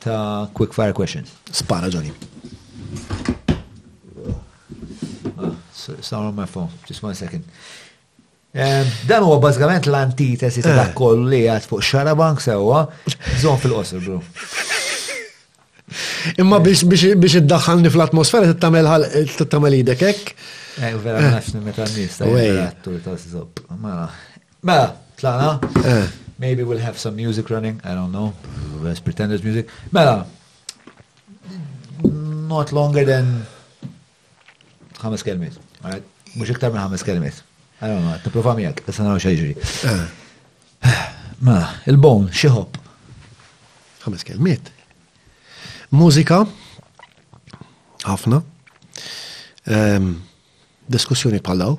ta' quick fire questions. Spara Johnny. Sound on my phone, just one second. Ehm, dan huwa bażgament l-antitesi ta' dak eh. kollu li għad fuq xarabank sewwa, bżon fil-qosor, bro. Imma biex biex iddaħħalni fl-atmosfera tittamel tittamel idek hekk. Eh, vera eh. nafx meta n-nies ta' attur ta' zopp. Mela. Mela, tlaqna. Eh. Maybe we'll have some music running, I don't know. Let's pretend there's music. Mela, not longer than ħames kelmiet. Mux iktar minn ħames kelmiet. I don't know, t-prova miegħek, issa naraw xejġri. Eh. Mela, il-bone, xieħob. Ħames kelmiet. Mużika, ħafna. Ehm, diskussjoni bħal daw.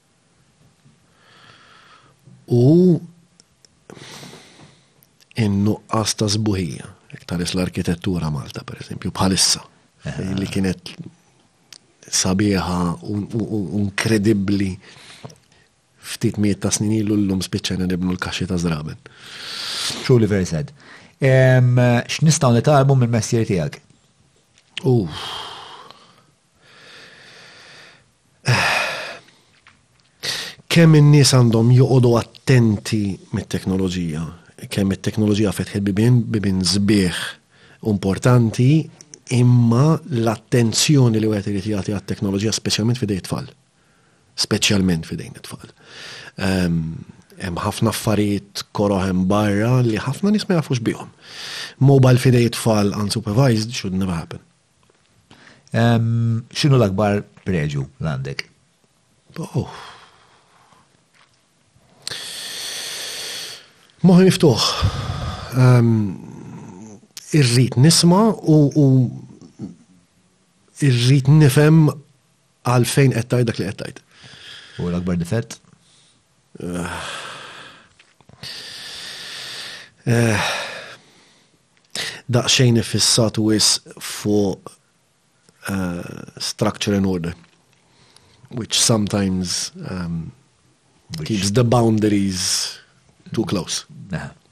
u in-nuqqas ta' sbuħija, iktaris l-arkitettura Malta, per eżempju, bħalissa, li kienet sabiħa u inkredibbli ftit miet ta' snin ilu l-lum spiċċajna nibnu l-kaxxi ta' zraben. Truly very sad. X'nistgħu nitalmu mill-messier tiegħek? Uff. Kemm in-nies għandhom joqogħdu attenti mit-teknoloġija, kemm it-teknoloġija fetħet bibin, bibin zbieħ importanti, imma l-attenzjoni li wieħed irid jagħti għat-teknoloġija speċjalment fidej tfal. Speċjalment fidejn it-tfal. Ehm, hemm ħafna affarijiet koro hemm barra li ħafna nies ma jafux bihom. Mobile fidej tfal unsupervised should never happen. X'inhu l-akbar preġu l-għandek? Oh. Moħi miftuħ. Irrit nisma u irrit nifem għalfejn qed dak li qed U l-akbar difett? Eh. Eh. daqsxejn iffissat wisq fuq structure and order, which sometimes um, keeps the boundaries too close.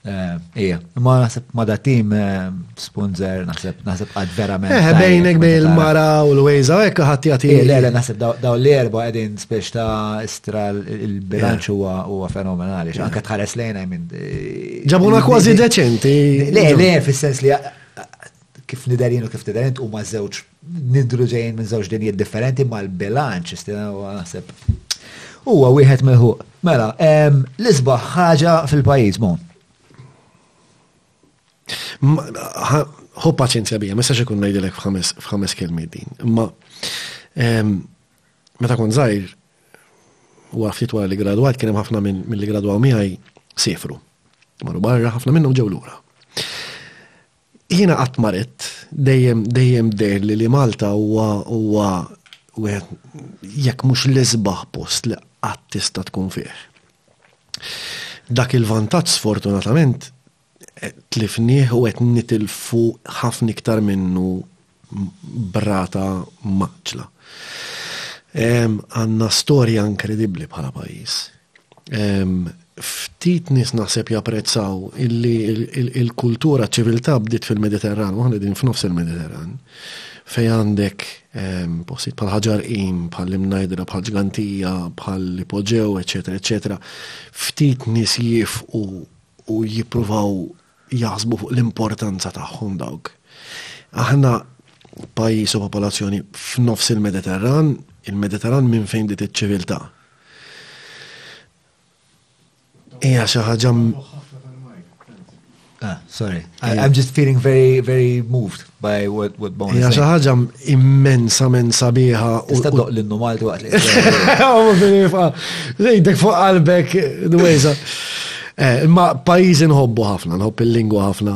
Eh, ija, ma naħseb ma da tim eh, sponsor, naħseb naħseb għad verament. Eh, bejnek bejn il-mara u l-wejza, ekk ħatti għati. Eh, le, le, naħseb daw l-erba għedin spiex ta' istra il-bilanċ huwa fenomenali, anka tħares lejna minn Ġabuna kważi deċenti. Le, le, fis-sens li kif niderin u kif niderin u ma' żewġ nidru ġejjin minn żewġ dinjiet differenti ma' l-bilanċ, istina u għasib. Huwa wieħed meħu. Mela, l-isbaħ ħaġa fil-pajjiż mon. Ho paċenzja bija, ma sax ikun ngħidilek f'ħames kelmi din. Imma meta kont żgħir, Huwa ftit wara li gradwajt kien hemm ħafna minn milli gradwaw miegħi sifru. Marru barra ħafna minnhom ġew lura. Jiena qatt maret dejjem dejjem dejjem li li Malta huwa huwa jekk mhux l-isbaħ post li qatt tista' tkun fih. Dak il-vantaġġ sfortunatament Tlifnieh u qed nitilfu ħafna iktar minnu b'rata maqċla. Għandna storja inkredibbli bħala pajjiż. Ftit nies naħseb japprezzaw illi il-kultura ċiviltà bdiet fil-Mediterran, u aħna din f'nofs il-Mediterran, fej għandek posit bħal ħaġar im, bħal imnajdra, bħal ġgantija, bħal ipoġew, eċetera, eċetera. Ftit nies jifqu u jippruvaw jaħsbu fuq l-importanza tagħhom dawk. Aħna pajjiż u popolazzjoni f'nofs il-Mediterran, il-Mediterran minn fejn dit iċ-ċiviltà. Hija xi ħaġa Ah, sorry. I'm just feeling very, very moved by what, what Bon is saying. ħaġa immensa, mensa biħa. Tista doq l-innu Malti waqt li. Zejdek fuq qalbek, dwejza. Eh, ma pajizi nħobbu ħafna, nħobb il-lingwa ħafna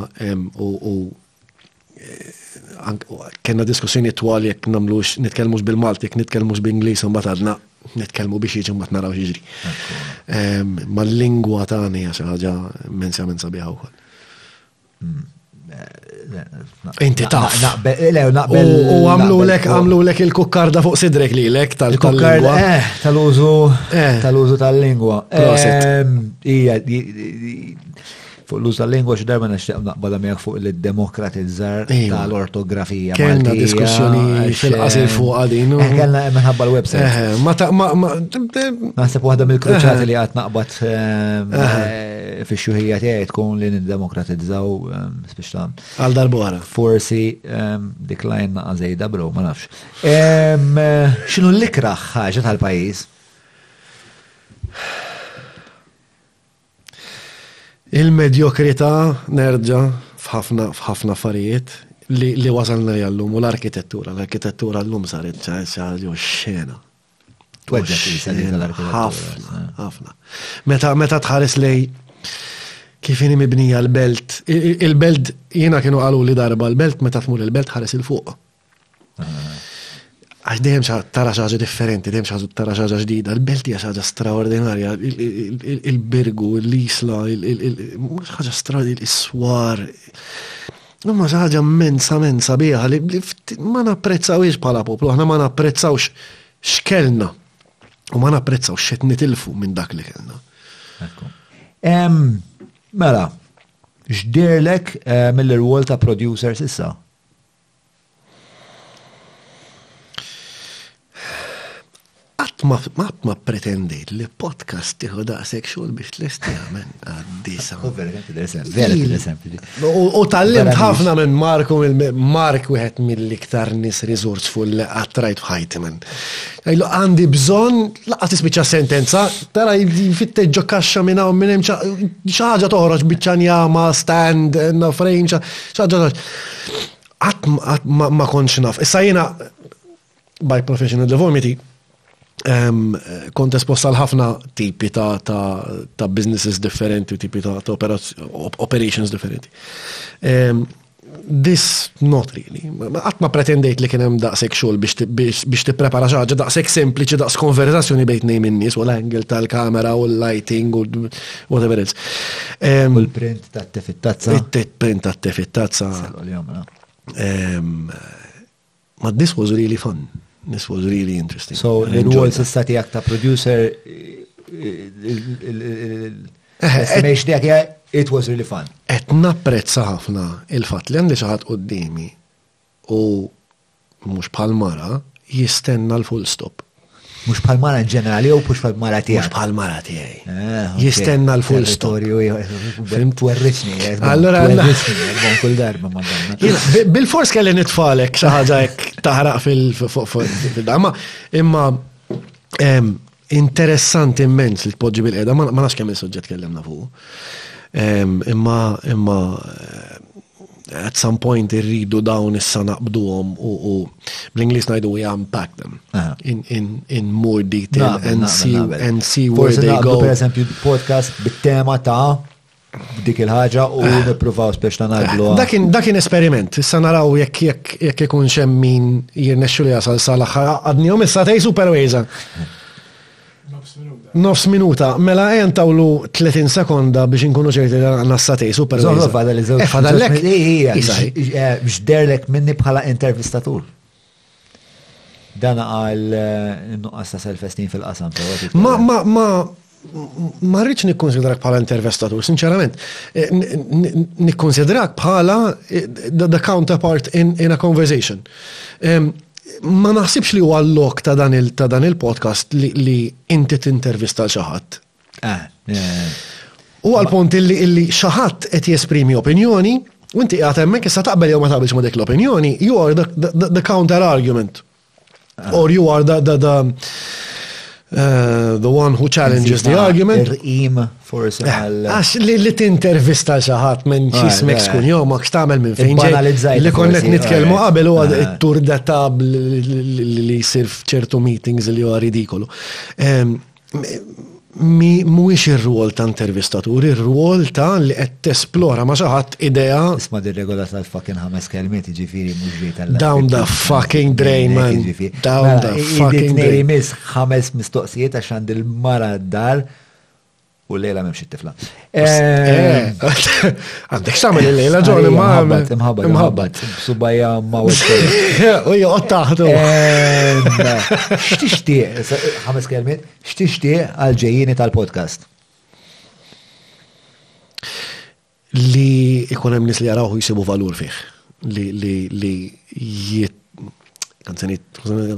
u eh, kena diskussjoni twal jek namlux, nitkelmux bil-Malti, jek nitkelmux bil-Inglis, un batadna, nitkelmu biex jieġu mat naraw jieġri. Ma l-lingwa tani għax ħaġa mensa mensa biħa u koll. Inti taf. U għamlu lek, għamlu lek il-kukkarda fuq sidrek li lek tal-kukkarda. Eh, tal-użu, eh. tal-użu tal-lingwa. Ehm, ija, fuq l-użu tal-lingwa xi darba nixtieq naqbada miegħek fuq il-demokratizzar tal-ortografija. Kellna diskussjoni fil-qasir eh, fuq għadin. Eh, kellna minħabba l-website. Naħseb waħda mill-kruċati li għad naqbad ehm, Fix-xjuħija tiegħi tkun li niddemokratizzaw biex ta' għal darbora. Forsi dik lajn naqa' żejda bro, ma nafx. X'inhu l-ikraħ ħaġa tal-pajjiż? Il-medjokrità nerġa' f'ħafna f'ħafna affarijiet li wasalna jallum u l-arkitettura, l-arkitettura llum saret xi ħaġa xena. Ħafna. Meta meta tħares lej kif inhi mibnija l-belt, il-belt jiena kienu qalu li darba l-belt meta tmur il-belt ħares il fuq. Għax dejjem tara xaġa differenti, dejjem xaġa tara xaġa ġdida, l-belt hija xaġa straordinarja, il-birgu, l-isla, il-ħaġa straordinarja, il-swar. il birgu l isla il birgu l isla il ħaġa straordinarja il birgu l isla il swar Imma xi ħaġa immensament sabiħa li ma napprezzawiex bħala poplu, aħna ma napprezzawx x'kellna u ma napprezzawx x'qed nitilfu minn dak li kellna. Mela, x'dirlek eh, mill-irwol ta' producer sissa? Qatt ma pretendejt li podcast tieħu daqshekk xogħol biex tlesti għamen għad-disa. U tal-lim ħafna minn Marku Mark wieħed mill-iktar nies resourceful li għattrajt f'ħajti minn. Għajlu għandi bżonn laqgħet tispiċċa sentenza, tara jfitteġ ġo kaxxa minn hawn minn hemm xi ħaġa toħroġ biċċa njama, stand, frame, xi ħaġa Qatt ma kontx naf. Issa jiena by professional deformity kont esposta l-ħafna tipi ta', ta, ta businesses differenti, tipi ta', ta operations differenti. Um, this not really. Qatt ma pretendejt li kien hemm daqshekk xogħol biex tipprepara xi ħaġa daqshekk sempliċi daqs konverzazzjoni bejn tnejn in-nies u l-angle tal-kamera u l-lighting u Whatever else. U l-print ta' tefittazza. Il-print ta' tefittazza. Ma this was really fun. This was really interesting. So, l-rwol sissa tijak ta' producer, l-estimation tijak, it was really fun. Et napprezza ħafna il-fat li għandi xaħat qoddimi u mhux bħal mara jistenna l-full stop. Mux bħal mara in ġenerali jew mux bħal mara tiegħek. Mux bħal mara tiegħi. Ah, Jistenna l-full story. Fim twerrisni. Eh, allora għandhom kull darba ma Bil-fors kelli nitfalek xi ħaġa taħraq fil-dama imma interessant immens li tpoġġi bil-qeda ma nafx kemm il-suġġett kellimna fuq. Imma imma at some point irridu dawn issa naqbduhom u bl-Ingliż ngħidu we unpack them ah. in, in, in more detail and see, and see where they go. Per eżempju, podcast bit-tema ta' dik il-ħaġa u ah. nippruvaw spiex ta' nagħmlu. Dakin esperiment, issa naraw jekk jekk jekk ikun xemmin jirnexxu li jasal sal-aħħar għadnihom issa tej superwejza. Nofs minuta, mela għen tawlu 30 sekonda biex nkunu ċerti li għanna s-satej, super. Zoħlu fada li zoħlu. Fada l-lek. Bxderlek minni bħala intervistatur. Dana għal eh, nuqqas ta' self-esteem fil-qasam. Ma, ma, ma, ma rridx nikkonsidrak bħala intervestatur, sinċerament. Eh, nikkonsidrak bħala eh, the counterpart in, in a conversation. Ma naħsibx li huwa l-lok ta' dan il ta' dan il-podcast li, li inti tintervista xi ħadd. Ah, eh. U għal-punt illi illi xi ħadd qed jesprimi opinjoni, u inti qiegħed hemmhekk issa taqbel jew ma taqbilx ma dik l-opinjoni, you are the, the, the counter argument. Ah. Or you are the, the, the, uh, the one who challenges the argument. Forse eh, għal. Għax li li t-intervista xaħat minn eh, xismek eh. skun jom, għax tamel minn fejn. Banalizzaj. Li konnet nitkelmu għabel u għad tur data li jisir fċertu meetings li huwa ridikolu. Ehm, mi mhuwiex ir-rwol ta' intervistatur, ir-rwol ta' li qed tesplora ma' xaħat idea. Isma' di regola tal fucking ħames kelmiet ġifieri mhux ġej tal Down the fucking drain man. Down mela, the fucking drain. Ħames mistoqsijiet għax għand il-mara d-dar U l-lejla memx it-tifla. Eh, Għandek xamil il-lejla ġon imma. Imħabbat, imħabbat. Imħabbat. Subajja ma u U joqgħod taħtu. X'tixtieq, ħames kelmiet, x'tixtieq għal-ġejjini tal-podcast? Li ikun hemm nies li jarawh jisibu valur fih. Li li li jiet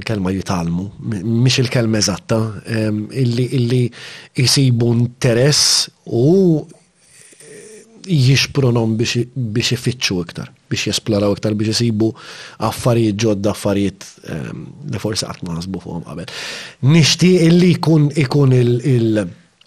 kelma jitalmu, mhix il-kelma eżatta, ehm, illi illi jisibu interess u jixpronom biex ifittxu iktar, biex jesploraw iktar, biex jisibu affarijiet ġodda, affarijiet ehm, li forsi qatt ma fuqhom qabel. Nixtieq illi jkun ikun il-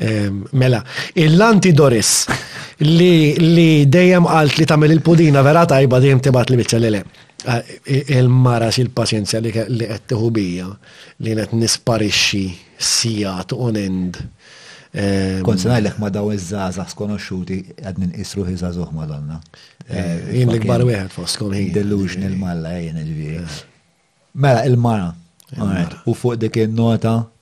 Mela, il-lanti Doris li dejjem għalt li tamil il-pudina vera tajba dejjem tibat li bieċa li le. Ah, il-mara xil paċenzja li qed tiħu bija li qed nisparixxi sijat on end. Kont ngħidlek ma daw iż-żaża skonoxxuti qed ninqisru hi żagħżugħ Madonna. Eh, jien l-ikbar wieħed foskom hi. Delusion il-malla jien ġifieri. Mela il-mara. U fuq dik in-nota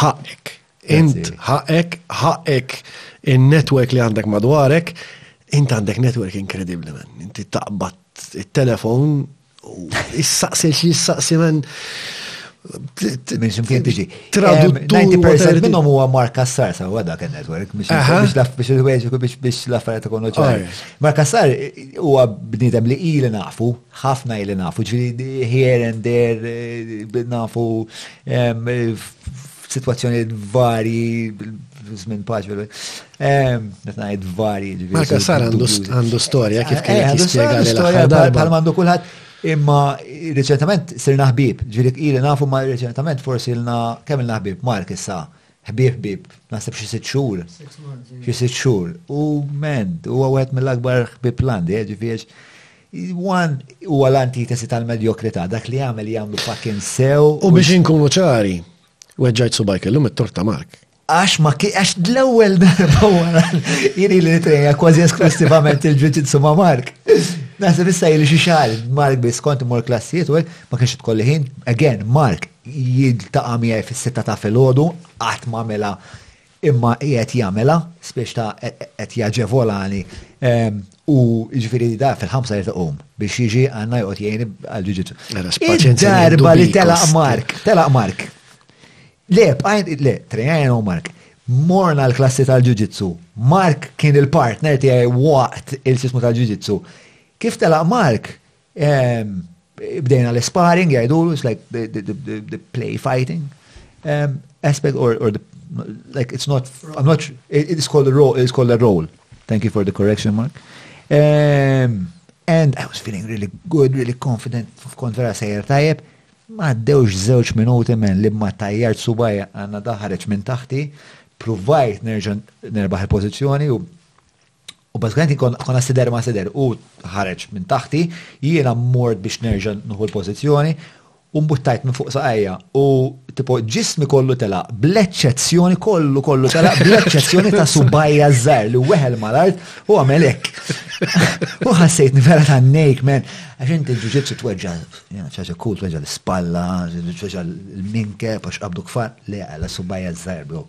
ħaqek. Int ħaqek, ħaqek in-network li għandek madwarek, int għandek network inkredibli men. Inti taqbad il-telefon u issaqsi xi issaqsi men. Minn ximkien tiġi. Traduttur. 90% minnhom huwa Marka Sar sa huwa dak il-network biex il-ħwejġ biex l-affarijiet ikunu ċar. Marka Sar huwa bniedem li ili nafu ħafna illi nafu, ġviri here and there, nafu situazzjoni varji, zmin paċ, velu. Netnajt varji, ġviri. Marka sar għandu storja kif kien għandu storja għandu storja għandu kullħat. Imma reċentament sirna ħbib, ġviri ili nafu ma reċentament forsi ilna kemm il ħbib Mark issa ħbib ħbib, nasib xi sitt xhur. Xi sitt xhur. U men, huwa wieħed mill-akbar ħbib landi, eh, ġifiex Wan huwa l-antitesi tal-medjokrità, dak li jagħmel jagħmlu fucking sew. U biex inkunu ċari, weġġajt subajk illum it-torta Mark. Għax ma għax l-ewwel darba wara jiri li trejja kważi esklusivament il-ġuġit suma Mark. Naħseb issa jili xi xahar Mark biss kont imur klassijiet u ma kienx tkolli ħin. Again, Mark jiltaqa' miegħi fis-sitta ta' filgħodu qatt ma mela imma qiegħed jagħmilha, spiex ta' qed jaġevolani u jiġifieri da fil-ħamsa jrid iqum biex jiġi għandna joqgħod jgħin għal ġuġitsu. Darba li telaq Mark, telaq Mark. Le, le, trejajna u Mark. Morna l-klassi tal-ġuġitsu. Mark kien il-partner tiegħi waqt il-sismu tal-ġuġitsu. Kif telaq Mark, Ehm, bdejna l-sparring, jgħidulu, it's like the, the, the, the play fighting um, aspect or, or the, like it's not, I'm not, it's called a role, it's called a role. Thank you for the correction, Mark. Um, and I was feeling really good, really confident, kont vera sejjer tajjeb. Ma dewx zewċ minuti men li ma tajjar subaj għanna daħħareċ minn taħti, provajt nerġa nerbaħ il-pozizjoni u U bażikament konna sider ma' sider u ħareġ minn taħti, jiena mort biex nerġa' nħu l-pożizzjoni u mbuttajt minn fuq saqajja u tipo ġismi kollu tela' bl-eċċezzjoni kollu kollu tela' bl-eċċezzjoni ta' subajja żgħar li weħel mal-art u għamel hekk. U ħassejt nifera ta' nejk men, għax inti ġuġitsu tweġġa' ċaġa kull tweġġa' l-ispalla, tweġġa' l-minke, għax qabdu kfar, le għala subajja żgħar bro.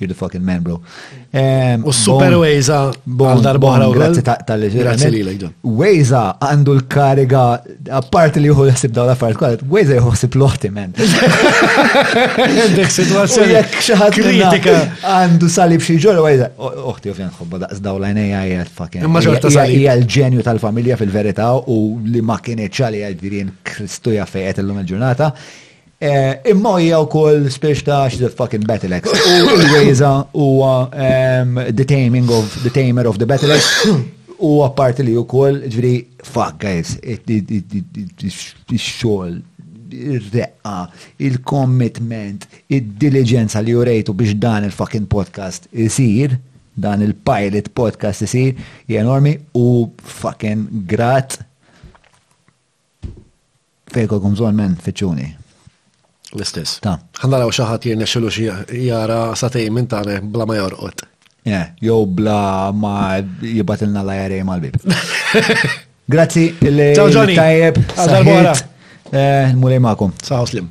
You're the fucking man, bro. Ehm, u super Waze għal darba ħra u grazzi tal-li Grazzi li l-ġon. Waze għandu l-kariga, apparti li juhu l-ħsib daw l-affarijiet kwalet, Waze juhu ħsib l-oħti, man. Dek situazzjoni. Jek xaħat kritika. Għandu salib xie ġol, Waze, oħti u fjan xobba daqs daw l-għajnija jgħal fucking. Imma ġorta salib. Hija l-ġenju tal-familja fil-verita u li ma kienet ċali għal-dirien kristuja fejqet l-lum il-ġurnata. Imma hija wkoll spiex ta' she's a fucking battle axe. U l-wejza huwa the taming of the tamer of the battle axe. U apparti li wkoll ġifieri fuck guys, ix-xogħol, ir-reqqa, il-commitment, id-diliġenza li urejtu biex dan il-fucking podcast isir, dan il-pilot podcast isir, hija enormi u fucking grat. Fejn kolkom bżonn men fiċċuni. L-istess. Ta. Ħanna raw xi ħadd jirnexxilu xi jara satej minn tagħna bla ma jorqod. Eh, jew bla ma jibatilna la jarej mal-bib. Grazzi, il-tajjeb. Għazal-bora. Eh, Mulej ma'kom. Saħu slim.